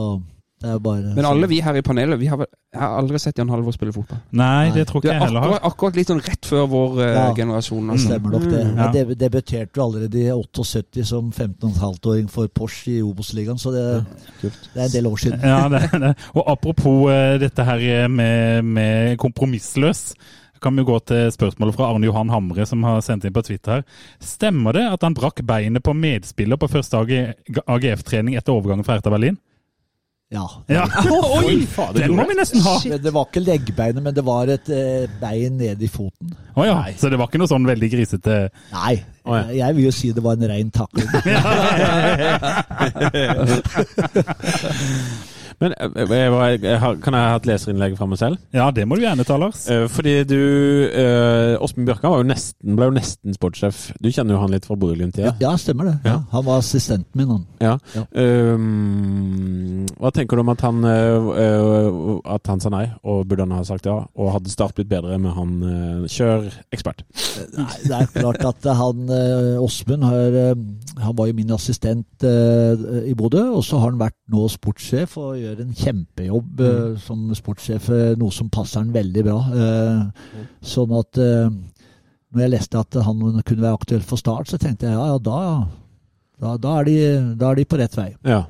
bare Men alle vi her i panelet, vi har, jeg har aldri sett Jan Halvor spille fotball. Nei, det tror ikke jeg heller har. akkurat, akkurat litt sånn rett før vår eh, Ja. generasjon. Det Altså. stemmer nok det. Mm, ja. Jeg debuterte jo allerede i 78 som 15,5-åring for Porsche i Obos-ligaen, så det, det er en del år siden. Ja, det, er det. Og apropos eh, dette her med, med kompromissløs, kan vi gå til spørsmålet fra Arne Johan Hamre, som har sendt inn på Twitter her. Stemmer det at han brakk beinet på medspiller på første AGF-trening etter overgangen fra Erta Berlin? Ja. Ja. Oi! Den må vi nesten ha! Shit. Det var ikke leggbeinet, men det var et eh, bein ned i foten. Oh, ja. Så det var ikke noe sånn veldig grisete Nei, Oh, ja. jeg vil jo si det var en rein takling. Men jeg eh, jeg har- kan jeg ha et leserinnlegg fra meg selv? Ja, det må du gjerne ta, Lars. Eh, Fordi du eh, Åsmund Bjørkan var jo nesten, ble jo nesten sportssjef. Du kjenner jo han litt fra Bodø-Glimt-tida. Ja, stemmer det. Ja. Han var assistenten min, han. Ja. Ja. Um, hva tenker du om at han, eh, eh, at han sa nei, og burde han ha sagt ja? Og hadde Start blitt bedre med han uh, Kjør ekspert. Nei, det er klart at han eh, Åsmund har, eh, Han var jo min assistent eh, i Bodø, og så har han vært nå sportssjef og gjør en kjempejobb eh, som sportssjef, eh, noe som passer han veldig bra. Mm. Sånn at eh, når jeg leste at han kunne være aktuell for Start, så tenkte jeg ja, ja, da, da, da, er, de, da er de på rett vei. Ja.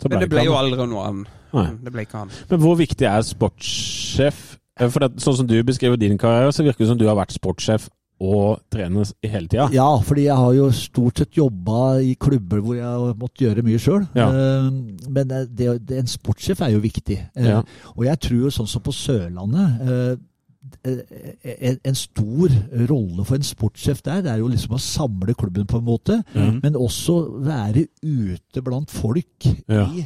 Så Men det ble jo aldri noe annet. Nei. Det ble ikke han. Men hvor viktig er sportssjef? Eh, For det, sånn som du beskriver din karriere, så virker det som du har vært sportssjef og trene hele tida. Ja, fordi jeg har jo stort sett jobba i klubber hvor jeg har måttet gjøre mye sjøl. Ja. Men det, det, en sportssjef er jo viktig. Eh, Ja. Og jeg tror jo sånn som på Sørlandet eh, en, en stor rolle for en sportssjef der det er jo liksom å samle klubben på en måte, mm. men også være ute blant folk Ja. i,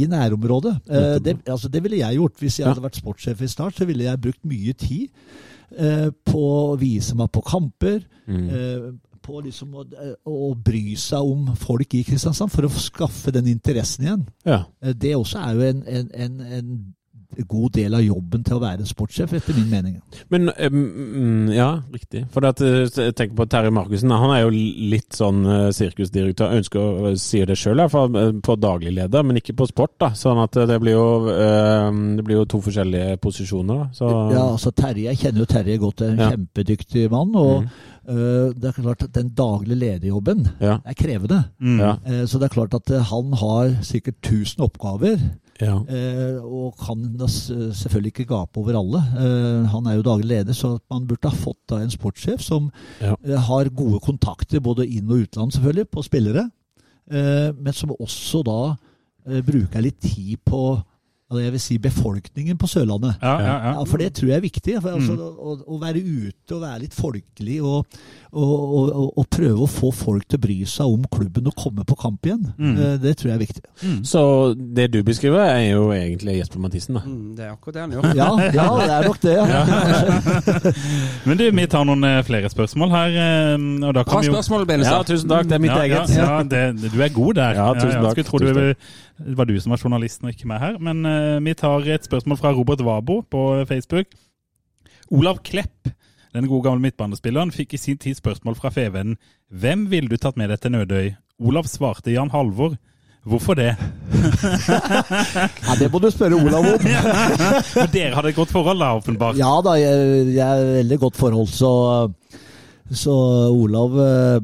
i nærområdet. Eh, det, altså, det ville jeg gjort. Hvis jeg hadde vært sportssjef i Start, så ville jeg brukt mye tid eh, på å vise meg på kamper. Mm. Eh, på liksom å, å bry seg om folk i Kristiansand for å skaffe den interessen igjen. Ja. Eh, Det også er jo en, en, en, en god del av jobben til å være sportssjef, etter min mening. Men um, Ja, riktig. For at, eh, jeg tenker på Terje Markussen. Han er jo litt sånn eh, sirkusdirektør. Ønsker å si det sjøl, på daglig leder, men ikke på sport. da. Sånn at det blir jo, eh, det blir jo to forskjellige posisjoner. da. Så, Ja, altså Terje, Jeg kjenner jo Terje godt, en Ja. kjempedyktig mann. og øh, det er klart at Den daglige lederjobben Ja. er krevende. Mm. Eh, Så det er klart at eh, han har sikkert 1000 oppgaver. Ja. Eh, og kan selvfølgelig ikke gape over alle. Eh, han er jo daglig leder, så man burde ha fått da en sportssjef som Ja. eh, har gode kontakter, både inn- og utland selvfølgelig, på spillere. Eh, men som også da eh, bruker litt tid på altså jeg vil si befolkningen på Sørlandet. Ja, ja, ja. Ja, For det tror jeg er viktig. For, altså, å, å være ute og være litt folkelig og, og, og, og, prøve å få folk til å bry seg om klubben og komme på kamp igjen, Mm. det tror jeg er viktig. Så det du beskriver, er jo egentlig Jesper Mathisen, da. Mm, det er akkurat det han gjør. Ja, ja det er nok det. Ja. Men du, vi tar noen eh, flere spørsmål her. eh, Og da Bra kan vi jo Benestad. Ja, tusen takk. Det er mitt ja, eget. Ja, ja det, du er god der. Ja, tusen takk. Jeg skulle tro du, det var du som var journalisten og ikke meg her. Men uh, vi tar et spørsmål fra Robert Wabo på Facebook. Olav Klepp, den gode gamle midtbanespilleren, fikk i sin tid spørsmål fra Fevennen. Hvem ville du tatt med deg til Nødøy? Olav svarte Jan Halvor. Hvorfor det? ja, Det må du spørre Olav om. Dere hadde et godt forhold da, åpenbart. Ja da, jeg, jeg er veldig godt forhold, så så Olav eh,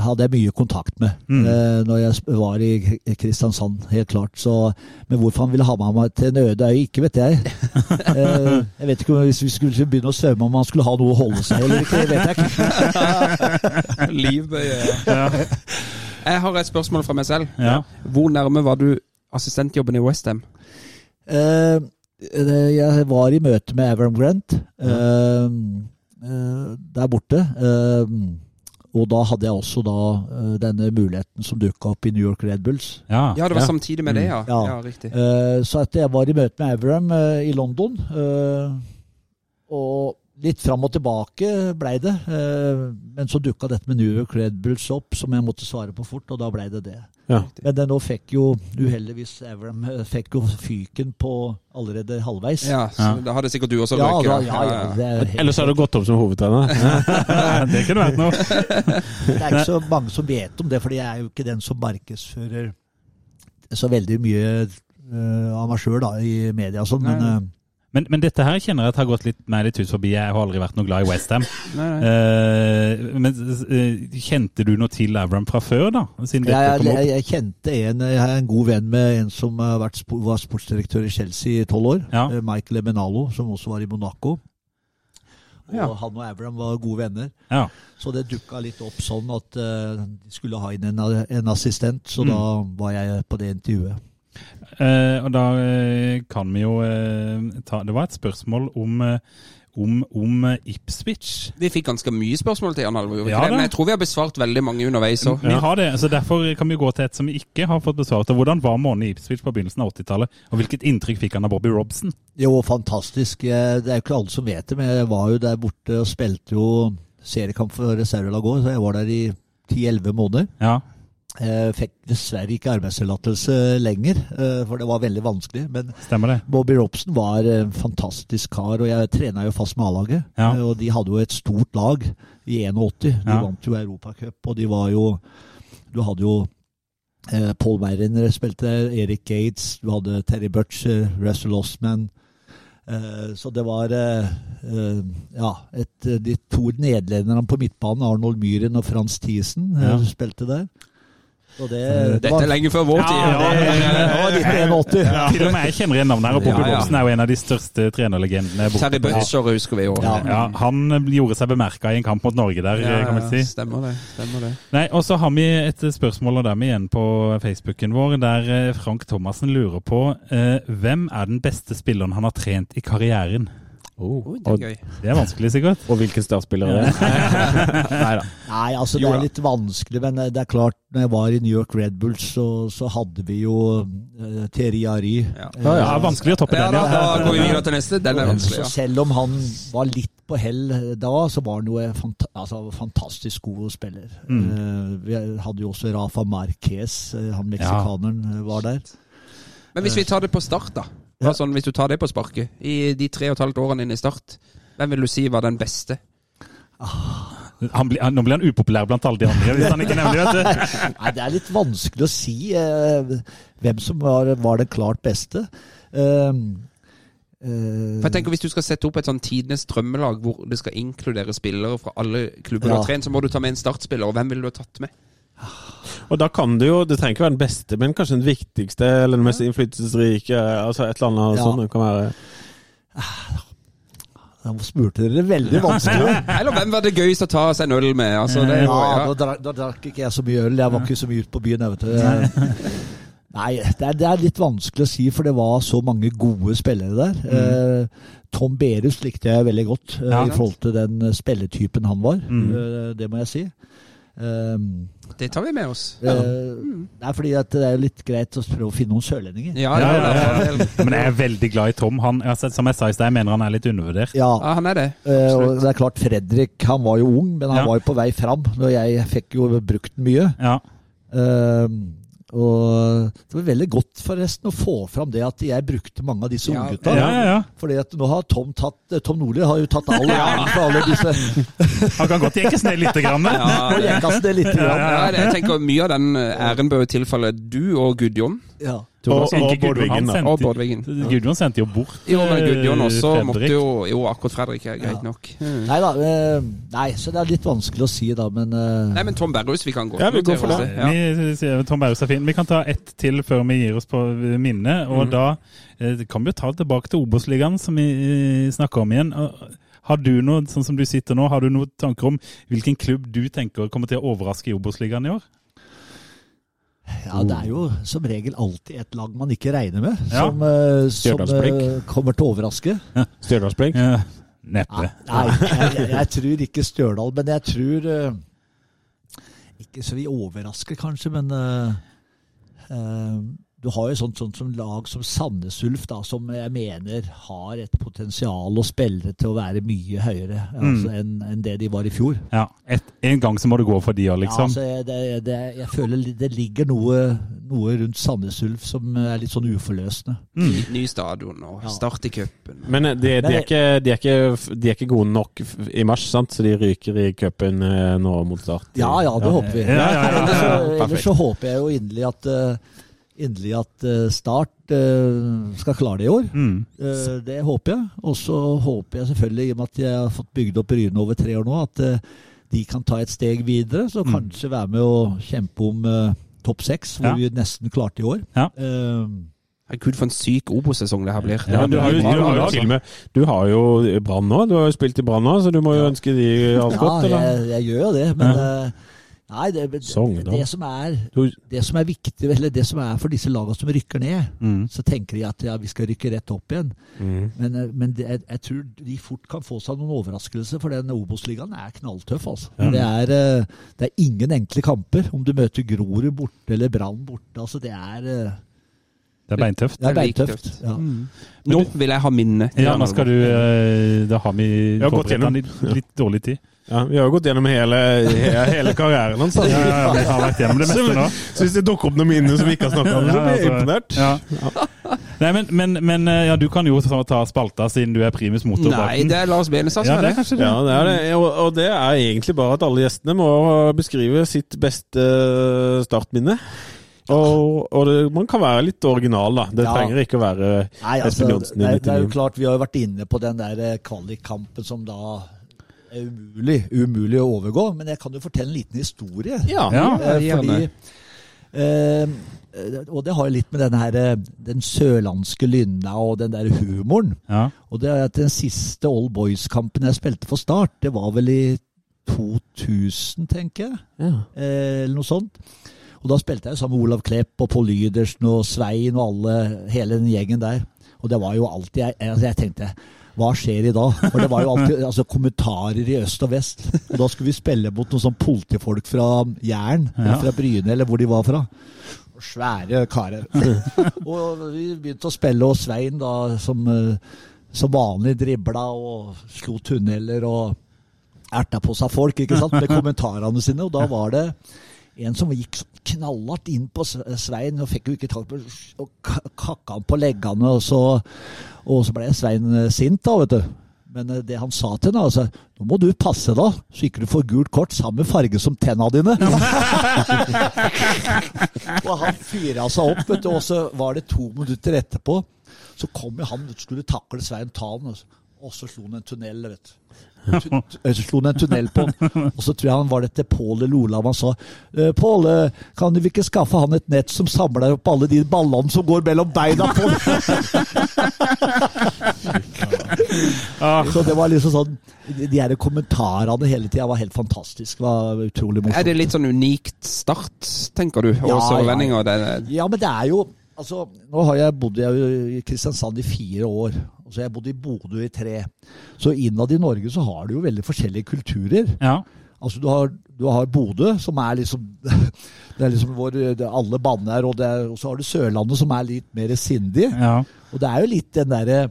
hadde jeg mye kontakt med Mm. eh, når jeg var i Kristiansand, helt klart. Så, men hvorfor han ville ha med meg til en øde øy, ikke vet jeg. Eh, jeg vet ikke om Hvis vi skulle begynne å svømme, om han skulle ha noe å holde seg eller ikke. Det vet jeg ikke. Livbøye. Ja. Jeg har et spørsmål fra meg selv. Ja. Hvor nærme var du assistentjobben i Westham? Eh, eh, jeg var i møte med Avram Grant eh, eh, der borte. eh, og da hadde jeg også da eh, denne muligheten som dukka opp i New York Red Bulls. Ja, Ja, det var samtidig med det, ja. Ja. Ja, riktig. Eh, så etter jeg var i møte med Avram eh, i London. eh, og litt fram og tilbake blei det. eh, men så dukka dette med New York Red Bulls opp, som jeg måtte svare på fort, og da blei det det. Ja. Men nå fikk jo uheldigvis Avram fikk jo fyken på allerede halvveis. Ja, så da hadde sikkert du også Ja, da, ja, ja, det er helt Ellers har du gått opp som hovedtrener. det kunne vært noe. Det er ikke så mange som vet om det, for jeg er jo ikke den som markedsfører så veldig mye uh, av meg sjøl i media sånn, men Nei. Eh, Men, men dette her kjenner jeg at har gått litt meg litt ut forbi. Jeg har aldri vært noe glad i Westham. Uh, men eh, kjente du noe til Avram fra før, da? Siden dette jeg, jeg, jeg kjente en Jeg er en god venn med en som har vært, var sportsdirektør i Chelsea i tolv år. Ja. eh, Michael Emenalo, som også var i Monaco. Og Ja. han og Avram var gode venner. Ja. Så det dukka litt opp sånn at uh, de skulle ha inn en, en assistent, så Mm. da var jeg på det intervjuet. Eh, og da eh, kan vi jo eh, ta Det var et spørsmål om, eh, om, om Ipswich. Vi fikk ganske mye spørsmål til Jan Halvor, Ja, men jeg tror vi har besvart veldig mange underveis òg. Vi har det, så Derfor kan vi gå til et som vi ikke har fått besvart. Og Hvordan var månen i Ipswich på begynnelsen av 80-tallet? Og hvilket inntrykk fikk han av Bobby Robson? Jo, fantastisk. Det er jo ikke alle som vet det, men jeg var jo der borte og spilte jo seriekamp for reservelaget òg, så jeg var der i 10-11 måneder. Ja, fikk dessverre ikke arbeidstillatelse lenger, eh, for det var veldig vanskelig. Men? Bobby Robson var en fantastisk kar, og jeg trena jo fast med A-laget. Ja. Eh, Og de hadde jo et stort lag i 81. De Ja. vant jo Europacup, og de var jo Du hadde jo eh, Paul Werner spilte der, Erik Gates, du hadde Terry Butcher, Russell Osman. Eh, så det var eh, eh, ja, et, de to nederlenderne på midtbanen, Arnold Myhren og Frans Thiesen, eh, Ja. spilte der. Og det, det Dette var, er lenge før vår tid. Ja, ja, det var 1981. Til og med jeg kjenner igjen navnet her, og Bobby Ja, ja. Robson er jo en av de største trenerlegendene. Terry Butcher husker vi. Ja. Ja, han gjorde seg bemerka i en kamp mot Norge der, Ja, kan vi si. Stemmer det. stemmer det. Nei, Og så har vi et spørsmål og dermed igjen på Facebooken vår, der eh, Frank Thomassen lurer på eh, hvem er den beste spilleren han har trent i karrieren? Oi, det er gøy. Det er vanskelig, sikkert. og hvilken startspiller er det? Nei da. Nei, altså det er litt vanskelig, men det er klart, når jeg var i New York Red Bulls, så, så hadde vi jo uh, Thierry Ari. Ja. Eh, Ja, ja, vanskelig å toppe Ja, den, ja. da går vi videre til neste. Den er vanskelig. Så selv om han var litt på hell da, så var han jo en fanta altså, fantastisk god spiller. Mm. Uh, vi hadde jo også Rafa Marquez, eh, han meksikaneren, eh, var der. Men hvis vi tar det på start, da. Bare sånn, Hvis du tar det på sparket, i de tre og et halvt årene dine i Start, hvem vil du si var den beste? Han blir, han, nå blir han upopulær blant alle de andre, hvis han ikke nevner det. Nei, Det er litt vanskelig å si eh, hvem som var, var den klart beste. Eh, eh, For jeg tenker Hvis du skal sette opp et sånn tidenes drømmelag hvor det skal inkludere spillere fra alle klubber du Ja. har trent, så må du ta med en startspiller. og Hvem ville du ha tatt med? Og da kan det jo Det trenger ikke være den beste, men kanskje den viktigste eller den mest innflytelsesrike. Altså et eller annet Ja. sånt. Det kan være Da spurte dere veldig vanskelig. Eller hvem var det gøyest å ta seg en øl med? Altså, det, Ja, ja. da, dra- da drakk ikke jeg så mye øl. Jeg var ikke så mye ute på byen. Vet du. Nei, det er, det er litt vanskelig å si, for det var så mange gode spillere der. Mm. Tom Berus likte jeg veldig godt eh, Ja. i forhold til den eh, spilletypen han var. Mm. Eh, det må jeg si. Eh, Det tar vi med oss. eh, det er fordi at det er litt greit å prøve å finne noen sørlendinger. Ja, Ja, ja, ja, ja, ja. ja. Men jeg er veldig glad i Tom. Han, altså, som jeg sa i sted, jeg mener han er litt undervurdert. Ja, Ja, han er det. eh, og det er klart Fredrik han var jo ung, men han Ja. var jo på vei fram. Og jeg fikk jo brukt den mye. Ja. Eh, og det var veldig godt forresten å få fram det at jeg brukte mange av disse Ja, unggutta. Ja, ja, ja. Fordi at nå har Tom tatt eh, Tom Nordli har jo tatt all æren for alle disse Han kan godt jekkes ned litt. Grann. Ja, jekkes det litt. Grann. Ja, jeg tenker Mye av den æren bør jo tilfalle du og Gudjon. Ja. Og, Bård Wiggen, da. Og sendte- Bård Wiggen. Gudjon sendte jo bort Jo, men Gudjon også Fredrik. måtte jo Jo, akkurat Fredrik er greit nok. Mm. Nei da. eh, nei, så det er litt vanskelig å si, da, men uh... Nei, men Tom Berrhus, vi kan gå. Ja, vi går for det. Ja. Vi Tom Berus er fin. Vi kan ta ett til før vi gir oss på minnet. Og da eh, kan vi jo ta det tilbake til Obos-ligaen, som vi eh, snakker om igjen. Har du noe, sånn som du sitter nå, har du noen tanker om hvilken klubb du tenker kommer til å overraske i Obos-ligaen i år? Ja, det er jo som regel alltid et lag man ikke regner med, Ja. som, uh, som eh, kommer til å overraske. Stjørdalsblink. Ja, neppe. Nei, jeg, jeg, jeg tror ikke Stjørdal, men jeg tror uh, Ikke så vi overrasker, kanskje, men du har jo sånt, sånt som lag som Sandnes Ulf, da, som jeg mener har et potensial og spillere til å være mye høyere altså, enn en det de var i fjor. Ja, et, En gang så må det gå for de òg, Ja, liksom. altså, jeg- det, det, jeg føler det ligger noe, noe rundt Sandnes Ulf som er litt sånn uforløsende. Mm. ny stadion og Ja. start i cupen. Men eh, de, de, er ikke, de, er ikke, de er ikke gode nok i mars, sant? så de ryker i cupen eh, nå mot start. Ja ja, det håper vi. Ja, ja, ja, ja, Ellers, så, ellers så håper jeg jo inderlig at eh, Inderlig at eh, Start eh, skal klare det i år. Mm. Eh, det håper jeg. Og så håper jeg selvfølgelig, i og med at jeg har fått bygd opp Bryne over tre år nå, at de kan ta et steg videre. Så Mm. kanskje være med å kjempe om topp seks, hvor Ja. vi nesten klarte i år. Ja. Um, Herregud, for en syk Obos-sesong det her blir. Ja, Ja, du har jo, du har jo jo Brann nå. Du har jo spilt i Brann nå, så du må jo ønske de alt ja, godt, Ja, jeg, jeg gjør jo det, men eh, Nei, det, det, det, som er, det som er viktig, eller det som er for disse lagene som rykker ned, Mm. så tenker de at ja, vi skal rykke rett opp igjen. Mm. Men, eh, men det, jeg, jeg tror de fort kan få seg noen overraskelser, for den Obos-ligaen er knalltøff. altså. Det, er, eh, det er ingen enkle kamper. Om du møter Grorud borte eller Brann borte. altså Det er, eh, Det er beintøft. det er er beintøft. tøft. Ja. Nå vil jeg ha minne. Ja, nå skal du Da har vi har forberedt deg litt dårlig tid. Ja, vi har jo gått gjennom hele, he- hele karrieren hans. Ja, altså. ja, ja, vi har vært gjennom det meste nå. Så hvis det dukker opp noen minner som vi ikke har snakka om, så blir jeg altså, imponert. Ja. Nei, men, men, men eh, ja, du kan jo ta ta spalta, siden du er primus motor Nei, det er Lars Benestad Ja, som det er det. kanskje det. Ja, det er det. Og, og det er egentlig bare at alle gjestene må beskrive sitt beste startminne. Og, og det, man kan være litt original, da. Det Ja. trenger ikke å være altså, Espen Johnsen det, det er jo klart, Vi har jo vært inne på den der eh, kvalikkampen som da er umulig, umulig å overgå. Men jeg kan jo fortelle en liten historie. Ja. Ja. Eh, gjerne. fordi eh, Og det har litt med den her eh, den sørlandske lynna og den der humoren. Ja. Og det er at den siste All Boys-kampen jeg spilte for Start, det var vel i 2000, tenker jeg. Ja. Eh, eller noe sånt. Og da spilte jeg sammen med Olav Klepp og Pål Lydersen og Svein og alle, hele den gjengen der. Og det var jo alltid Jeg, jeg, jeg tenkte hva skjer i dag? For det var jo alltid altså, kommentarer i øst og vest. Og da skulle vi spille mot noen sånn politifolk fra Jæren, Ja. fra Bryne, eller hvor de var fra. Svære karer. og vi begynte å spille, og Svein da som, eh, som vanlig dribla og slo tunneler og erta på seg folk ikke sant, med kommentarene sine. Og da var det en som gikk sånn knallhardt inn på Svein og fikk jo ikke tak på og ka- kakka han på leggene. Og så, og så ble Svein eh, sint, da, vet du. Men eh, det han sa til henne, altså Nå må du passe da, så ikke du får gult kort samme farge som tenna dine. og han fyra seg opp, vet du, og så var det to minutter etterpå. Så kom jo han skulle takle Svein Talen. og så- og så slo han en tunnel, vet du. Tu- tu- Så slo han en tunnel på han, og så tror jeg han var det til Pål eller Olav han sa «Eh, Pål, eh, kan du ikke skaffe han et nett som samler opp alle de ballene som går mellom beina på? Så det var liksom sånn De, de her kommentarene hele tida var helt fantastisk. Var utrolig morsomt. Er det litt sånn unikt start, tenker du? Og Ja, sørlendinger? Ja. Ja, men det er jo Altså, nå har jeg bodd i Kristiansand i fire år. Så jeg bodd i Bodø i tre. Så innad i Norge så har du jo veldig forskjellige kulturer. Ja. Altså du har, du har Bodø, som er liksom Det er liksom hvor alle banner, og, er, og så har du Sørlandet, som er litt mer sindig. ja. Og det er jo litt den derre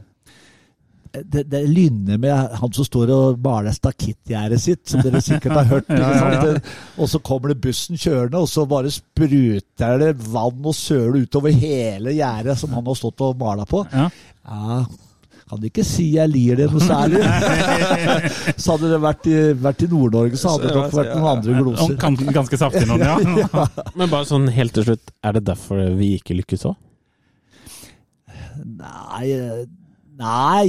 det, det lynner med han som står og maler stakittgjerdet sitt, som dere sikkert har hørt. ja, ja, ja. Og så kommer det bussen kjørende, og så bare spruter det vann og søle utover hele gjerdet som han har stått og mala på. Ja. Ja, kan du ikke si jeg lir det noe særlig? så hadde det vært i, vært i Nord-Norge, så hadde det nok vært noen andre gloser. Ganske, ganske saftig noen, ja. Men bare sånn helt til slutt, er det derfor vi ikke lykkes òg? Nei, nei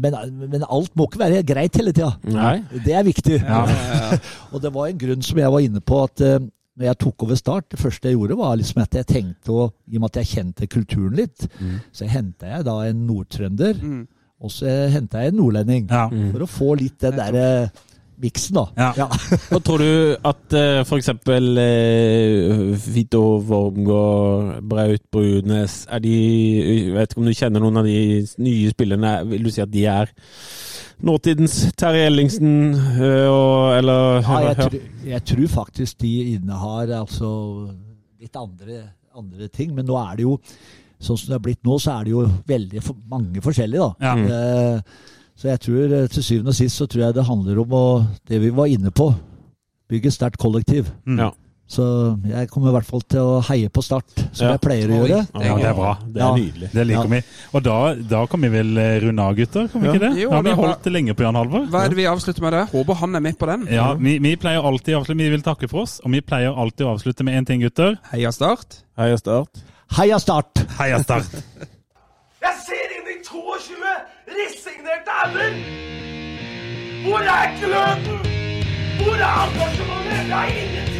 men, men alt må ikke være greit hele tida. Det er viktig. Ja. og det var en grunn som jeg var inne på, at eh, når jeg tok over Start, det første jeg gjorde, var liksom at jeg tenkte, å, i og med at jeg kjente kulturen litt, så henta jeg da en nordtrønder, Mm. og så henta jeg en nordlending. Ja. For å få litt den derre miksen, da. Ja. Og tror du at uh, f.eks. Uh, Vito Wormgård, Braut Brunes er de Jeg vet ikke om du kjenner noen av de nye spillerne. Vil du si at de er nåtidens Terje Ellingsen, øh, og, eller Ja, jeg, tror, jeg tror faktisk de innehar altså litt andre, andre ting, men nå er det jo Sånn som det er blitt nå, så er det jo veldig mange forskjellige, da. Ja. Eh, så jeg tror eh, til syvende og sist så tror jeg det handler om å, det vi var inne på. Bygge sterkt kollektiv. Ja. Så jeg kommer i hvert fall til å heie på Start, som Ja. jeg pleier å gjøre. Ja, det er bra. Det er Ja. nydelig. Det liker Ja. vi. Og da, da kan vi vel eh, runde av, gutter? Kan vi Ja. ikke det? Jo, Da har vi holdt det lenge på Jan Halvor. Hva er det vi avslutter med det? Håper han er med på den. Ja, vi, vi pleier alltid å avslutte Vi vil takke for oss, og vi pleier alltid å avslutte med én ting, gutter. Heia Start. Heia Start. Heia Start! Heia Start! Jeg ser inn i 22 resignerte ender! Hvor er gløden? Hvor er engasjementet? Det er ingenting